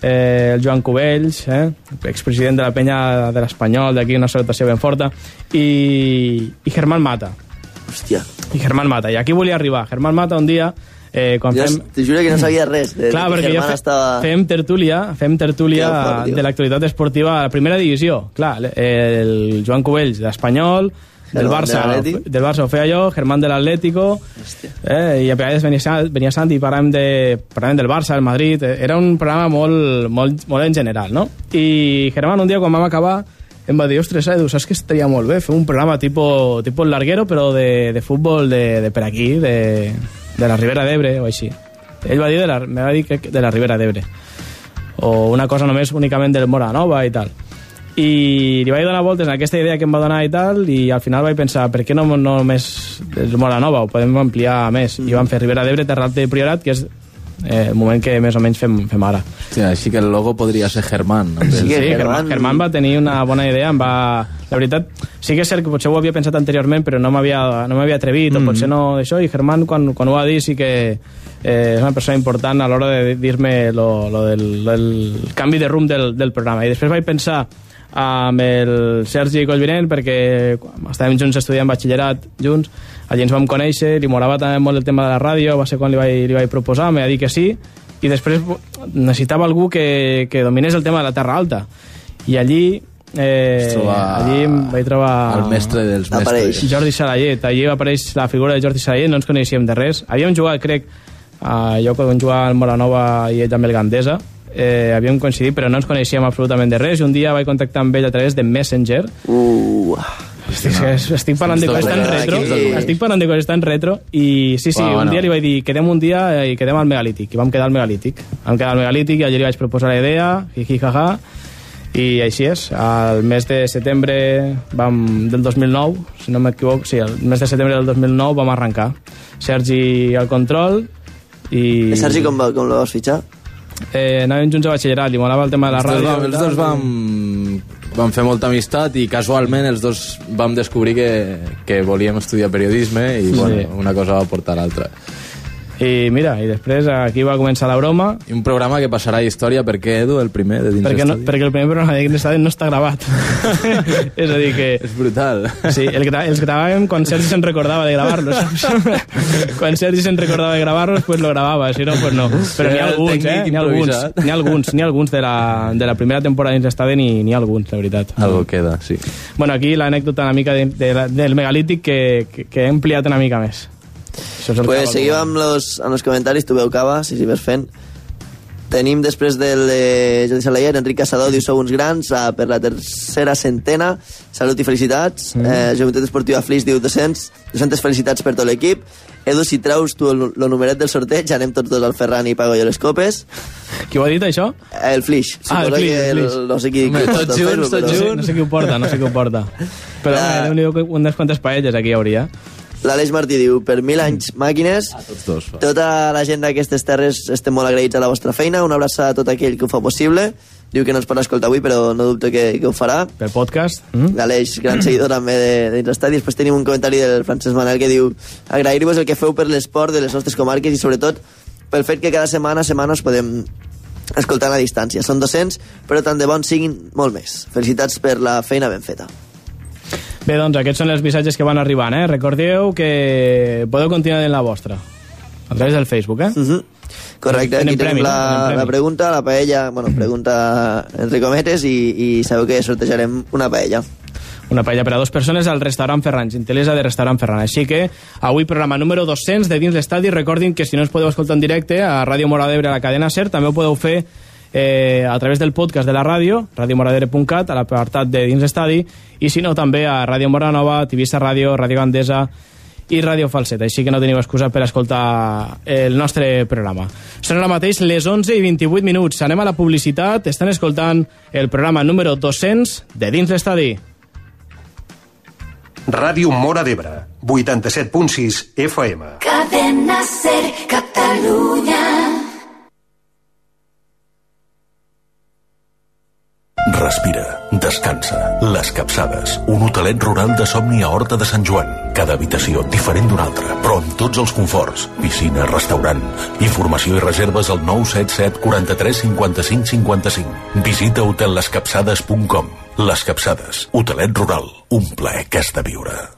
eh, el Joan Cubells, eh, expresident de la penya de l'Espanyol, d'aquí una salutació ben forta, i, i Germán Mata. Hòstia. I Germán Mata. I aquí volia arribar. Germán Mata un dia, eh, quan Jo fem... te juro que no sabia res. De, Clar, de perquè jo fe, estava... fem tertúlia, fem tertúlia fort, de l'actualitat esportiva a la primera divisió. Clar, el Joan Cubells d'Espanyol, del Barça, de del Barça ho feia jo, Germán de l'Atlético, eh, i a vegades venia, venia Santi i parlàvem, de, parlàvem del Barça, del Madrid, eh, era un programa molt, molt, molt en general, no? I Germán un dia quan vam acabar em va dir, ostres, Edu, saps que estaria molt bé fer un programa tipo, tipo el larguero, però de, de futbol de, de per aquí, de, de la Ribera d'Ebre o així. Ell va dir, de la, me va dir que de la Ribera d'Ebre. O una cosa només únicament del Mora Nova i tal. I li vaig donar voltes en aquesta idea que em va donar i tal, i al final vaig pensar, per què no, no només el Mora Nova, ho podem ampliar més. I vam fer Ribera d'Ebre, Terra Alta i Priorat, que és eh, el moment que més o menys fem, fem ara. Hòstia, així que el logo podria ser Germán. vez Sí, de- que Sí, Germán- Germán, Germán va tenir una bona idea, em va... La veritat, sí que és cert que potser ho havia pensat anteriorment, però no m'havia no m'havia atrevit, o potser no d'això, i Germán, quan, quan ho va dir, sí que eh, és una persona important a l'hora de dir-me lo, lo del, lo del canvi de rumb del, del programa. I després vaig pensar amb el Sergi Collvinent, perquè quan estàvem junts estudiant batxillerat junts, allí ens vam conèixer, li morava també molt el tema de la ràdio, va ser quan li vaig, li vaig proposar, me va dir que sí, i després necessitava algú que, que dominés el tema de la Terra Alta. I allí, eh, allí em vaig trobar... El mestre dels mestres. Jordi Salayet. Allí apareix la figura de Jordi Salayet, no ens coneixíem de res. Havíem jugat, crec, a, jo quan jugava al Moranova i ell també el Gandesa, eh, havíem coincidit, però no ens coneixíem absolutament de res, i un dia vaig contactar amb ell a través de Messenger. Uh, Estic, estic parlant de coses tan retro, estic parlant de coses tan retro, i sí, sí, Va, un dia li vaig dir, quedem un dia i quedem al megalític, i vam quedar al megalític. Vam quedar al megalític i allí li vaig proposar la idea, jiji, jaja, i així és. Al mes de setembre vam, del 2009, si no m'equivoco, sí, el mes de setembre del 2009 vam arrencar. Sergi al control i... I Sergi, com, va, com lo vas fitxar? Eh, anàvem junts a batxillerat, li molava el tema de la Els ràdio. els tal. dos vam, vam fer molta amistat i casualment els dos vam descobrir que, que volíem estudiar periodisme i bueno, una cosa va portar a l'altra. I mira, i després aquí va començar la broma, I un programa que passarà a història, per què, Edu, el primer de dins perquè, no, perquè el primer programa de Dins l'Estadi no està gravat. <laughs> és a dir, que... És brutal. Sí, el, gra- els gravàvem quan Sergi se'n recordava de gravar-los. <laughs> quan Sergi se'n recordava de gravar-los, pues lo grabava, si no, pues no. Però n'hi ha alguns, eh? N'hi ha alguns, n'hi ha alguns, n'hi ha alguns de la, de la primera temporada dins l'estadi, n'hi ha alguns, la veritat. Algo queda, sí. Bueno, aquí l'anècdota una mica de, de, del megalític que, que, que he ampliat una mica més. Això és el Pues seguim amb los, amb els comentaris, tu veu cava, si s'hi vas fent. Tenim després del de Jordi Salayer, Enric Caçador diu sou uns grans uh, per la tercera centena. Salut i felicitats. Mm. Eh, Joventut Esportiva Flix diu 200, 200 felicitats per tot l'equip. Edu, si treus tu el, el numeret del sorteig, anem tots dos al Ferran i pago jo les copes. Qui ho ha dit, això? El Flix. Ah, el Flix, el Flix. no sé qui... Home, qui tots junts, tots però- No sé, junts. no sé qui ho porta, no sé qui ho porta. Però La- la... déu-n'hi-do, unes quantes paelles aquí hi hauria. L'Aleix Martí diu, per mil anys màquines, Tots dos. Tota la gent d'aquestes terres estem molt agraïts a la vostra feina. Una abraçada a tot aquell que ho fa possible. Diu que no ens pot escoltar avui, però no dubto que, que ho farà. Pel podcast. Mm? L'Aleix, gran seguidor també de, de dins l'estadi. Després tenim un comentari del Francesc Manel que diu agrair-vos el que feu per l'esport de les nostres comarques i sobretot pel fet que cada setmana a setmana us podem escoltar a la distància. Són 200, però tant de bons siguin molt més. Felicitats per la feina ben feta. Bé, doncs aquests són els missatges que van arribant, eh? Recordeu que podeu continuar en la vostra. A través del Facebook, eh? Uh -huh. Correcte, aquí tenim premi, la, la pregunta, la paella, bueno, pregunta entre cometes i, i sabeu que sortejarem una paella. Una paella per a dues persones al restaurant Ferran, gentilesa de restaurant Ferran. Així que avui programa número 200 de dins l'estadi. Recordin que si no ens podeu escoltar en directe a Ràdio Mora d'Ebre a la cadena SER, també ho podeu fer eh, a través del podcast de la ràdio, radiomoradebre.cat, a l'apartat de dins l'estadi, i si no també a Ràdio Mora Nova, Tivissa Ràdio, Ràdio Gandesa i Ràdio Falset, així que no teniu excusa per escoltar el nostre programa. Són ara mateix les 11 i 28 minuts. Anem a la publicitat. Estan escoltant el programa número 200 de Dins l'Estadi. Ràdio Mora d'Ebre, 87.6 FM. Cadena Ser Catalunya. Respira, descansa. Les Capçades, un hotelet rural de somni a Horta de Sant Joan. Cada habitació diferent d'una altra, però amb tots els conforts. Piscina, restaurant. Informació i reserves al 977 43 55 55. Visita hotellescapçades.com. Les Capçades, hotelet rural. Un plaer que has de viure.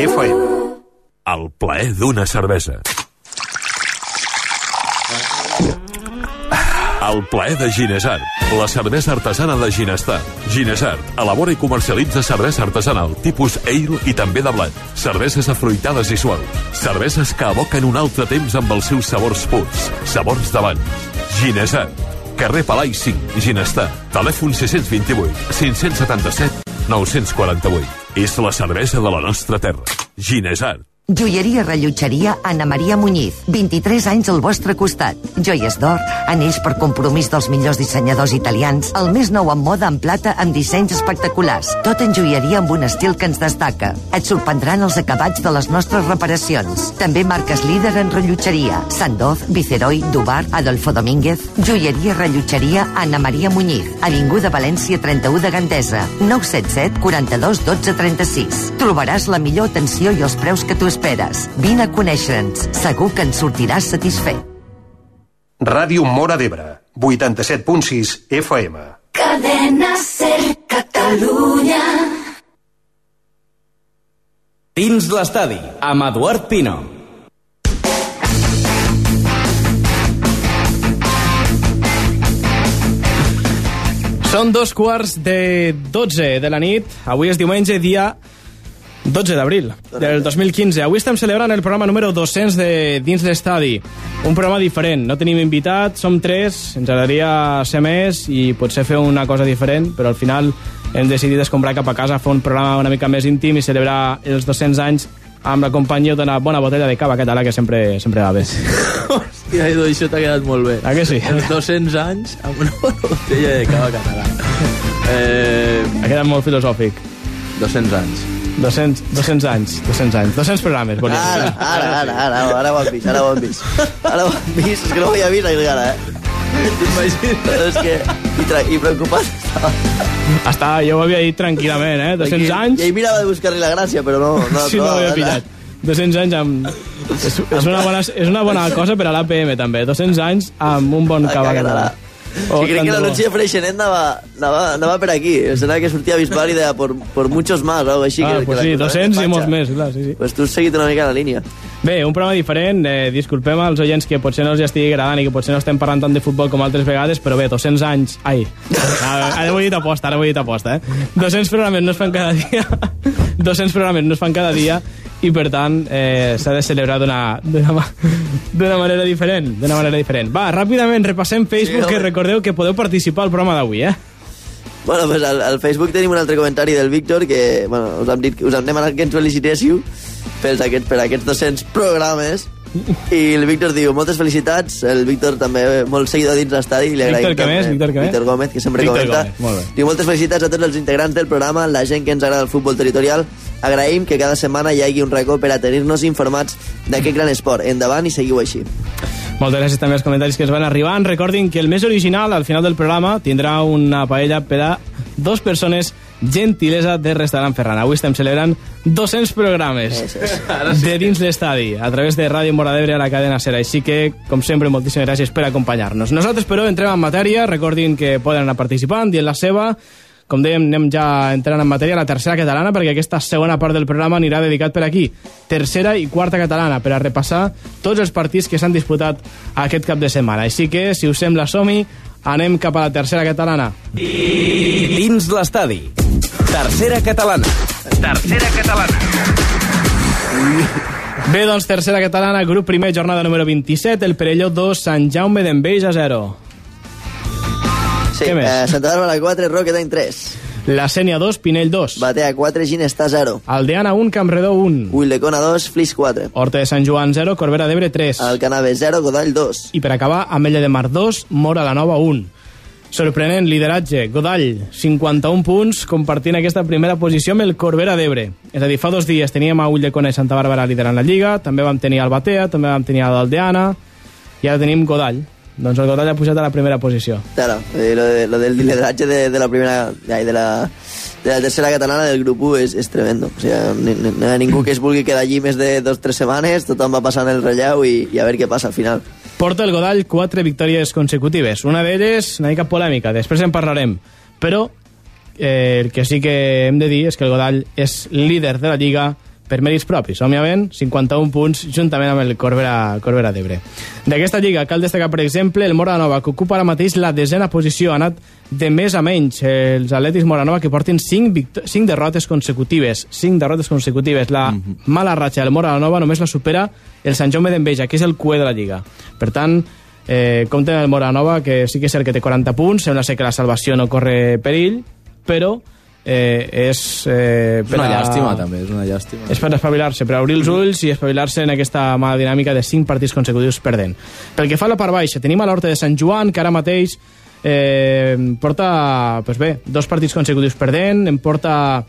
FM. El plaer d'una cervesa. El plaer de Ginesart, la cervesa artesana de Ginestar. Ginesart elabora i comercialitza cervesa artesanal tipus ale i també de blat. Cerveses afruitades i suaus. Cerveses que evoquen un altre temps amb els seus sabors purs. Sabors d'abans. Ginesart. Carrer Palai 5, Ginestar. Telèfon 628 577 948. És la cervesa de la nostra terra. Ginesart. Joieria Rellotgeria Anna Maria Muñiz. 23 anys al vostre costat. Joies d'or, anells per compromís dels millors dissenyadors italians, el més nou en moda en plata amb dissenys espectaculars. Tot en joieria amb un estil que ens destaca. Et sorprendran els acabats de les nostres reparacions. També marques líder en rellotgeria. Sandoz, Viceroy, Dubar, Adolfo Domínguez. Joieria Rellotgeria Anna Maria Muñiz. Avinguda València 31 de Gandesa. 977 42 12 36. Trobaràs la millor atenció i els preus que tu esperes. Vine a conèixer-nos. Segur que en sortiràs satisfet. Ràdio Mora d'Ebre, 87.6 FM. Cadena Ser Catalunya. Dins l'estadi, amb Eduard Pino. Són dos quarts de 12 de la nit. Avui és diumenge, dia 12 d'abril del 2015. Avui estem celebrant el programa número 200 de Dins l'Estadi. Un programa diferent. No tenim invitat, som tres, ens agradaria ser més i potser fer una cosa diferent, però al final hem decidit escombrar cap a casa, fer un programa una mica més íntim i celebrar els 200 anys amb la companyia d'una bona botella de cava català que sempre, sempre va bé. <laughs> Hòstia, Edu, això t'ha quedat molt bé. Ah, que sí? Els 200 anys amb una bona botella de cava català. Eh, Ha quedat molt filosòfic. 200 anys. 200, 200 anys, 200 anys, 200 programes, volia Ara, dir. ara, ara, ara, ara ho han vist, ara ho han vist. Ara ho han vist, és que no ho havia vist encara, eh? T'imagines? És que... I, tra i preocupat estava. Està, jo ho havia dit tranquil·lament, eh? 200 Aquí- anys, I ell mirava de buscar-li la gràcia, però no... no <laughs> si no ho havia pillat. 200 anys amb... És, és, una bona, és una bona cosa per a l'APM, també. 200 anys amb un bon cava català. Català. Sí, crec que l'anunci de Freixenet anava, anava, anava per aquí. Serà que sortia Bisbal i deia por, por muchos más, o així. Ah, que, pues que sí, la cosa 200 i molts més, clar, sí, sí. Pues tu has seguit una mica la línia. Bé, un programa diferent, eh, disculpem als oients que potser no els estigui agradant i que potser no estem parlant tant de futbol com altres vegades, però bé, 200 anys... Ai, ara, ara ho he dit aposta, ara ho he dit aposta, eh? 200 programes no es fan cada dia, <laughs> 200 programes no es fan cada dia, i per tant eh, s'ha de celebrar d'una d'una ma- d'una manera diferent, d'una manera diferent. Va, ràpidament repassem Facebook, Sí, que recordeu que podeu participar al programa d'avui, eh? Bueno, pues al, al Facebook tenim un altre comentari del Víctor que, bueno, us hem, dit, us hem demanat que ens felicitéssiu pels aquests, per aquests 200 programes i el Víctor diu, moltes felicitats el Víctor també molt seguidor dins l'estadi li agraïm Víctor, també. més? Víctor, més? Víctor Gómez, que sempre Víctor comenta Gómez, molt bé. diu, moltes felicitats a tots els integrants del programa la gent que ens agrada el futbol territorial agraïm que cada setmana hi hagi un racó per a tenir-nos informats d'aquest gran esport endavant i seguiu així Moltes gràcies també als comentaris que ens van arribant. Recordin que el més original, al final del programa, tindrà una paella per a dos persones gentilesa de Restaurant Ferran. Avui estem celebrant 200 programes de dins l'estadi a través de Ràdio Mora d'Ebre a la cadena Sera. Així que, com sempre, moltíssimes gràcies per acompanyar-nos. Nosaltres, però, entrem en matèria. Recordin que poden anar participant, dient la seva, Com dèiem, anem ja entrant en matèria la tercera catalana, perquè aquesta segona part del programa anirà dedicat per aquí. Tercera i quarta catalana, per a repassar tots els partits que s'han disputat aquest cap de setmana. Així que, si us sembla, som-hi, anem cap a la tercera catalana. Dins l'estadi. Tercera catalana. Tercera catalana. Bé, doncs, tercera catalana, grup primer, jornada número 27, el Perelló 2, Sant Jaume d'Enveja 0. Sí, Què més? eh, Santa Bàrbara 4, Roquetany 3. La Sènia 2, Pinell 2. Batea 4, Ginestà 0. Aldeana 1, Campredó 1. Huildecona 2, Flix 4. Horta de Sant Joan 0, Corbera d'Ebre 3. Alcanave 0, Godall 2. I per acabar, Ametlla de Mar 2, Mora la Nova 1. Sorprenent lideratge, Godall, 51 punts, compartint aquesta primera posició amb el Corbera d'Ebre. És a dir, fa dos dies teníem a Ulldecona i Santa Bàrbara liderant la Lliga, també vam tenir el Batea, també vam tenir l'Aldeana, i ara tenim Godall. Doncs el Godall ha pujat a la primera posició. Claro, eh, lo, de, lo del lideratge de, de la primera... ai, De la, de la tercera catalana del grup 1 és, és tremendo. O sigui, ni, ni, no hi ha ningú que es vulgui quedar allí més de dos o tres setmanes, tothom va passant el relleu i, i a veure què passa al final. Porta el Godall quatre victòries consecutives. Una d'elles, una mica polèmica, després en parlarem. Però eh, el que sí que hem de dir és que el Godall és líder de la Lliga per mèrits propis. Òbviament, 51 punts juntament amb el Corbera, Corbera d'Ebre. D'aquesta lliga cal destacar, per exemple, el Moranova, que ocupa ara mateix la desena posició. Ha anat de més a menys els atletis Moranova, que porten 5, 5 derrotes consecutives. 5 derrotes consecutives. La mm -hmm. mala ratxa del Moranova només la supera el Sant Jaume d'Enveja, que és el cué de la lliga. Per tant, eh, compten el Moranova, que sí que és cert que té 40 punts, sembla ser que la salvació no corre perill, però eh, és... Eh, És una llàstima, també, és una llàstima. és per espavilar-se, per obrir els ulls i espavilar-se en aquesta mala dinàmica de 5 partits consecutius perdent. Pel que fa a la part baixa, tenim a l'Horta de Sant Joan, que ara mateix eh, porta, pues bé, dos partits consecutius perdent, em porta...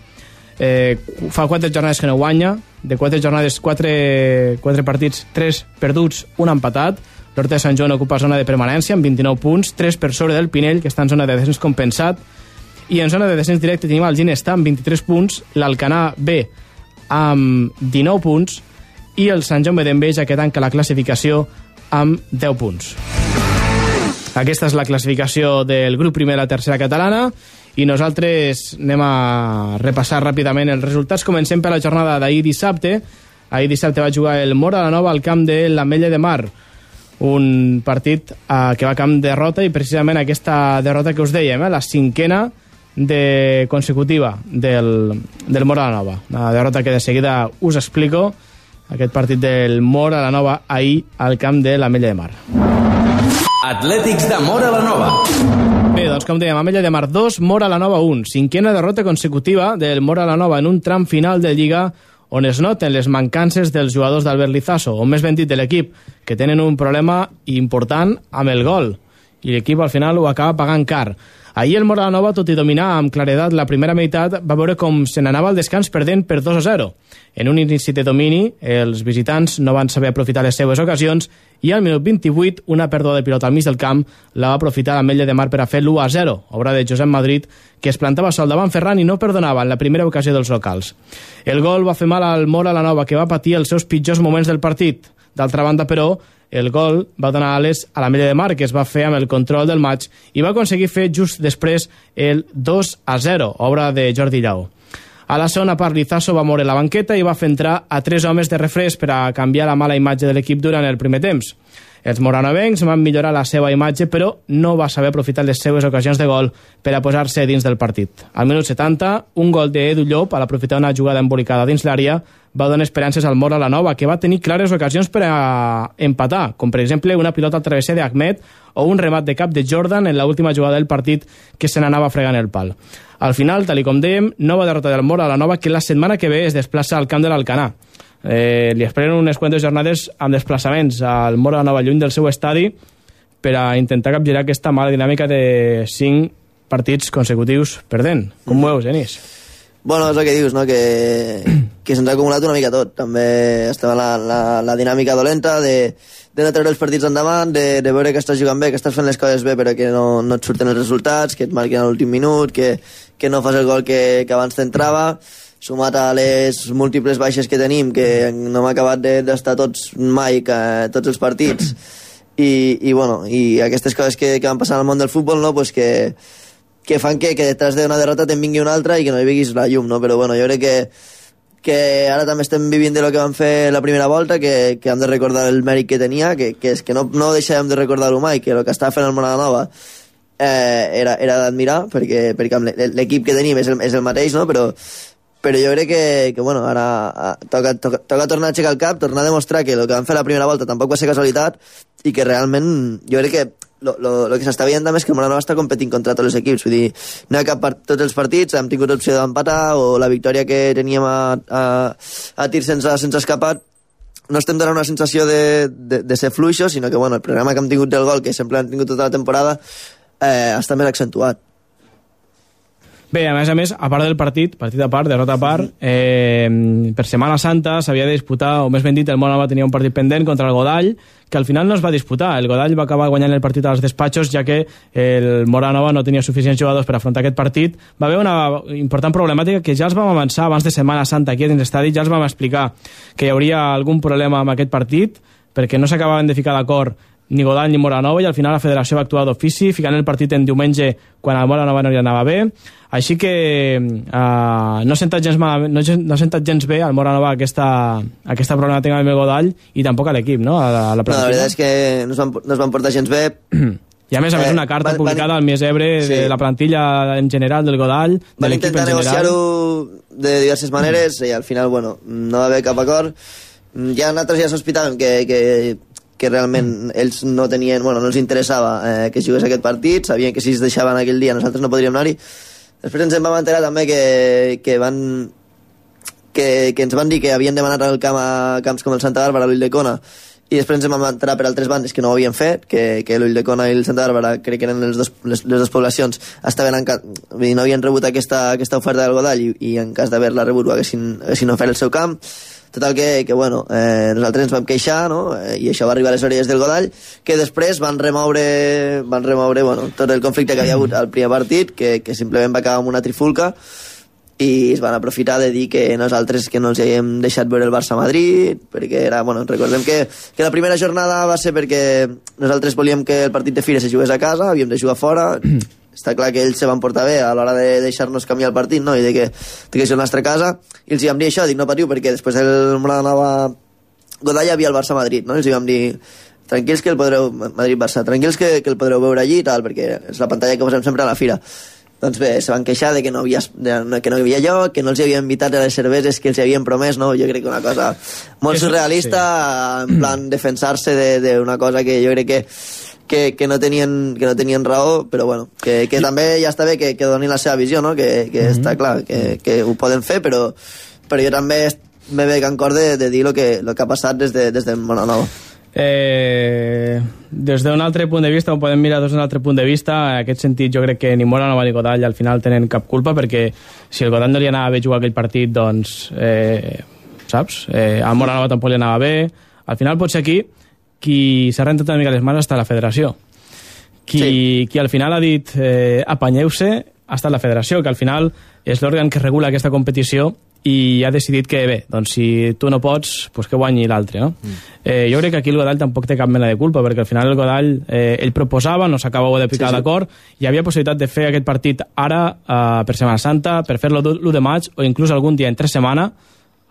Eh, fa 4 jornades que no guanya, de 4 jornades, 4, 4 partits, 3 perduts, un empatat. L'Horta de Sant Joan ocupa zona de permanència amb 29 punts, 3 per sobre del Pinell, que està en zona de descens compensat, i en zona de descens directe tenim el Ginestà amb 23 punts, l'Alcanar B amb 19 punts i el Sant Jaume d'Enveja que tanca la classificació amb 10 punts. Aquesta és la classificació del grup primer de la tercera catalana i nosaltres anem a repassar ràpidament els resultats. Comencem per la jornada d'ahir dissabte. Ahir dissabte va jugar el Mora la Nova al camp de l'Ametlla de Mar un partit eh, que va camp derrota i precisament aquesta derrota que us dèiem, eh, la cinquena de consecutiva del, del Mora la Nova. Una derrota que de seguida us explico. Aquest partit del Mora la Nova ahir al camp de l'Ametlla de Mar. Atlètics de Mora la Nova. Bé, doncs com dèiem, Ametlla de Mar 2, Mora la Nova 1. Cinquena derrota consecutiva del Mora la Nova en un tram final de Lliga on es noten les mancances dels jugadors d'Albert Lizaso, o més ben dit de l'equip, que tenen un problema important amb el gol. I l'equip al final ho acaba pagant car. Ahir el Mora la Nova, tot i dominar amb claredat la primera meitat, va veure com se n'anava al descans perdent per 2 a 0. En un inici de domini, els visitants no van saber aprofitar les seues ocasions i al minut 28, una pèrdua de pilota al mig del camp la va aprofitar l'Ametlla de Mar per a fer l'1 a 0, obra de Josep Madrid, que es plantava sol davant Ferran i no perdonava en la primera ocasió dels locals. El gol va fer mal al Mora la Nova, que va patir els seus pitjors moments del partit. D'altra banda, però, el gol va donar ales a la Mella de Mar, que es va fer amb el control del maig i va aconseguir fer just després el 2 a 0, obra de Jordi Llau. A la segona part, Lizaso va moure la banqueta i va fer entrar a tres homes de refresc per a canviar la mala imatge de l'equip durant el primer temps. Els moranovencs van millorar la seva imatge, però no va saber aprofitar les seues ocasions de gol per a posar-se dins del partit. Al minut 70, un gol d'Edu Llop, a l'aprofitar una jugada embolicada dins l'àrea, va donar esperances al Mora la Nova, que va tenir clares ocasions per a empatar, com per exemple una pilota al travesser d'Ahmed o un remat de cap de Jordan en l'última jugada del partit que se n'anava fregant el pal. Al final, tal com dèiem, nova derrota del Mora la Nova, que la setmana que ve es desplaça al camp de l'Alcanar. Eh, li esperen unes quantes jornades amb desplaçaments al Mora la Nova lluny del seu estadi per a intentar capgirar aquesta mala dinàmica de 5 partits consecutius perdent. Com ho veus, Enis? Bueno, és el que dius, no? que, <clears throat> que se'ns ha acumulat una mica tot. També estava la, la, la dinàmica dolenta de, de no treure els partits endavant, de, de veure que estàs jugant bé, que estàs fent les coses bé però que no, no et surten els resultats, que et marquen a l'últim minut, que, que no fas el gol que, que abans t'entrava, sumat a les múltiples baixes que tenim, que no hem acabat de- d'estar tots mai, que, tots els partits, <clears throat> i, i, bueno, i aquestes coses que, que van passar al món del futbol, no? pues que, que fan que, que detrás d'una derrota te'n vingui una altra i que no hi vegis la llum, no? Però bueno, jo crec que, que ara també estem vivint de lo que vam fer la primera volta, que, que hem de recordar el mèrit que tenia, que, que és que no, no deixàvem de recordar-ho mai, que el que estava fent el Moranova eh, era, era d'admirar, perquè, perquè l'equip que tenim és el, és el mateix, no? Però, però jo crec que, que bueno, ara toca, toca, toca tornar a aixecar el cap, tornar a demostrar que el que vam fer la primera volta tampoc va ser casualitat i que realment jo crec que lo, lo, lo que s'està veient també és que el Moranova està competint contra tots els equips, vull dir, no cap part, tots els partits hem tingut opció d'empatar o la victòria que teníem a, a, a tir sense, sense escapar no estem donant una sensació de, de, de ser fluixos, sinó que bueno, el programa que hem tingut del gol, que sempre hem tingut tota la temporada, eh, està més accentuat. Bé, a més a més, a part del partit, partit a part, derrota a part, eh, per Setmana Santa s'havia de disputar, o més ben dit, el Mònova tenia un partit pendent contra el Godall, que al final no es va disputar. El Godall va acabar guanyant el partit als despatxos, ja que el Moranova no tenia suficients jugadors per afrontar aquest partit. Va haver una important problemàtica que ja els vam avançar abans de Setmana Santa aquí dins l'estadi, ja els vam explicar que hi hauria algun problema amb aquest partit, perquè no s'acabaven de ficar d'acord ni Godall ni Moranova i al final la federació va actuar d'ofici ficant el partit en diumenge quan al Moranova no li anava bé així que uh, no, ha sentat gens malament, no, ha no ha sentat gens bé al Moranova aquesta, aquesta problemàtica amb el Godall i tampoc a l'equip, no? A la, a la No, la veritat és que no es van, no es van portar gens bé. I a més a més Eh, una carta van- publicada van- al Mies Ebre Sí. de la plantilla en general del Godall, de Van l'equip intentar en general. negociar-ho de diverses maneres i al final, bueno, no va haver cap acord. Ja nosaltres ja sospitàvem que, que, que realment ells no tenien, bueno, no els interessava eh, que jugués aquest partit, sabien que si es deixaven aquell dia nosaltres no podríem anar-hi. Després ens en vam enterar també que, que van que, que ens van dir que havien demanat el camp a camps com el Santa Bàrbara, l'Ull de Cona, i després ens vam enterar per altres bandes que no ho havien fet, que, que l'Ull de Cona i el Santa Bàrbara, crec que eren les, dos, les, les dues poblacions, estaven en, no havien rebut aquesta, aquesta oferta del Godall i, i en cas d'haver-la rebut ho haguessin, haguessin ofert el seu camp. Total que, que bueno, eh, nosaltres ens vam queixar, no? Eh, i això va arribar a les orelles del Godall, que després van remoure, van remoure bueno, tot el conflicte que havia hagut al primer partit, que, que simplement va acabar amb una trifulca, i es van aprofitar de dir que nosaltres que no els havíem deixat veure el Barça a Madrid perquè era, bueno, recordem que, que la primera jornada va ser perquè nosaltres volíem que el partit de Fira se jugués a casa havíem de jugar fora està clar que ells se van portar bé a l'hora de deixar-nos canviar el partit no? i de que, de que és la nostra casa i els hi vam dir això, dic no patiu perquè després del Moranova Godall hi havia el Barça a Madrid no? els hi vam dir tranquils que el podreu Madrid-Barça, tranquils que, que el podreu veure allí i tal, perquè és la pantalla que posem sempre a la fira doncs bé, se van queixar de que no, havia, de, que no hi havia lloc, que no els hi havien invitat a les cerveses que els havien promès, no? Jo crec que una cosa molt surrealista, en plan defensar-se de- d'una cosa que jo crec que, que, que, no tenien, que no tenien raó, però bueno, que, que també ja està bé que, que donin la seva visió, no? Que, que està clar, que, que ho poden fer, però, però jo també me ve en cor de, de dir el que, lo que ha passat des, de, des del Mononova. Eh, des d'un altre punt de vista, ho podem mirar des d'un altre punt de vista, en aquest sentit jo crec que ni Mora ni Godall al final tenen cap culpa perquè si el Godall no li anava bé jugar aquell partit, doncs, eh, saps? Eh, a Mora Nova tampoc li anava bé. Al final potser aquí qui s'ha rentat una mica les mans està la federació. Qui, sí. qui al final ha dit eh, apanyeu-se ha estat la federació, que al final és l'òrgan que regula aquesta competició i ha decidit que, bé, doncs si tu no pots, doncs que guanyi l'altre, no? Mm. Eh, jo crec que aquí el Godall tampoc té cap mena de culpa, perquè al final el Godall, eh, ell proposava, no s'acabava de picar Sí, sí. d'acord, hi havia possibilitat de fer aquest partit ara, eh, per Setmana Santa, per fer-lo l'1 de maig, o inclús algun dia entre setmana,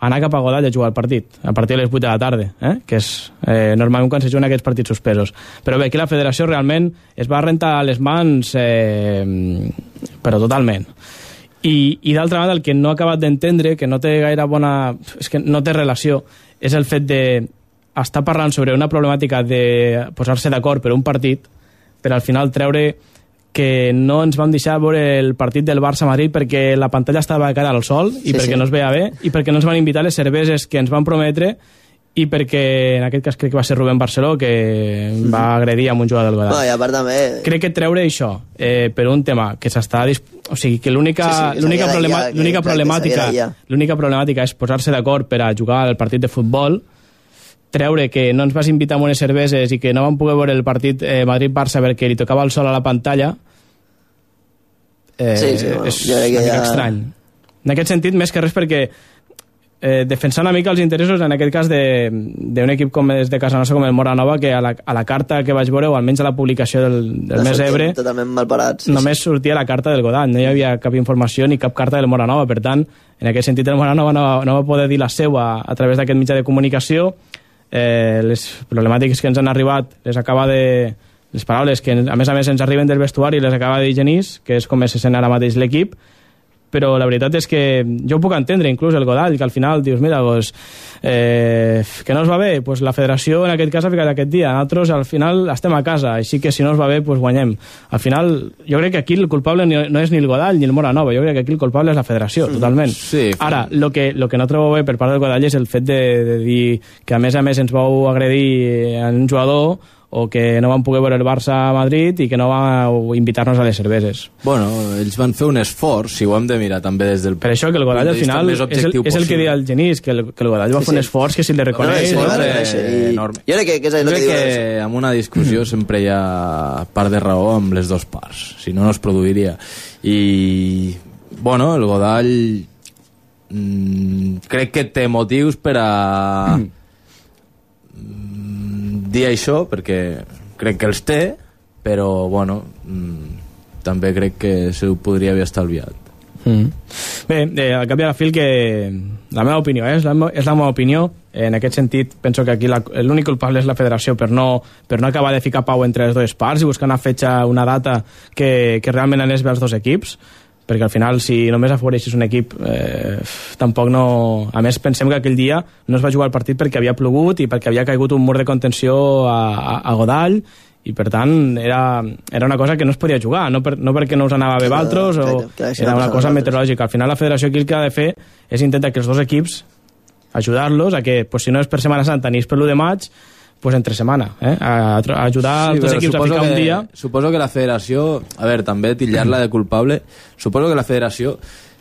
anar cap a Godall a jugar el partit, a partir de les 8 de la tarda, eh? que és eh, normalment quan se juguen aquests partits suspesos. Però bé, aquí la federació realment es va rentar les mans, eh, però totalment. I, i d'altra banda, el que no he acabat d'entendre, que no té gaire bona... és que no té relació, és el fet de estar parlant sobre una problemàtica de posar-se d'acord per un partit, per al final treure que no ens vam deixar veure el partit del Barça-Madrid perquè la pantalla estava cara al sol i Sí, perquè sí. no es veia bé i perquè no ens van invitar les cerveses que ens van prometre i perquè en aquest cas crec que va ser Rubén Barceló que va agredir amb un jugador del Godall. No, I a part també... Crec que treure això eh, per un tema que s'està... O sigui, que l'única Sí, sí, que problema, ja, que- problemàtica l'única problemàtica és posar-se d'acord per a jugar al partit de futbol treure que no ens vas invitar amb unes cerveses i que no vam poder veure el partit eh, Madrid-Barça perquè li tocava el sol a la pantalla eh, Sí, sí, bueno, és una mica ja- estrany. En aquest sentit, més que res perquè eh, defensar una mica els interessos, en aquest cas, de- d'un equip com és de casa nostra, com el Moranova, que a la, a la carta que vaig veure, o almenys a la publicació del, del De mes Ebre, Totalment malparats. Sí, només sortia la carta del Godall, no hi havia cap informació ni cap carta del Moranova, per tant, en aquest sentit el Moranova no, no va poder dir la seva a través d'aquest mitjà de comunicació, eh, les problemàtiques que ens han arribat les acaba de... les paraules que a més a més ens arriben del vestuari les acaba de dir Genís, que és com se sent ara mateix l'equip, però la veritat és que jo ho puc entendre, inclús el Godall, que al final dius, mira, pues, eh, que no us va bé, pues la federació en aquest cas ha ficat aquest dia, nosaltres al final estem a casa, així que si no us va bé, pues guanyem. Al final, jo crec que aquí el culpable no és ni el Godall ni el Moranova, jo crec que aquí el culpable és la federació, totalment. Sí, Ara, lo que, lo que no trobo bé per part del Godall és el fet de, de dir que a més a més ens vau agredir a un jugador o que no vam poder veure el Barça a Madrid i que no vau invitar-nos a les cerveses. Bueno, ells van fer un esforç, si ho hem de mirar també des del... Per això que el Godall al final és el, és el que deia el Genís, que el, que el Godall va Sí, fer un sí. esforç que si li reconeix... No, No, no, i- enorme. Jo crec que, que és el Jo que crec diu que en una discussió sempre hi ha part de raó amb les dues parts, si no, no es produiria. I, bueno, el Godall mm, crec que té motius per a mm, dir això, perquè crec que els té, però, bueno, mm, també crec que se ho podria haver estalviat. Mm. Bé, eh, al cap i a la fil que la meva opinió eh, és, la, és la meva opinió en aquest sentit penso que aquí l'únic culpable és la federació per no, per no acabar de ficar pau entre les dues parts i buscar una fetxa, una data que, que realment anés bé als dos equips perquè al final si només afavoreixes un equip eh, tampoc no... A més pensem que aquell dia no es va jugar el partit perquè havia plogut i perquè havia caigut un mur de contenció a, a, a Godall i per tant era, era una cosa que no es podia jugar, no, per, no perquè no us anava bé Valtros o era una cosa meteorològica. Al final la federació aquí el que ha de fer és intentar que els dos equips ajudar-los a que, pues, si no és per Setmana Santa ni és per l'1 de maig, pues entre setmana, eh? a, a ajudar els dos equips a suposo ficar que, un dia. Suposo que la federació, a veure, també titllar-la de culpable, suposo que la federació,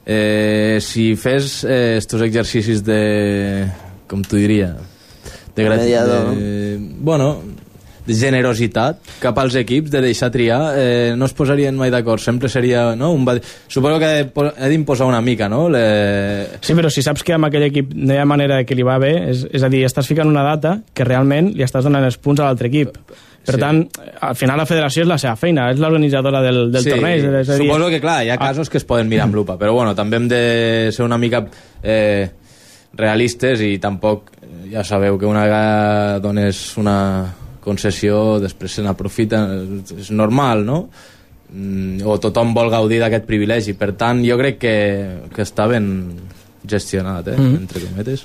eh, si fes eh, estos exercicis de, com t'ho diria, de, Mediador. de, bueno, de generositat cap als equips, de deixar triar, eh, no es posarien mai d'acord, sempre seria, no? Un, suposo que ha d'imposar una mica, no? Le... Sí, però si saps que amb aquell equip no hi ha manera de que li va bé, és, és a dir, estàs ficant una data que realment li estàs donant els punts a l'altre equip. Per Sí. tant, al final la federació és la seva feina, és l'organitzadora del, del sí, torneig. És a dir, suposo que, clar, hi ha casos que es poden mirar amb lupa, però bueno, també hem de ser una mica eh, realistes i tampoc, eh, ja sabeu que una vegada dones una concessió, després se n'aprofita, és normal, no? Mm, o tothom vol gaudir d'aquest privilegi. Per tant, jo crec que, que està ben gestionat, eh? Mhm. entre cometes.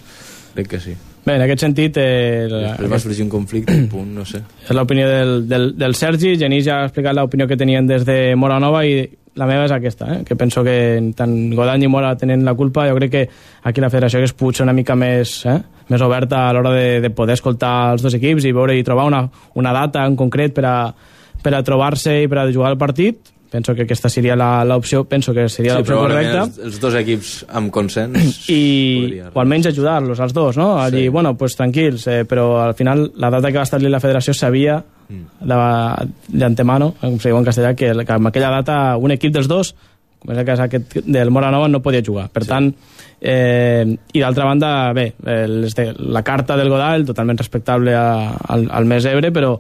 Crec que sí. Bé, en aquest sentit, eh, Després va sorgir un conflicte, un punt, no sé. és l'opinió del, del, del Sergi, Genís ja ha explicat l'opinió que tenien des de Moranova i la meva és aquesta, eh? que penso que tant Godany i Mora tenen la culpa, jo crec que aquí la federació que es pot ser una mica més, eh? més oberta a l'hora de, de poder escoltar els dos equips i veure i trobar una, una data en concret per a, per a trobar-se i per a jugar el partit penso que aquesta seria la- l'opció penso que seria Sí, l'opció correcta els, els dos equips amb consens i, o almenys ajudar-los als dos, no? A dir, Sí. bueno, pues tranquils, eh, però al final la data que va establir la federació sabia Mm. d'antemano, com se diu en castellà, que, que amb aquella data un equip dels dos, com és el cas aquest del Moranova, no podia jugar. Per tant, eh, i d'altra banda, bé, eh, les de, la carta del Godall, totalment respectable a, al, al mes Ebre, però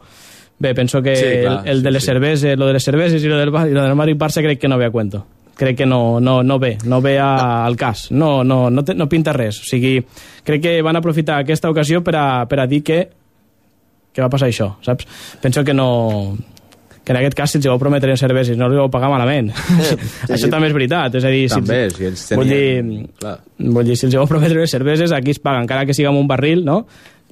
bé, penso que Sí, clar, el, el de sí, les sí. cerveses, lo de les cerveses i lo del, Bar- i lo del Madrid Barça crec que no ve a cuento crec que no, no, no ve, no ve a, al cas, no, no, no, te, no pinta res. O sigui, crec que van aprofitar aquesta ocasió per a, per a dir que, que va passar això, saps? Penso que no que en aquest cas si els vau prometre cerveses no els vau pagar malament. <laughs> sí, això sí. també és veritat. És a dir, També, si, si ells vull tenien... dir, Clar. Vull dir, si els vau prometre les cerveses, aquí es paga, encara que siga amb un barril, no?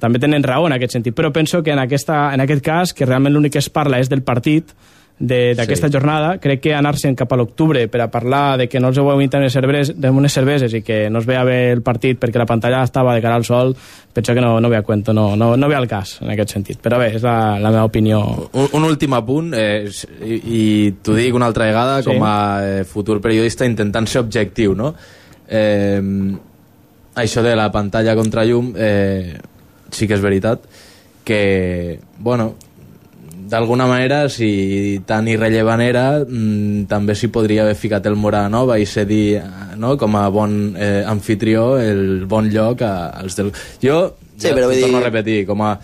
També tenen raó en aquest sentit, però penso que en, aquesta, en aquest cas, que realment l'únic que es parla és del partit, de- d'aquesta Sí. jornada, crec que anar-se'n cap a l'octubre per a parlar de que no els heu invitat unes cerveses, unes cerveses i que no es veia bé el partit perquè la pantalla estava de cara al sol, penso que no, no ve a cuento, no, no, no ve al cas en aquest sentit. Però bé, és la, la meva opinió. Un, un últim apunt, eh, i, i t'ho dic una altra vegada, Sí. com a eh, futur periodista, intentant ser objectiu, no? Eh, això de la pantalla contra llum, eh, sí que és veritat, que, bueno, d'alguna manera, si tan irrellevant era, mm, també s'hi podria haver ficat el Mora Nova i ser dir, no? com a bon eh, anfitrió el bon lloc a, als del... Jo, Sí, jo però vull torno dir- a repetir, com a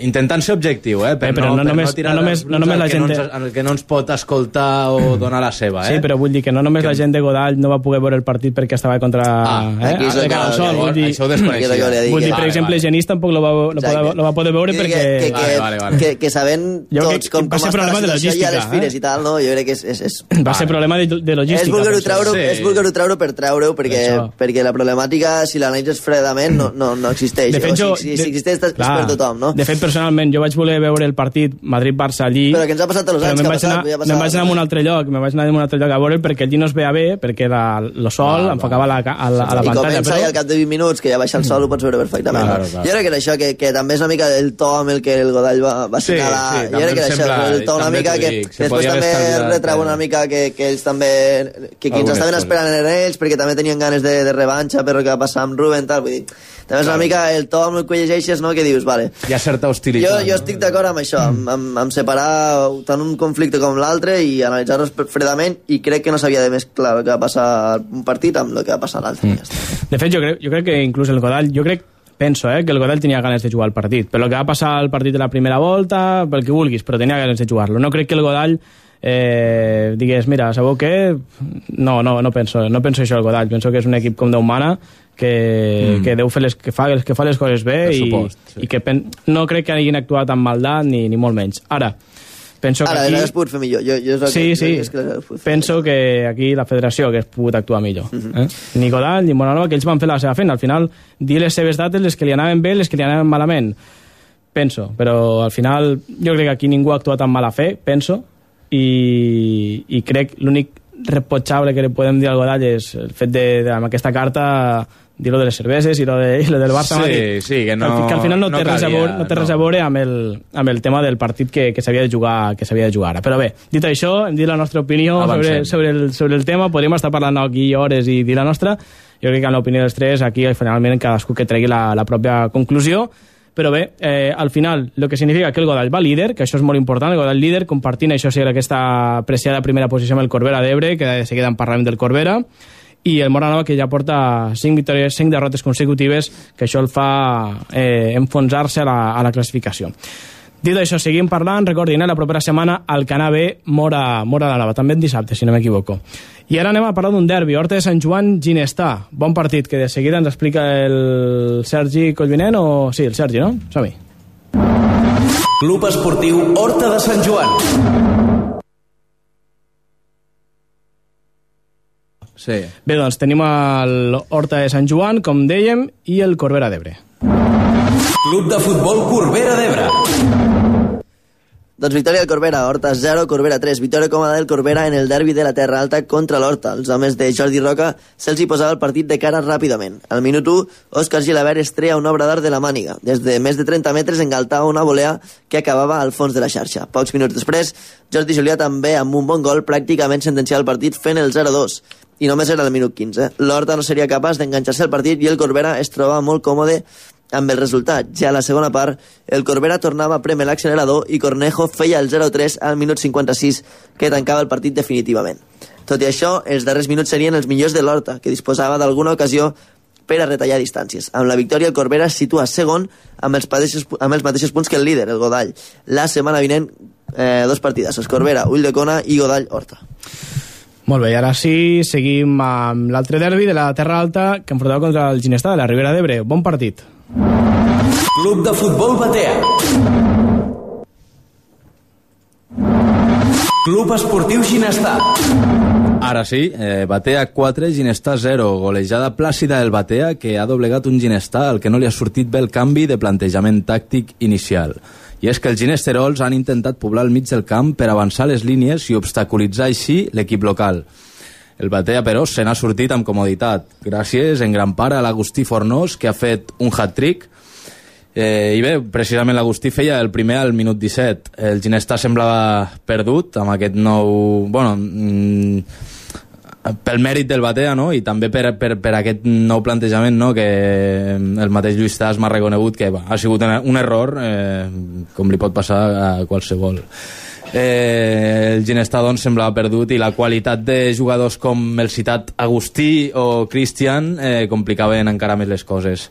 intentant ser objectiu, eh? Per Eh, però no per només- tirar no només- no només la que gent no ens, al que no ens pot escoltar o donar la seva, eh? Sí, però vull dir que no només la gent de Godall no va poder veure el partit perquè estava contra... Ah, eh? aquí és de el que- sol, vull dir, Això ho desconeixia. El que vull dir que- per exemple, vale. Genís tampoc lo va, lo, podrà, lo va poder veure perquè... Que, que, Vale, vale, vale. que, que sabent Jo tots que com, va com està la situació i a les fires eh? i tal, no? Jo crec que és... és, és Va ser problema de, de logística. és vulgar-ho penso. treure, Sí. és vulgar treure per treure-ho perquè, perquè la problemàtica, si l'analitzes fredament, no, no, no existeix. De fet, jo... si, si existeix, és per tothom, no? De fet, personalment, jo vaig voler veure el partit Madrid-Barça allí... Però que ens ha passat els però anys me'n que ha vaig passat, anar, me'n vaig anar a un altre lloc, me'n vaig anar a un altre lloc a veure perquè allí no es veia bé, perquè era el sol, Va, enfocava la, a la, a la I pantalla, comença i però... al cap de 20 minuts, que ja baixa el sol, ho pots veure perfectament. Claro, claro. Jo crec que era això, que, que també és una mica el to amb el que el Godall va, va Sí, assenyalar. sí, jo crec que era això, sembla- el to una mica que dic, se després també retreu eh. una mica que, que ells també... que qui ens estaven esperant eren ells, perquè també tenien ganes de, de revanxa per el que va passar amb Ruben, tal, vull dir... També és una mica el to amb el que llegeixes, no?, que dius, vale, Hi ha certa jo, hostilitat. jo estic d'acord amb això, amb, amb, amb separar tant un conflicte com l'altre i analitzar-los fredament i crec que no s'havia de mesclar el que va passar un partit amb el que va passar a l'altre. Mm. Ja. De fet, jo crec, jo crec que inclús el Godall, jo crec, penso, eh, que el Godall tenia ganes de jugar el partit. Per lo que va passar al partit de la primera volta, pel que vulguis, però tenia ganes de jugar-lo. No crec que el Godall eh, digués, mira, sabeu què? No, no, no penso, no penso això el Godall. Penso que és un equip com d'humana que, mm. que deu fer les, que fa, que fa les coses bé Per i, supost, sí. i que pen, no crec que hagin actuat amb maldat ni, ni molt menys. Ara, penso Ara, que aquí... les pogut fer millor. Jo, jo és Sí, que, sí. És que les Penso que aquí la federació hagués pogut actuar millor. eh? Ni Godall ni Moranova, que ells van fer la seva feina. Al final, dir les seves dates, les que li anaven bé, les que li anaven malament. Penso, però al final jo crec que aquí ningú ha actuat amb mala fe, penso, i, i crec l'únic reprotxable que li podem dir al Godall és el fet de, de amb aquesta carta dir lo de les cerveses i lo, de, i lo del Barça Sí, Madrid. sí, que no- al, que al final no, no té, res a calia, veure, no té res a no. veure amb el, amb el tema del partit que, que s'havia de jugar que s'havia de jugar ara. Però bé, dit això, hem dit la nostra opinió sobre, Avancem. sobre, el, sobre el tema, podríem estar parlant aquí hores i dir la nostra. Jo crec que en l'opinió dels tres, aquí finalment cadascú que tregui la, la pròpia conclusió. Però bé, eh, al final, el que significa que el Godall va líder, que això és molt important, el Godall líder, compartint això sí, aquesta apreciada primera posició amb el Corbera d'Ebre, que de seguida en parlarem del Corbera, i el Moranova que ja porta 5 victòries, 5 derrotes consecutives, que això el fa eh, enfonsar-se a, la, a la classificació. Dit això, seguim parlant, recordin, eh, la propera setmana al Canà B Mora, Mora la Nava, també en dissabte, si no m'equivoco. I ara anem a parlar d'un derbi, Horta de Sant Joan, Ginestà. Bon partit, que de seguida ens explica el Sergi Collvinent, o... Sí, el Sergi, no? Som-hi. Club Esportiu Horta de Sant Joan. Sí. Bé, doncs tenim el Horta de Sant Joan, com dèiem, i el Corbera d'Ebre. Club de Futbol Corbera d'Ebre. Doncs victòria del Corbera, Horta 0, Corbera 3. Victòria còmoda del Corbera en el derbi de la Terra Alta contra l'Horta. Els homes de Jordi Roca se'ls hi posava el partit de cara ràpidament. Al minut 1, Òscar Gilabert estreia un obrador de la màniga. Des de més de 30 metres engaltava una volea que acabava al fons de la xarxa. Pocs minuts després, Jordi Julià també amb un bon gol pràcticament sentenciava el partit fent el 0-2 i només era el minut 15. L'Horta no seria capaç d'enganxar-se al partit i el Corbera es trobava molt còmode amb el resultat. Ja a la segona part, el Corbera tornava a premer l'accelerador i Cornejo feia el 0-3 al minut 56, que tancava el partit definitivament. Tot i això, els darrers minuts serien els millors de l'Horta, que disposava d'alguna ocasió per a retallar distàncies. Amb la victòria, el Corbera es situa segon amb els, mateixos, amb els mateixos punts que el líder, el Godall. La setmana vinent, eh, dos partides, el Corbera, Ulldecona i Godall Horta. Molt bé, ara sí, seguim amb l'altre derbi de la Terra Alta que enfrontava contra el Ginestà de la Ribera d'Ebre. Bon partit. Club de Futbol Batea. Club Esportiu Ginestà. Ara sí, eh, Batea 4, Ginestà 0. Golejada plàcida del Batea que ha doblegat un Ginestà al que no li ha sortit bé el canvi de plantejament tàctic inicial. I és que els ginesterols han intentat poblar el mig del camp per avançar les línies i obstaculitzar així l'equip local. El Batea, però, se n'ha sortit amb comoditat, gràcies en gran part a l'Agustí Fornós, que ha fet un hat-trick, Eh, I bé, precisament l'Agustí feia el primer al minut 17. El Ginestà semblava perdut amb aquest nou... Bueno, mm, pel mèrit del Batea, no? I també per, per, per aquest nou plantejament, no? Que el mateix Lluís Tas m'ha reconegut que va, ha sigut un error, eh, com li pot passar a qualsevol. Eh, el Ginestà doncs, semblava perdut i la qualitat de jugadors com el citat Agustí o Cristian eh, complicaven encara més les coses.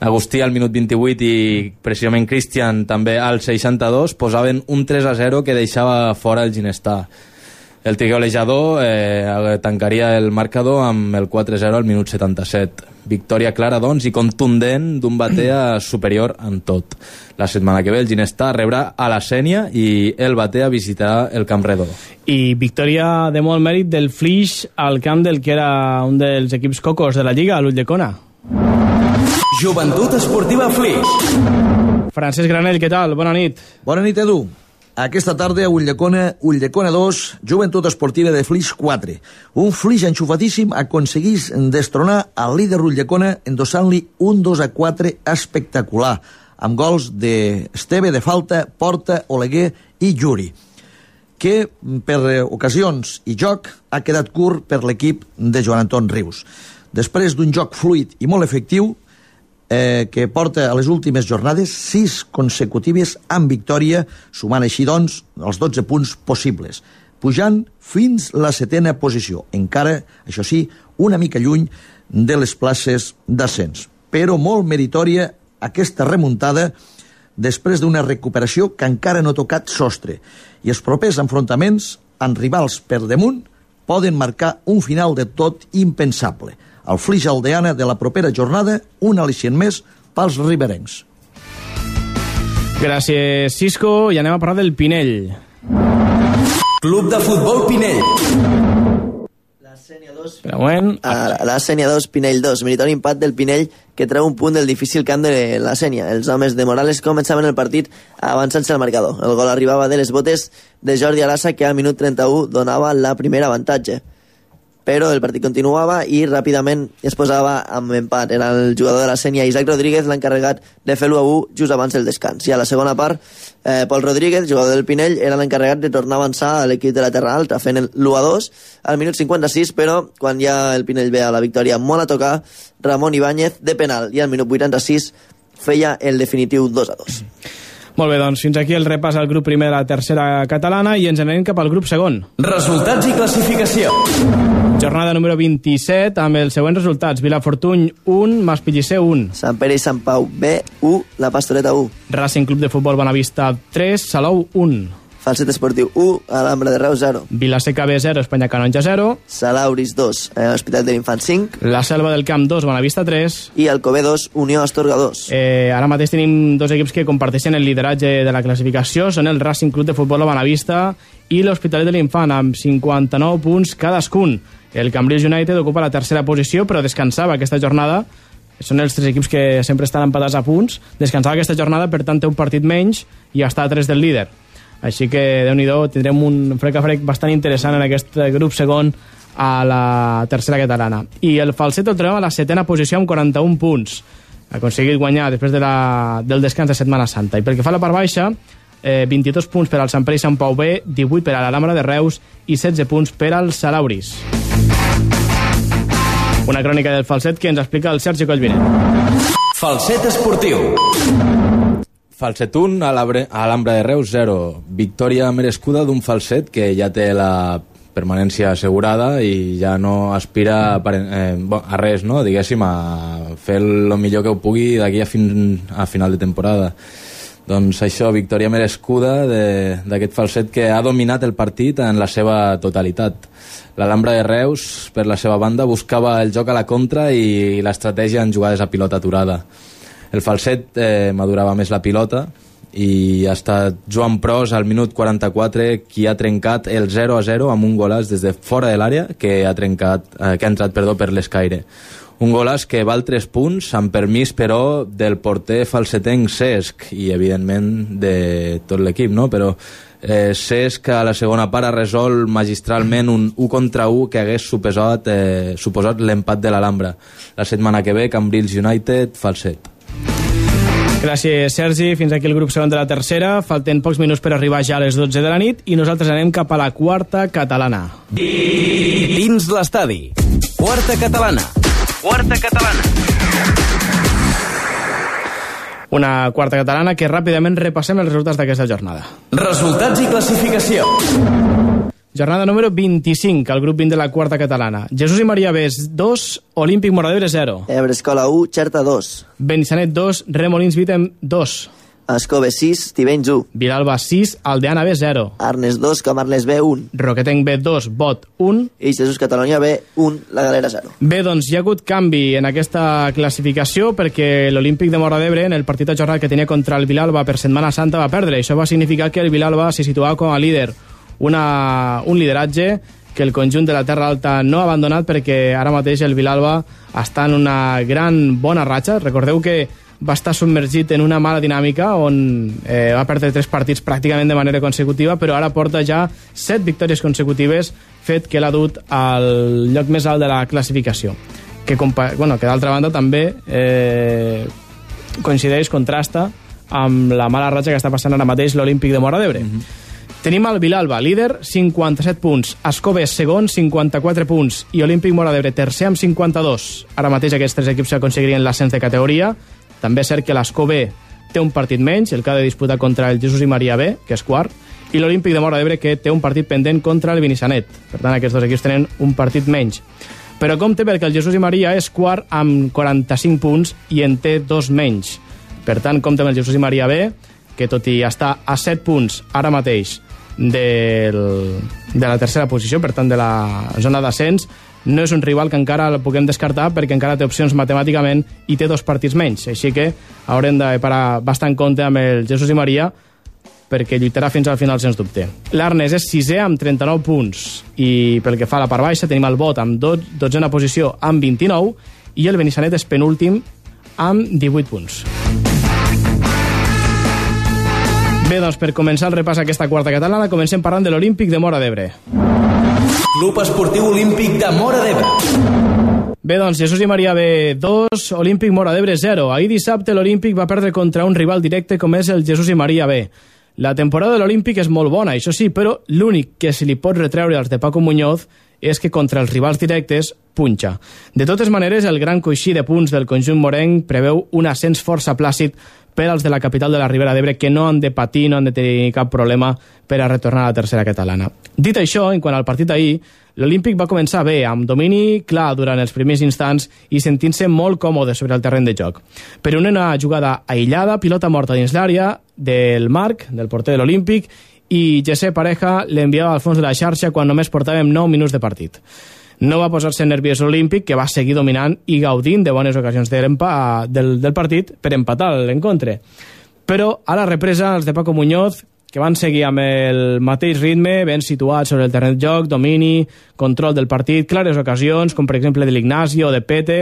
Agustí al minut 28 i precisament Cristian també al 62 posaven un 3 a 0 que deixava fora el Ginestà. El tigolejador eh, tancaria el marcador amb el 4-0 al minut 77. Victòria clara, doncs, i contundent d'un Batea superior en tot. La setmana que ve el Ginestà rebrà a la Sènia i el Batea visitarà el Camp Redó. I victòria de molt mèrit del Flix al camp del que era un dels equips cocos de la Lliga, l'Ulldecona. Joventut Esportiva Flix. Francesc Granell, què tal? Bona nit. Bona nit, Edu. Aquesta tarda a Ulldecona, Ulldecona 2, Joventut Esportiva de Flix 4. Un Flix enxufatíssim aconseguís destronar al líder Ulldecona endossant-li un 2 a 4 espectacular, amb gols de Esteve de falta, Porta, Oleguer i Juri que per ocasions i joc ha quedat curt per l'equip de Joan Anton Rius. Després d'un joc fluid i molt efectiu, eh, que porta a les últimes jornades sis consecutives amb victòria, sumant així, doncs, els 12 punts possibles, pujant fins la setena posició, encara, això sí, una mica lluny de les places d'ascens. Però molt meritòria aquesta remuntada després d'una recuperació que encara no ha tocat sostre. I els propers enfrontaments amb rivals per damunt poden marcar un final de tot impensable al Flix Aldeana de la propera jornada, un al·licient més pels riberencs. Gràcies, Cisco. I anem a parlar del Pinell. Club de Futbol Pinell. Espera un moment. A la Sènia 2, Pinell 2. Meritori empat del Pinell que treu un punt del difícil camp de la Sènia. Els homes de Morales començaven el partit avançant-se al marcador. El gol arribava de les botes de Jordi Arassa que al minut 31 donava la primera avantatge però el partit continuava i ràpidament es posava amb empat. Era el jugador de la Sènia, Isaac Rodríguez, l'encarregat de fer l'1 a 1 just abans del descans. I a la segona part, eh, Pol Rodríguez, jugador del Pinell, era l'encarregat de tornar a avançar a l'equip de la Terra Alta, fent l'1 a 2 al minut 56, però quan ja el Pinell ve a la victòria molt a tocar, Ramon Ibáñez de penal, i al minut 86 feia el definitiu 2 a 2. Molt bé, doncs fins aquí el repàs al grup primer de la tercera catalana i ens anem cap al grup segon. Resultats i classificació. Jornada número 27 amb els següents resultats. Vilafortuny 1, Maspillisser 1. Sant Pere i Sant Pau B, 1, La Pastoreta 1. Racing Club de Futbol Bonavista 3, Salou 1. Falset Esportiu 1, Alhambra de Reus 0. Vilaseca B 0, Espanya Canonja 0. Salauris 2, eh, Hospital de l'Infant 5. La Selva del Camp 2, Bonavista 3. I Alcobé 2, Unió Astorga 2. Eh, ara mateix tenim dos equips que comparteixen el lideratge de la classificació. Són el Racing Club de Futbol Bonavista i l'Hospitalet de l'Infant, amb 59 punts cadascun. El Cambrils United ocupa la tercera posició, però descansava aquesta jornada. Són els tres equips que sempre estan empatats a punts. Descansava aquesta jornada, per tant té un partit menys i està a tres del líder. Així que, déu nhi tindrem un frec a frec bastant interessant en aquest grup segon a la tercera catalana. I el Falset el trobem a la setena posició amb 41 punts. Ha aconseguit guanyar després de la, del descans de Setmana Santa. I pel que fa a la part baixa, eh, 22 punts per al Sant Pere i Sant Pau B, 18 per a l'Alhambra de Reus i 16 punts per als Salauris. Una crònica del falset que ens explica el Sergi Collvinet. Falset esportiu. Falset 1, a l'Abre- a l'Alhambra de Reus 0. Victòria merescuda d'un falset que ja té la permanència assegurada i ja no aspira a, pare- eh, bo, a res, no? diguéssim, a fer el millor que ho pugui d'aquí a, fin, a final de temporada. Doncs això, victòria merescuda d'aquest falset que ha dominat el partit en la seva totalitat. L'Alhambra de Reus, per la seva banda, buscava el joc a la contra i l'estratègia en jugades a pilota aturada. El falset eh, madurava més la pilota i ha estat Joan Pros al minut 44 qui ha trencat el 0 a 0 amb un golàs des de fora de l'àrea que ha trencat eh, que ha entrat perdó per l'escaire. Un golàs que val 3 punts, amb permís, però, del porter falsetenc Cesc i, evidentment, de tot l'equip, no? Però eh, Cesc a la segona part ha resolt magistralment un 1 contra 1 que hagués suposat, eh, suposat l'empat de l'Alhambra. La setmana que ve, Cambrils United, falset. Gràcies, Sergi. Fins aquí el grup segon de la tercera. Falten pocs minuts per arribar ja a les 12 de la nit i nosaltres anem cap a la quarta catalana. Dins l'estadi. Quarta catalana. Quarta catalana. Una quarta catalana que ràpidament repassem els resultats d'aquesta jornada. Resultats i classificació. Jornada número 25, al grup 20 de la quarta catalana. Jesús i Maria Bes, 2, Olímpic Moradebre, 0. Ebre Escola 1, Xerta 2. Benissanet, 2, Remolins Vitem, 2. Escove 6, Tivenys 1. Vilalba, 6, Aldeana B, 0. Arnes 2, Camarles B, 1. Roquetenc B, 2, Bot, 1. I Jesús Catalunya B, 1, La Galera 0. Bé, doncs hi ha hagut canvi en aquesta classificació perquè l'Olímpic de Mora d'Ebre en el partit de jornada que tenia contra el Vilalba per Setmana Santa va perdre. Això va significar que el Vilalba se situava com a líder. Una, un lideratge que el conjunt de la Terra Alta no ha abandonat perquè ara mateix el Vilalba està en una gran bona ratxa. Recordeu que va estar submergit en una mala dinàmica on eh, va perdre tres partits pràcticament de manera consecutiva, però ara porta ja set victòries consecutives, fet que l'ha dut al lloc més alt de la classificació. Que, bueno, que d'altra banda també eh, coincideix, contrasta amb la mala ratxa que està passant ara mateix l'Olímpic de Mora d'Ebre. Mm -hmm. Tenim el Vilalba, líder, 57 punts. Escobe, segon, 54 punts. I Olímpic Mora d'Ebre, tercer, amb 52. Ara mateix aquests tres equips aconseguirien l'ascens de categoria. També és cert que l'Escobe té un partit menys, el que ha de disputar contra el Jesús i Maria B, que és quart, i l'Olímpic de Mora d'Ebre, que té un partit pendent contra el Benissanet. Per tant, aquests dos equips tenen un partit menys. Però compte perquè el Jesús i Maria és quart amb 45 punts i en té dos menys. Per tant, compte amb el Jesús i Maria B, que tot i estar a 7 punts ara mateix del, de la tercera posició, per tant de la zona d'ascens, no és un rival que encara el puguem descartar perquè encara té opcions matemàticament i té dos partits menys. Així que haurem de parar bastant compte amb el Jesús i Maria perquè lluitarà fins al final, sens dubte. L'Arnes és sisè amb 39 punts i pel que fa a la part baixa tenim el Bot amb 12a posició amb 29 i el Benissanet és penúltim amb 18 punts. Bé, doncs per començar el repàs a aquesta quarta catalana comencem parlant de l'Olímpic de Mora d'Ebre. Club Esportiu Olímpic de Mora d'Ebre. Bé, doncs, Jesús i Maria B 2, Olímpic Mora d'Ebre 0. Ahir dissabte l'Olímpic va perdre contra un rival directe com és el Jesús i Maria B. La temporada de l'Olímpic és molt bona, això sí, però l'únic que se li pot retreure als de Paco Muñoz és que contra els rivals directes punxa. De totes maneres, el gran coixí de punts del conjunt morenc preveu un ascens força plàcid per als de la capital de la Ribera d'Ebre que no han de patir, no han de tenir cap problema per a retornar a la tercera catalana. Dit això, en quant al partit d'ahir, l'Olímpic va començar bé, amb domini clar durant els primers instants i sentint-se molt còmode sobre el terreny de joc. Per una jugada aïllada, pilota morta dins l'àrea del Marc, del porter de l'Olímpic, i José Pareja l'enviava al fons de la xarxa quan només portàvem 9 minuts de partit. No va posar-se nerviós l'Olímpic, que va seguir dominant i gaudint de bones ocasions de del, del partit per empatar l'encontre. Però a la represa, els de Paco Muñoz, que van seguir amb el mateix ritme, ben situats sobre el terreny de joc, domini, control del partit, clares ocasions, com per exemple de l'Ignasi o de Pete,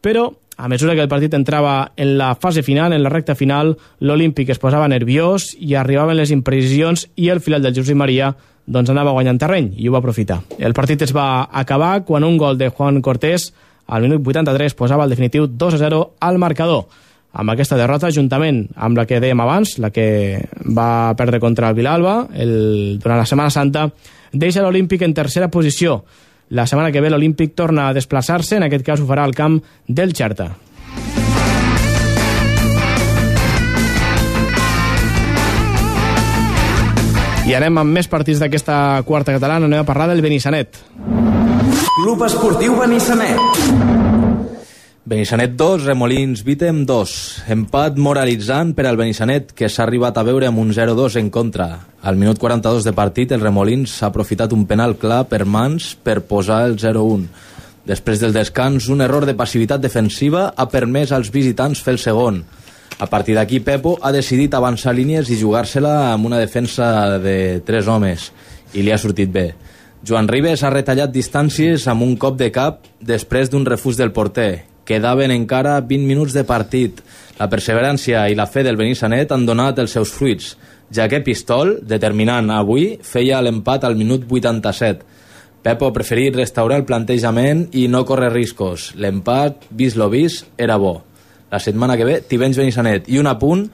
però a mesura que el partit entrava en la fase final, en la recta final, l'Olímpic es posava nerviós i arribaven les imprecisions i el final del Josep Maria doncs anava guanyant terreny i ho va aprofitar. El partit es va acabar quan un gol de Juan Cortés al minut 83 posava el definitiu 2 a 0 al marcador. Amb aquesta derrota, juntament amb la que dèiem abans, la que va perdre contra el Vilalba el, durant la Setmana Santa, deixa l'Olímpic en tercera posició. La setmana que ve l'Olímpic torna a desplaçar-se, en aquest cas ho farà al camp del Xerta. I anem amb més partits d'aquesta quarta catalana, anem a parlar del Benissanet. Club Esportiu Benissanet. Benissanet 2, Remolins Vitem 2. Empat moralitzant per al Benissanet, que s'ha arribat a veure amb un 0-2 en contra. Al minut 42 de partit, el Remolins ha aprofitat un penal clar per mans per posar el 0-1. Després del descans, un error de passivitat defensiva ha permès als visitants fer el segon. A partir d'aquí, Pepo ha decidit avançar línies i jugar-se-la amb una defensa de tres homes, i li ha sortit bé. Joan Ribes ha retallat distàncies amb un cop de cap després d'un refús del porter. Quedaven encara 20 minuts de partit. La perseverància i la fe del Benissanet han donat els seus fruits, ja que Pistol, determinant avui, feia l'empat al minut 87. Pepo ha preferit restaurar el plantejament i no córrer riscos. L'empat, vist lo vist, era bo. la setmana que ve, Tivenys Benissanet. I un apunt,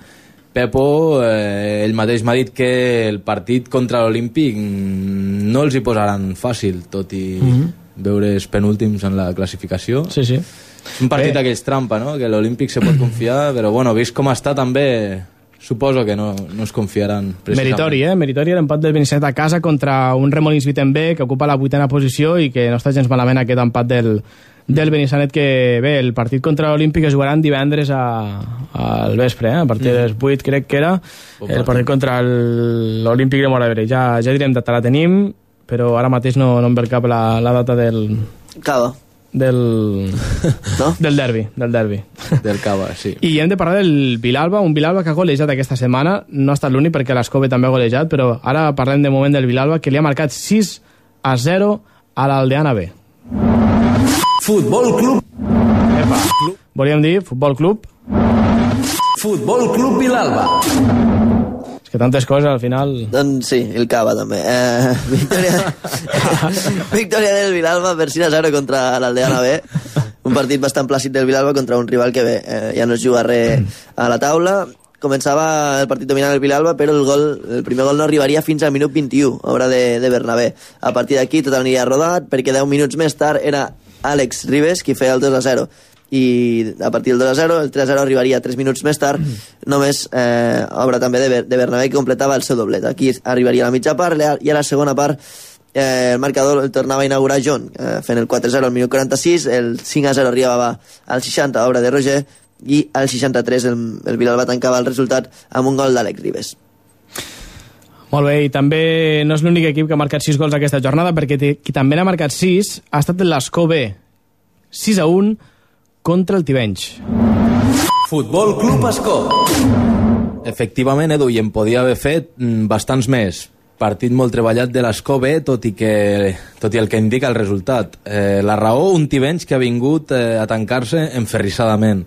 Pepo, eh, ell mateix m'ha dit que el partit contra l'Olímpic no els hi posaran fàcil, tot i mm -hmm. veure els penúltims en la classificació. Sí, sí. És un partit d'aquells trampa, no? Que l'Olímpic se pot confiar, <clears throat> però bueno, vist com està també, suposo que no, no es confiaran. Meritori, eh? Meritori l'empat del Benissanet a casa contra un Remolins Wittenberg que ocupa la vuitena posició i que no està gens malament aquest empat del, del Benissanet que bé, el partit contra l'Olímpic es jugaran divendres a, al vespre, eh? a partir de les 8 crec que era el partit contra el- l'Olímpic de Moravebre ja, ja direm data la tenim però ara mateix no, no em ve al cap la, la data del Cava. Del, <laughs> no? del derbi del derbi Del Cava, sí. i hem de parlar del Vilalba, un Vilalba que ha golejat aquesta setmana, no ha estat l'únic perquè l'Escove també ha golejat, però ara parlem de moment del Vilalba que li ha marcat 6 a 0 a l'Aldeana B. Futbol Club. Epa. Volíem dir Futbol Club. Futbol Club Vilalba. És que tantes coses al final... Doncs sí, el Cava també. Eh, <laughs> victòria, victòria <laughs> del Vilalba per 6 a 0 contra l'Aldeana B. Un partit bastant plàcid del Vilalba contra un rival que bé, eh, ja no es juga res a la taula. Començava el partit dominant el Vilalba, però el, gol, el primer gol no arribaria fins al minut 21, obra de, de Bernabé. A partir d'aquí tot aniria rodat, perquè 10 minuts més tard era Àlex Ribes qui feia el 2 a 0 i a partir del 2 a 0 el 3 a 0 arribaria 3 minuts més tard. Només eh, obra també de, de Bernabé que completava el seu doblet. Aquí arribaria a la mitja part i a la segona part eh, el marcador el tornava a inaugurar John eh, fent el 4 a 0 al minut 46 el 5 a 0 arribava al 60 obra de Roger i al 63 el, el Vilalba tancava el resultat amb un gol d'Àlex Ribes. Molt bé, i també no és l'únic equip que ha marcat 6 gols aquesta jornada, perquè qui també n'ha marcat 6 ha estat l'Escó B. 6 a 1 contra el Tivenys. Futbol Club Escó. Efectivament, Edu, i en podia haver fet mm, bastants més. Partit molt treballat de l'Escó B, tot i, que, tot i el que indica el resultat. Eh, la raó, un Tivenys que ha vingut eh, a tancar-se enferrissadament.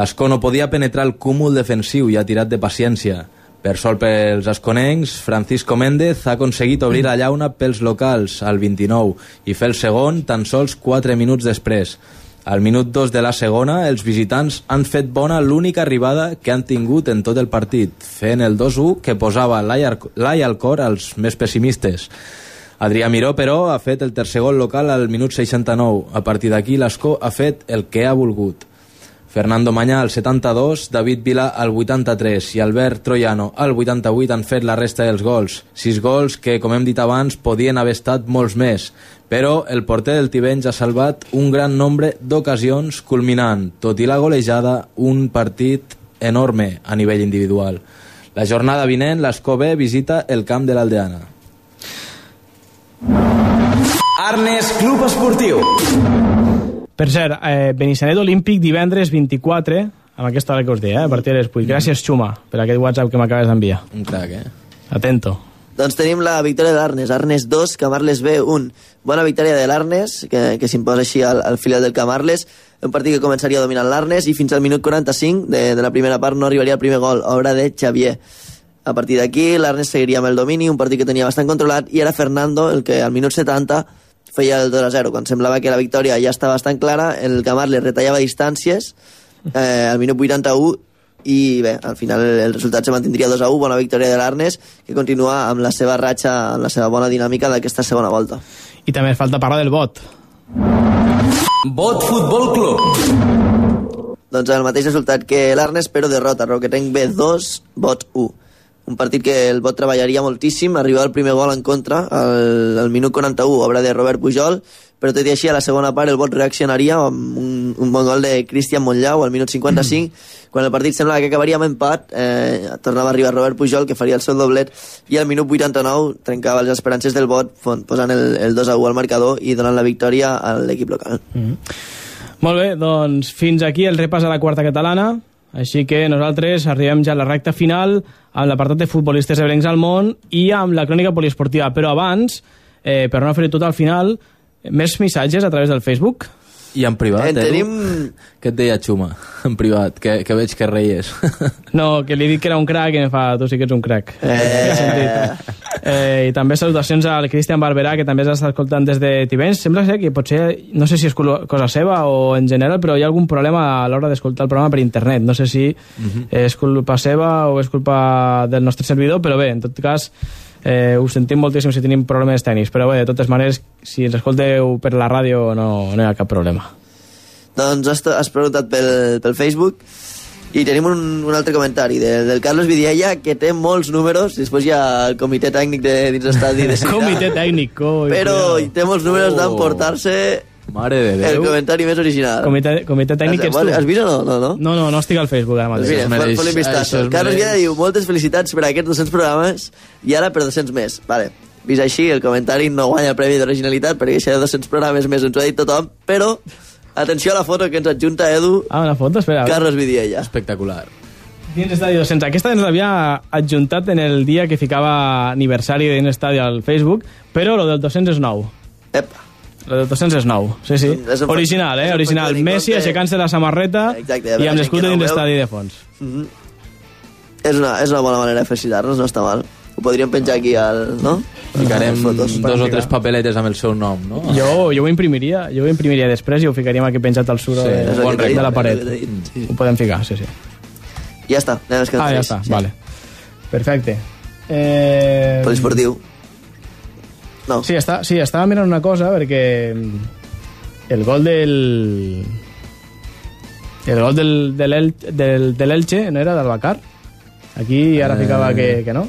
L'Escó no podia penetrar el cúmul defensiu i ha tirat de paciència. Per sol pels esconencs, Francisco Méndez ha aconseguit obrir la llauna pels locals al 29 i fer el segon tan sols 4 minuts després. Al minut 2 de la segona, els visitants han fet bona l'única arribada que han tingut en tot el partit, fent el 2-1 que posava l'ai al- cor als més pessimistes. Adrià Miró, però, ha fet el tercer gol local al minut 69. A partir d'aquí, l'Escó ha fet el que ha volgut. Fernando Mañá al 72, David Vila al 83 i Albert Troiano al 88 han fet la resta dels gols. Sis gols que, com hem dit abans, podien haver estat molts més, però el porter del Tivenys ha salvat un gran nombre d'ocasions culminant, tot i la golejada, un partit enorme a nivell individual. La jornada vinent, l'Escó B visita el camp de l'Aldeana. Arnes Club Esportiu. Per cert, eh, Benissanet Olímpic divendres 24, amb aquesta hora que us deia, eh, a partir de les 8. Gràcies, Xuma, per aquest WhatsApp que m'acabes d'enviar. Un crac, eh? Atento. Doncs tenim la victòria de l'Arnes, Arnes 2, Camarles B 1. Bona victòria de l'Arnes, que, que s'imposa així al, al filial del Camarles. Un partit que començaria dominant l'Arnes i fins al minut 45 de, de la primera part no arribaria el primer gol, obra de Xavier. A partir d'aquí, l'Arnes seguiria amb el domini, un partit que tenia bastant controlat, i era Fernando el que al minut 70 feia el 2 a 0. Quan semblava que la victòria ja estava bastant clara, el Camarles retallava distàncies eh, al minut 81 i bé, al final el, resultat se mantindria 2 a 1, bona victòria de l'Arnes que continua amb la seva ratxa amb la seva bona dinàmica d'aquesta segona volta I també falta parlar del vot. Bot Futbol Club. doncs el mateix resultat que l'Arnes però derrota, Roquetenc B 2 Bot 1 un partit que el Bot treballaria moltíssim arribava el primer gol en contra al, al minut 41, obra de Robert Pujol però tot i així a la segona part el Bot reaccionaria amb un, un bon gol de Cristian Montllau al minut 55 quan el partit semblava que acabaria amb empat eh, tornava a arribar Robert Pujol que faria el seu doblet i al minut 89 trencava les esperances del Bot posant el, el 2 a 1 al marcador i donant la victòria a l'equip local Molt bé, doncs fins aquí el repàs a la quarta catalana. Així que nosaltres arribem ja a la recta final amb l'apartat de futbolistes ebrencs al món i amb la crònica poliesportiva. Però abans, eh, per no fer tot al final, més missatges a través del Facebook. I en privat, En eh? tenim- Què et deia Xuma? En privat, que, que veig que reies. <laughs> No, que li he dit que era un crac i em fa, tu sí que ets un crac. Eh, Eh, I també salutacions al Cristian Barberà, que també s'està escoltant des de Tibens. Sembla ser que potser, no sé si és cosa seva o en general, però hi ha algun problema a l'hora d'escoltar el programa per internet. No sé si és culpa seva o és culpa del nostre servidor, però bé, en tot cas, eh, ho sentim moltíssim si tenim problemes tècnics, però bé, de totes maneres, si ens escolteu per la ràdio no, no hi ha cap problema. Doncs has, has preguntat pel, pel Facebook i tenim un, un altre comentari de, del Carlos Vidiella que té molts números després hi ha el comitè tècnic de, dins l'estadi de <laughs> Ciutat, Comitè tècnic, coi, però té molts números Oh. d'emportar-se Mare de el Déu. comentari més original Comitè, comitè tècnic has, ets tu? has vist o no? no, no? No, no, no estic al Facebook ara Doncs mateix. mira, mereix- fot-li un això vistazo. es Carlos mereix. Vidiella diu moltes felicitats per aquests 200 programes i ara per 200 més. Vale. Vist així, el comentari no guanya el premi d'originalitat perquè això de 200 programes més ens ho ha dit tothom, però atenció a la foto que ens adjunta Edu Ah, una foto, espera. Carlos Vidiella. Espectacular. Dins Estadi 200. Aquesta ens l'havia adjuntat en el dia que ficava aniversari de Dins Estadi al Facebook, però lo del 200 és nou. Epa. Lo del 200 és nou. Sí, sí. Original, eh? Original. Messi aixecant-se la samarreta Exacte, i amb la l'escut Dins ho veu. Estadi de fons. Mhm. És, una, és una bona manera de felicitar-nos, no està mal. Ho podríem penjar aquí al... no? Ficarem fotos. dos o tres papeletes amb el seu nom, no? Jo, jo ho imprimiria, jo ho imprimiria després i ho ficaríem aquí penjat al suro Sí, de, t'he de la paret. sí. Ho podem ficar, sí, sí. Ja està, anem Ah, ja està, vale. Perfecte. Eh... Poliesportiu. No. Sí, està, sí, estava mirant una cosa perquè el gol del... El gol del, del, El- del, de l'Elche no era del Bacar? Aquí ara Eh. ficava que, que no.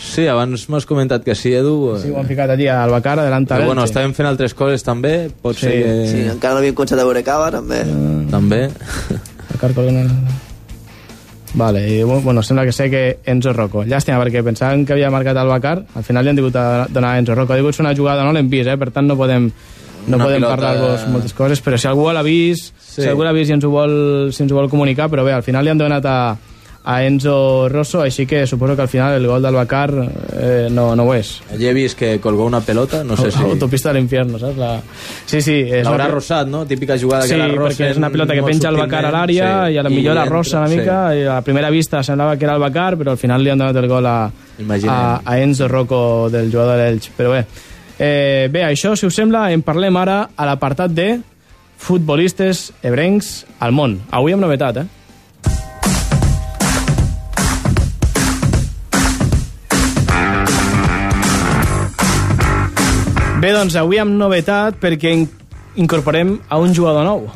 Sí, abans m'has comentat que sí, Edu. Sí, ho han ficat allí al Bacar, adelant a Però bueno, estàvem fent altres coses també, pot Sí, ser que... Sí, encara no havíem començat a veure cava, també. També. Bacar. Vale, i bueno, sembla que sé que Enzo Rocco. Llàstima, perquè pensaven que havia marcat el Bacar, al final li han digut a donar a Enzo Rocco. Ha digut una jugada, no l'hem vist, eh? per tant no podem, no Una podem pilota- parlar-vos moltes coses, però si algú l'ha vist, Sí. si algú l'ha vist i ens ho, vol, si ens ho vol comunicar, però bé, al final li han donat a, a Enzo Rosso, així que suposo que al final el gol del Bacar eh, no, no ho és. Allí he vist que colgó una pelota, no sé si... Autopista de l'infierno, saps? La... Sí, sí. És L'haurà una- rosat, no? Típica jugada Sí, que la rosen perquè és una pilota que penja el Bacar a l'àrea sí. i a la millor la rossa una mica sí. i a la primera vista semblava que era el Bacar però al final li han donat el gol a, Imaginem. a, a Enzo Rocco del jugador de l'Elx però bé, eh, bé, això si us sembla en parlem ara a l'apartat de futbolistes ebrencs al món avui amb novetat, eh? Bé, doncs avui amb novetat perquè in incorporem a un jugador nou.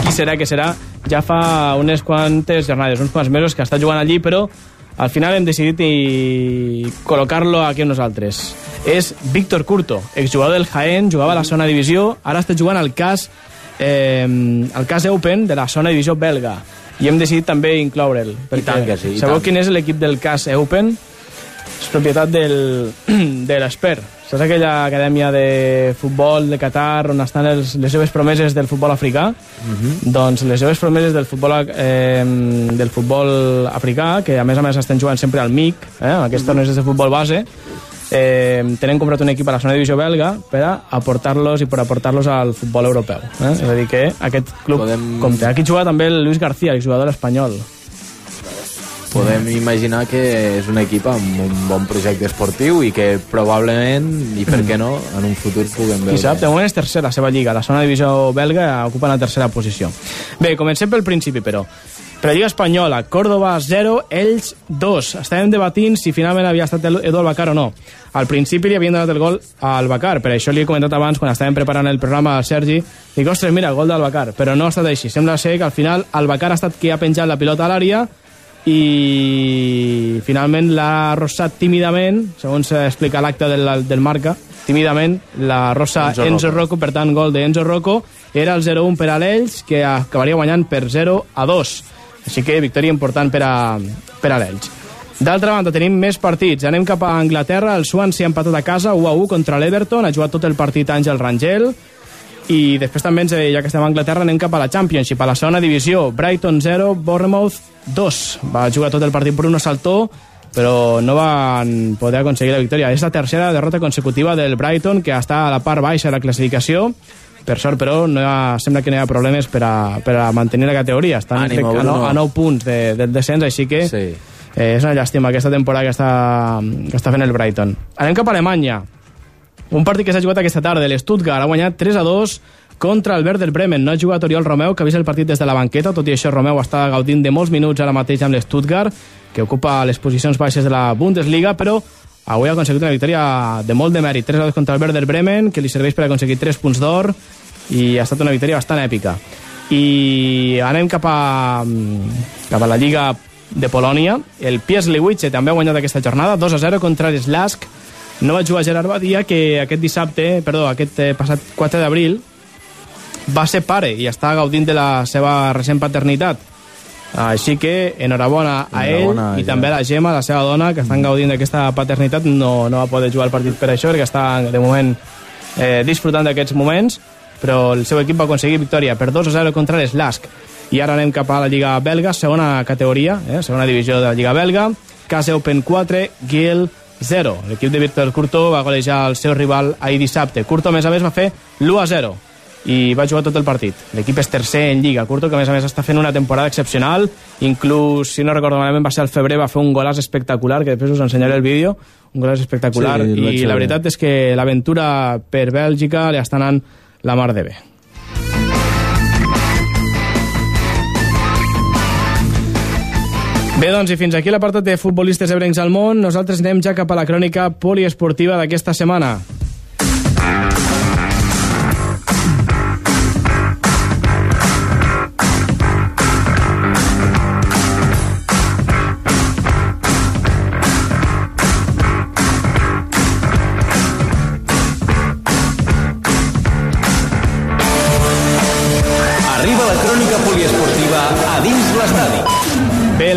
Qui serà que serà? Ja fa unes quantes jornades, uns quants mesos que està jugant allí, però al final hem decidit i col·locar-lo aquí amb nosaltres. És Víctor Curto, exjugador del Jaén, jugava a la zona divisió, ara està jugant al cas eh, al cas Eupen de la zona divisió belga i hem decidit també incloure'l. perquè tant que sí, i Sabeu tant. quin és l'equip del cas Eupen? És propietat del, <clears throat> de l'Esper. Saps aquella acadèmia de futbol de Qatar on estan els, les seves promeses del futbol africà? Mhm. Doncs les seves promeses del futbol, eh, del futbol africà, que a més a més estan jugant sempre al MIC, eh, en aquests torneos de futbol base, eh, tenen comprat un equip a la zona divisió belga per a aportar-los i per aportar-los al futbol europeu. Eh? És a dir, que aquest club Podem- compta. Aquí juga també el Luis García, el jugador espanyol. Podem imaginar que és un equip amb un bon projecte esportiu i que probablement, i per què no, en un futur puguem veure... Qui sap, de moment és tercer la seva lliga. La zona divisió belga ocupa la tercera posició. Bé, comencem pel principi, però. Per la Lliga Espanyola, Córdoba 0, ells 2. Estàvem debatint si finalment havia estat el- Edu Albacar o no. Al principi li havien donat el gol a Albacar, per això li he comentat abans, quan estàvem preparant el programa al Sergi, dic, ostres, mira, gol d'Albacar, però no ha estat així. Sembla ser que al final Albacar ha estat qui ha penjat la pilota a l'àrea i finalment l'ha rossat tímidament, segons explica l'acte del, del marca, tímidament la rossa Enzo Enzo, Rocco. Rocco, per tant gol d'Enzo Rocco, era el 0-1 per a l'Ells, que acabaria guanyant per 0 a 2. Així que victòria important per a, per a l'Ells. D'altra banda, tenim més partits. Anem cap a Anglaterra. El Swansea ha empatat a casa 1 a 1 contra l'Everton. Ha jugat tot el partit Àngel Rangel. I després també, ens, ja que estem a Anglaterra, anem cap a la Championship, a la segona divisió. Brighton 0, Bournemouth 2. Va jugar tot el partit Bruno Saltó, però no van poder aconseguir la victòria. És la tercera derrota consecutiva del Brighton, que està a la part baixa de la classificació. Per sort, però, no ha, sembla que no hi ha problemes per a, per a mantenir la categoria. Estan Ànimo, a, nou, Bruno. a 9 punts de, del descens, així que Sí. Eh, és una llàstima aquesta temporada que està, que està fent el Brighton. Anem cap a Alemanya. Un partit que s'ha jugat aquesta tarda. L'Stuttgart ha guanyat 3 a 2 contra el Werder Bremen. No ha jugat Oriol Romeu, que ha vist el partit des de la banqueta. Tot i això, Romeu està gaudint de molts minuts ara mateix amb l'Stuttgart, que ocupa les posicions baixes de la Bundesliga, però avui ha aconseguit una victòria de molt de mèrit. 3 a 2 contra el Werder Bremen, que li serveix per aconseguir 3 punts d'or, i ha estat una victòria bastant èpica. I anem cap a, cap a la Lliga de Polònia. El Pieslewice també ha guanyat aquesta jornada, 2 a 0 contra l'Slask. No va jugar Gerard Badia, que aquest dissabte, perdó, aquest eh, passat 4 d'abril, va ser pare i està gaudint de la seva recent paternitat. Així que enhorabona a ell Enhorabona, i ja. també a la Gemma, la seva dona, que estan gaudint d'aquesta paternitat. No, no va poder jugar al partit per això, perquè està de moment eh, disfrutant d'aquests moments, però el seu equip va aconseguir victòria per 2 a 0 contra l'Slask. I ara anem cap a la Lliga Belga, segona categoria, eh, segona divisió de la Lliga Belga. Case Open 4, Giel 0. L'equip de Víctor Curto va golejar el seu rival ahir dissabte. Curto, a més a més, va fer l'1 a 0 i va jugar tot el partit. L'equip és tercer en Lliga. Curto, que a més a més està fent una temporada excepcional. Inclús, si no recordo malament, va ser al febrer, va fer un golàs espectacular, que després us ensenyaré el vídeo. Un golàs espectacular. Sí, I la veritat és que l'aventura per Bèlgica li està anant la mar de bé. Bé, doncs, i fins aquí l'apartat de futbolistes ebrencs al món. Nosaltres anem ja cap a la crònica poliesportiva d'aquesta setmana.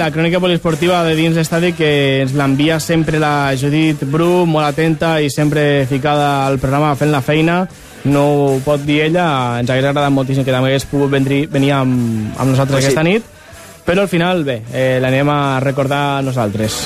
La crònica poliesportiva de dins l'estadi que ens l'envia sempre la Judit Bru, molt atenta i sempre ficada al programa fent la feina. No ho pot dir ella, ens hauria agradat moltíssim que també hagués pogut venir, venir amb, amb nosaltres Pues sí. aquesta nit, però al final, bé, eh, l'anem a recordar nosaltres.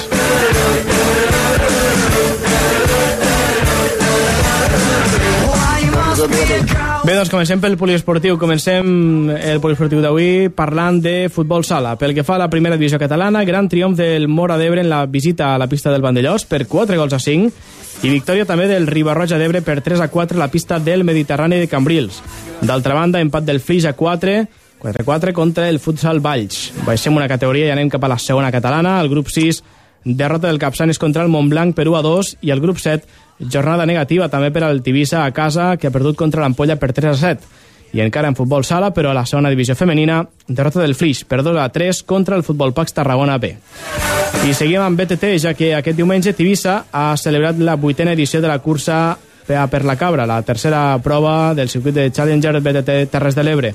Bé, doncs comencem pel poliesportiu. Comencem el poliesportiu d'avui parlant de futbol sala. Pel que fa a la primera divisió catalana, gran triomf del Mora d'Ebre en la visita a la pista del Vandellós per 4 gols a 5 i victòria també del Ribarroja d'Ebre per 3 a 4 a la pista del Mediterrani de Cambrils. D'altra banda, empat del Flix a 4 4-4 contra el Futsal Valls. Baixem una categoria i anem cap a la segona catalana. El grup 6, derrota del Capçanes contra el Montblanc per 1 a 2 i el grup 7, jornada negativa també per al Tivissa a casa, que ha perdut contra l'Ampolla per 3 a 7. I encara en futbol sala, però a la segona divisió femenina, derrota del Flix per 2 a 3 contra el Futbol Pax Tarragona B. I seguim amb BTT, ja que aquest diumenge Tivissa ha celebrat la vuitena edició de la cursa per la Cabra, la tercera prova del circuit de Challenger BTT Terres de l'Ebre.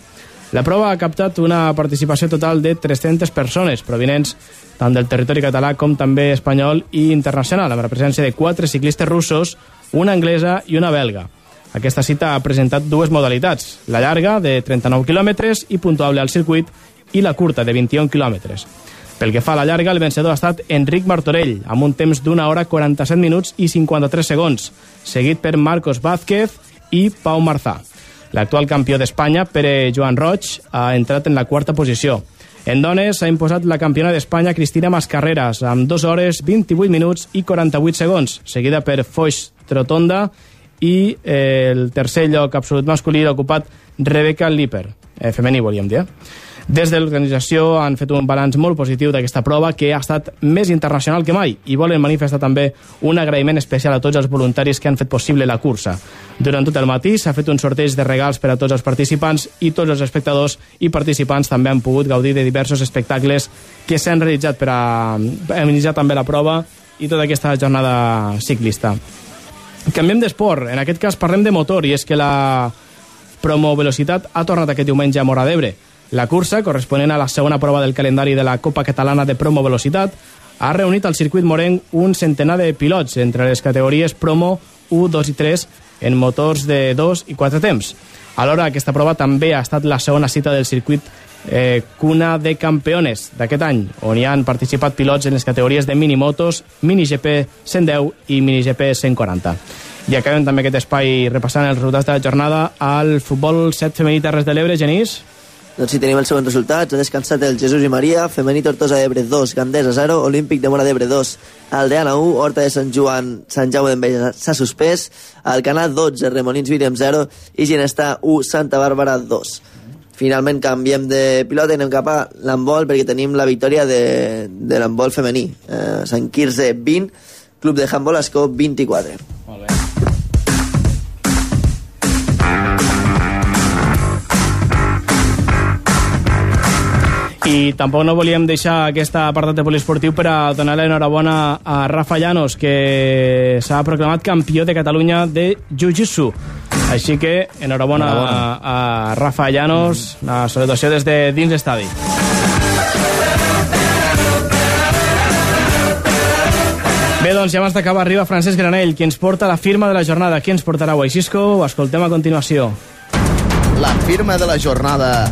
La prova ha captat una participació total de 300 persones, provinents tant del territori català com també espanyol i internacional, amb la presència de quatre ciclistes russos, una anglesa i una belga. Aquesta cita ha presentat dues modalitats, la llarga, de 39 quilòmetres i puntuable al circuit, i la curta, de 21 quilòmetres. Pel que fa a la llarga, el vencedor ha estat Enric Martorell, amb un temps d'una hora 47 minuts i 53 segons, seguit per Marcos Vázquez i Pau Marzà. L'actual campió d'Espanya, Pere Joan Roig, ha entrat en la quarta posició. En dones s'ha imposat la campiona d'Espanya Cristina Mascarreras amb 2 hores 28 minuts i 48 segons, seguida per Foix Trotonda i eh, el tercer lloc absolut masculí l'ha ocupat Rebecca Lipper, eh, femení volíem dir. eh? Des de l'organització han fet un balanç molt positiu d'aquesta prova que ha estat més internacional que mai i volen manifestar també un agraïment especial a tots els voluntaris que han fet possible la cursa. Durant tot el matí s'ha fet un sorteig de regals per a tots els participants i tots els espectadors i participants també han pogut gaudir de diversos espectacles que s'han realitzat per a amenitzar també la prova i tota aquesta jornada ciclista. Canviem d'esport, en aquest cas parlem de motor i és que la Promo Velocitat ha tornat aquest diumenge a Mora d'Ebre. La cursa, corresponent a la segona prova del calendari de la Copa Catalana de Promo Velocitat, ha reunit al circuit morenc un centenar de pilots entre les categories Promo 1, 2 i 3 en motors de 2 i 4 temps. Alhora, aquesta prova també ha estat la segona cita del circuit eh, Cuna de Campeones d'aquest any, on hi han participat pilots en les categories de minimotos, minigp 110 i minigp 140. I acabem també aquest espai repassant els resultats de la jornada al futbol 7 femení Terres de l'Ebre, Genís. Doncs si tenim els següents resultats, ha descansat el Jesús i Maria, Femení Tortosa d'Ebre 2, Gandesa 0, Olímpic de Mora d'Ebre 2, Aldeana 1, Horta de Sant Joan, Sant Jaume d'Enveja s'ha suspès, Alcanar 12, Remolins Víriam 0 i Ginestà 1, Santa Bàrbara 2. Finalment canviem de pilota i anem cap a l'handbol perquè tenim la victòria de, de l'handbol femení. Eh, Sant Quirze 20, Club de Handbol Escó 24. Molt bé. I tampoc no volíem deixar aquest apartat de poliesportiu per a donar l'enhorabona a Rafa Llanos, que s'ha proclamat campió de Catalunya de Jiu-Jitsu. Així que, enhorabona, Enhorabona. A, a Rafa Llanos, la salutació des de dins l'estadi. Bé, doncs ja abans d'acabar arriba Francesc Granell, qui ens porta la firma de la jornada. Qui ens portarà avui? Xisco, ho escoltem a continuació. La firma de la jornada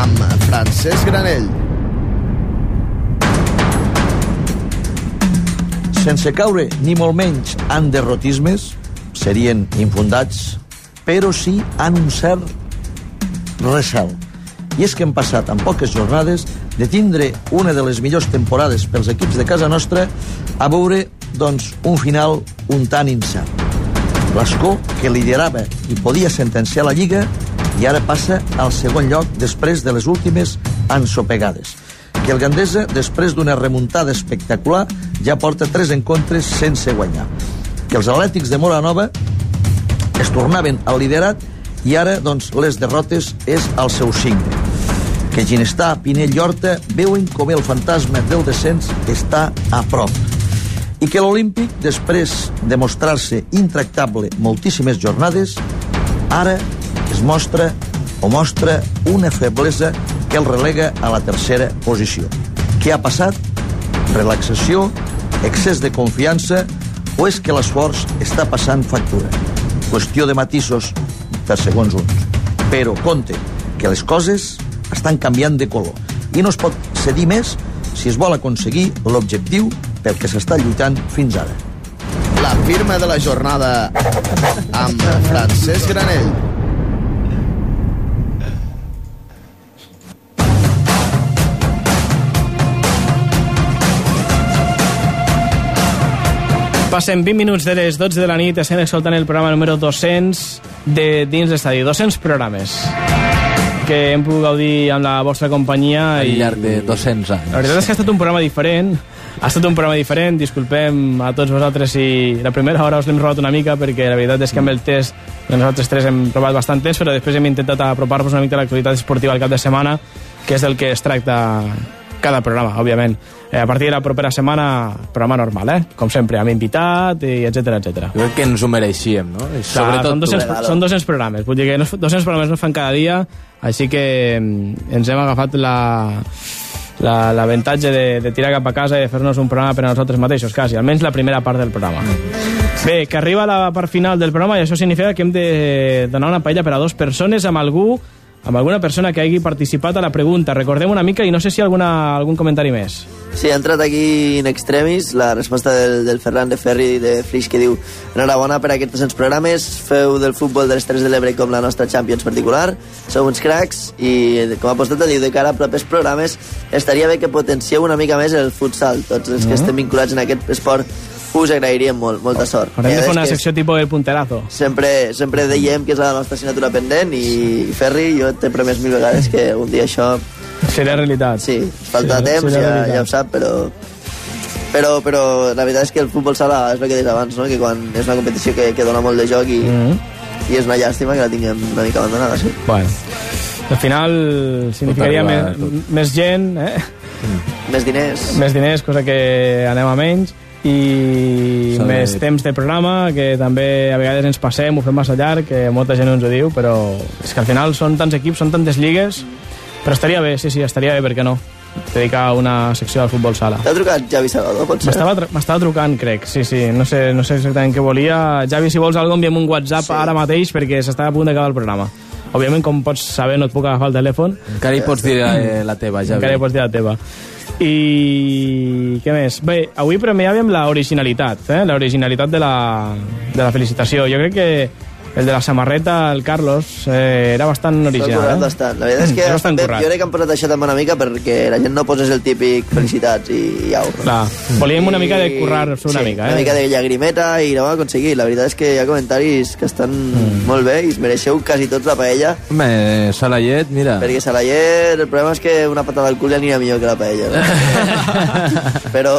amb Francesc Granell. sense caure ni molt menys en derrotismes, serien infundats, però sí en un cert recel. I és que hem passat en poques jornades de tindre una de les millors temporades pels equips de casa nostra a veure doncs, un final un tant incert. L'Escó, que liderava i podia sentenciar la Lliga, i ara passa al segon lloc després de les últimes ensopegades. Que el Gandesa, després d'una remuntada espectacular, ja porta tres encontres sense guanyar. Que els atlètics de Mora Nova es tornaven al liderat i ara, doncs, les derrotes és el seu signe. Que Ginestà, Pinell i Horta veuen com el fantasma del descens està a prop. I que l'Olímpic, després de mostrar-se intractable moltíssimes jornades, ara es mostra o mostra una feblesa que el relega a la tercera posició. Què ha passat? Relaxació, excés de confiança o és que l'esforç està passant factura? Qüestió de matisos per segons uns. Però compte, que les coses estan canviant de color i no es pot cedir més si es vol aconseguir l'objectiu pel que s'està lluitant fins ara. La firma de la jornada amb Francesc Granell. Passen 20 minuts de les 12 de la nit, estem escoltant el programa número 200 de dins l'estadi. 200 programes que hem pogut gaudir amb la vostra companyia. Al i llarg de 200 anys. La veritat és que ha estat un programa diferent. Ha estat un programa diferent, disculpem a tots vosaltres si la primera hora us l'hem robat una mica, perquè la veritat és que amb el test de nosaltres tres hem robat bastant temps, però després hem intentat apropar-vos una mica a l'actualitat esportiva al cap de setmana, que és del que es tracta cada programa, òbviament. Eh, a partir de la propera setmana, programa normal, eh? Com sempre, amb invitat, i etc etc. Jo crec que ens ho mereixíem, no? I Clar, sobretot són, 200, tu. són 200 programes, vull dir que no, 200 programes no fan cada dia, així que mm, ens hem agafat la la- l'avantatge de, de tirar cap a casa i de fer-nos un programa per a nosaltres mateixos, quasi, almenys la primera part del programa. Bé, que arriba la part final del programa i això significa que hem de donar una paella per a dues persones amb algú amb alguna persona que hagi participat a la pregunta. Recordem una mica i no sé si alguna, algun comentari més. Sí, ha entrat aquí in extremis la resposta del, del Ferran de Ferri de Flix que diu enhorabona per aquests 200 programes, feu del futbol de les Terres de l'Ebre com la nostra Champions particular, sou uns cracs i com a postata diu de cara a propers programes estaria bé que potencieu una mica més el futsal, tots els que Mhm. estem vinculats en aquest esport us agrairíem molt, molta sort. Haurem de fer una secció tipus el punterazo. Sempre, sempre dèiem que és la nostra assignatura pendent i Ferri, jo t'he promès mil vegades que un dia això Seria realitat. Sí, falta Sí, temps, seria ja, realitat. ja ho sap, però... Però, però la veritat és que el futbol sala és el que deies abans, no? que quan és una competició que, que dona molt de joc i, Mhm. i és una llàstima que la tinguem una mica abandonada, sí. Bueno, al final significaria més, arriba, més gent, eh? Més diners. més diners, cosa que anem a menys, i més temps de programa, que també a vegades ens passem, ho fem massa llarg, que molta gent ens ho diu, però és que al final són tants equips, són tantes lligues, però estaria bé, sí, sí, estaria bé, per què no? Dedicar una secció al futbol sala. T'ha trucat Javi Salvador, pot ser? M'estava tru- M'estava trucant, crec, sí, sí, no sé, no sé exactament què volia. Javi, si vols alguna envia'm un WhatsApp sí. ara mateix perquè s'està a punt d'acabar el programa. Òbviament, com pots saber, no et puc agafar el telèfon. Encara hi pots dir eh, la teva, Javi. Encara hi pots dir la teva. I què més? Bé, avui premiàvem l'originalitat, eh? l'originalitat de la, de la felicitació. Jo crec que el de la samarreta, el Carlos, eh, era bastant original. currat Eh? bastant. La veritat és que també, currat. jo crec que han posat això també una mica perquè la gent no posés el típic felicitats i au. Clar, volíem una mica de currar-se una sí, mica, eh? una mica de llagrimeta i ho hem aconseguit. La veritat és que hi ha comentaris que estan Mm. molt bé i es mereixeu quasi tots la paella Home, Salayet, mira... perquè Salayer, el problema és que una patada al cul ja anirà millor que la paella. No? <laughs> però,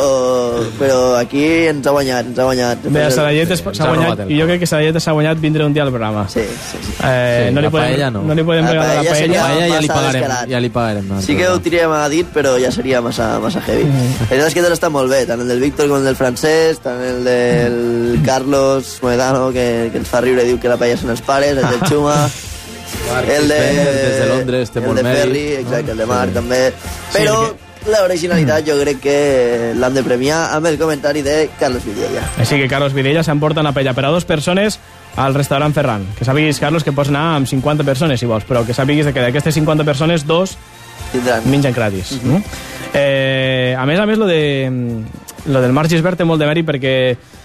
però aquí ens ha guanyat, ens ha guanyat. Bé, es- s'ha guanyat, i jo crec que Sarallet s'ha guanyat vindre un dia al programa. Sí, sí, sí. Eh, Sí, no, li la podem, paella no. no li podem La regalar la paella seria paella. Paella ja li pagarem, descarat. ja li pagarem. No, Sí que ho tiraríem a dit, però ja seria massa, massa heavy. Mm. La veritat és que tot està molt bé, tant el del Víctor com el del Francesc, tant el del Carlos Moedano, que, que ens fa riure i diu que la paella són els pares, el del Xuma, <laughs> el de... des de Londres, té el molt de. Ferri, exacte, el de també. Sí, Però perquè- l'originalitat jo crec que l'han de premiar amb el comentari de Carlos Vidella. Així que Carlos Vidella s'emporta una paella per a dos persones al restaurant Ferran. Que sàpiguis, Carlos, que pots anar amb 50 persones, si vols, però que sàpiguis que d'aquestes 50 persones, dos Tindran. mengen gratis. no? eh, a més a més, lo, de, lo del Marc Gisbert té molt de mèrit perquè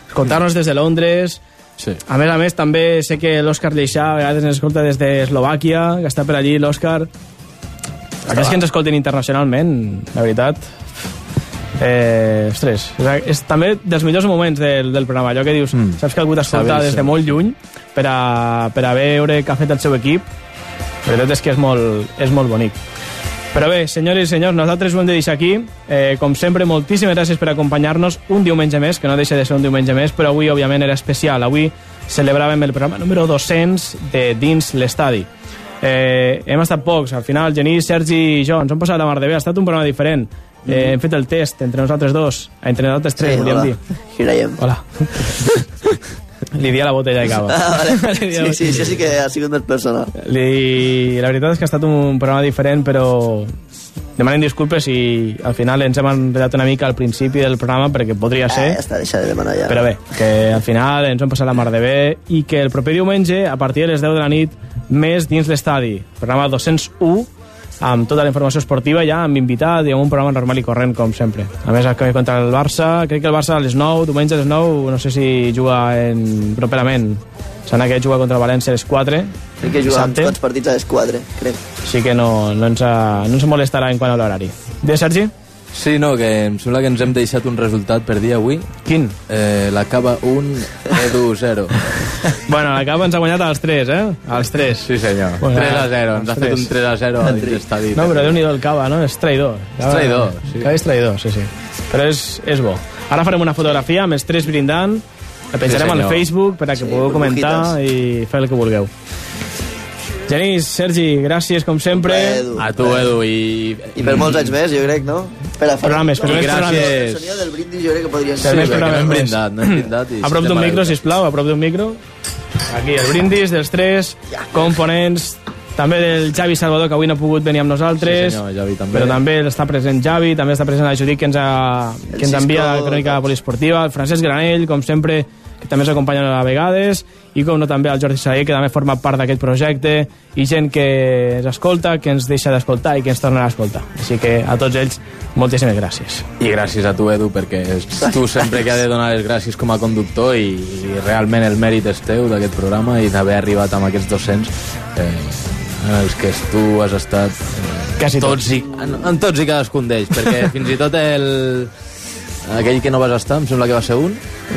escoltar-nos des de Londres... Sí. A més a més, també sé que l'Òscar Leixà a vegades ens escolta des d'Eslovàquia, que està per allí, l'Òscar. Aquells que ens escolten internacionalment, la veritat... Eh, ostres, és, és també dels millors moments del, del programa, allò que dius, mm. saps que algú t'escolta des de molt lluny per a, per a veure què ha fet el seu equip, la veritat és que és molt, és molt bonic. Però bé, senyores i senyors, nosaltres ho hem de deixar aquí. Eh, com sempre, moltíssimes gràcies per acompanyar-nos un diumenge més, que no deixa de ser un diumenge més, però avui, òbviament, era especial. Avui celebràvem el programa número 200 de Dins l'Estadi. Eh, hem estat pocs, al final, Genís, Sergi i jo, ens hem passat la mar de bé, ha estat un programa diferent. Eh, hem fet el test entre nosaltres dos, entre nosaltres tres, Sí, volíem hola. dir. Girayem. Hola. <laughs> Li dia la botella de cava. Ah, vale. <laughs> Sí, sí, això sí que ha sigut més personal. Li... La veritat és que ha estat un programa diferent, però demanem disculpes i al final ens hem enredat una mica al principi del programa perquè podria Ah, ser, ja està, deixa de demanar ja. però bé, que al final ens hem passat la mar de bé i que el proper diumenge, a partir de les 10 de la nit, més dins l'estadi, programa 201, amb tota la informació esportiva ja, amb invitat i amb un programa normal i corrent, com sempre. A més, que contra el Barça, crec que el Barça a les 9, diumenge a les 9, no sé si juga en... properament. Sembla que juga contra el València a les 4. Crec que jugàvem tots partits a les 4, crec. Així que no, no, ens, ha- no ens molestarà en quant a l'horari. Bé, Sergi? Sí, no, que em sembla que ens hem deixat un resultat per dir avui. Quin? Eh, L'acaba 1, Edu 0. Bueno, la capa ens ha guanyat als 3, eh? Als 3. Sí, senyor. Bueno, 3 a 0. Ens ha fet tres. un 3 a 0 a dins l'estadi. No, però déu-n'hi-do el cava, no? És traïdor. És traïdor, sí. Cava és traïdor, sí, sí. Però és, és bo. Ara farem una fotografia amb els tres brindant, la penjarem Sí, al. Facebook per a que Sí, pugueu comentar i fer el que vulgueu. Genís, Sergi, gràcies com sempre. A tu, Edu, i... I per molts anys més, jo crec, no? Per a Programes, per més gràcies. programes. El sonido del brindis jo crec que podrien Per ser. més perquè programes no hem brindat, no hem brindat. I A prop sí, d'un micro, sisplau, a prop d'un micro. Aquí, el brindis dels tres components, també del Javi Salvador, que avui no ha pogut venir amb nosaltres. Sí, senyor, Javi, també. Però també està present Javi, també està present la Judit, que ens, ha, que ens envia la crònica poliesportiva, el Francesc Granell, com sempre, que també ens acompanya a vegades, i com no també el Jordi Sayer, que també forma part d'aquest projecte, i gent que ens escolta, que ens deixa d'escoltar i que ens tornarà a escoltar. Així que a tots ells, moltíssimes gràcies. I gràcies a tu, Edu, perquè tu sempre que ha de donar les gràcies com a conductor i, i realment el mèrit és teu d'aquest programa i d'haver arribat amb aquests 200 eh, en els que tu has estat eh, Quasi tots i, en, en tots i cadascun d'ells, perquè <laughs> fins i tot el, aquell que no vas estar, em sembla que va ser un,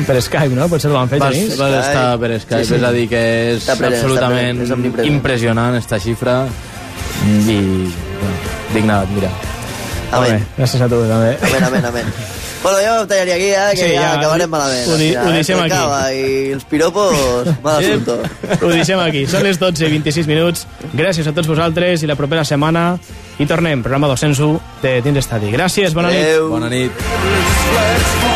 Per Skype, no? Potser ho van fer, vas, vas estar per Skype, Sí, sí. és a dir que és està absolutament és impressionant esta xifra i bueno, digna d'admirar. Amén. gràcies a tu, també. Amén, amén, amén. <laughs> Bueno, jo ho tallaria aquí, eh, que Sí, ja, ja, acabarem malament. ho di- Ja, ho deixem aquí. cava I els piropos, <laughs> mal assumpto. Ho deixem aquí. Són les 12 i 26 minuts. Gràcies a tots vosaltres i la propera setmana hi tornem. Programa 201 de Dins Estadi. Gràcies, bona nit. Adéu. Bona nit.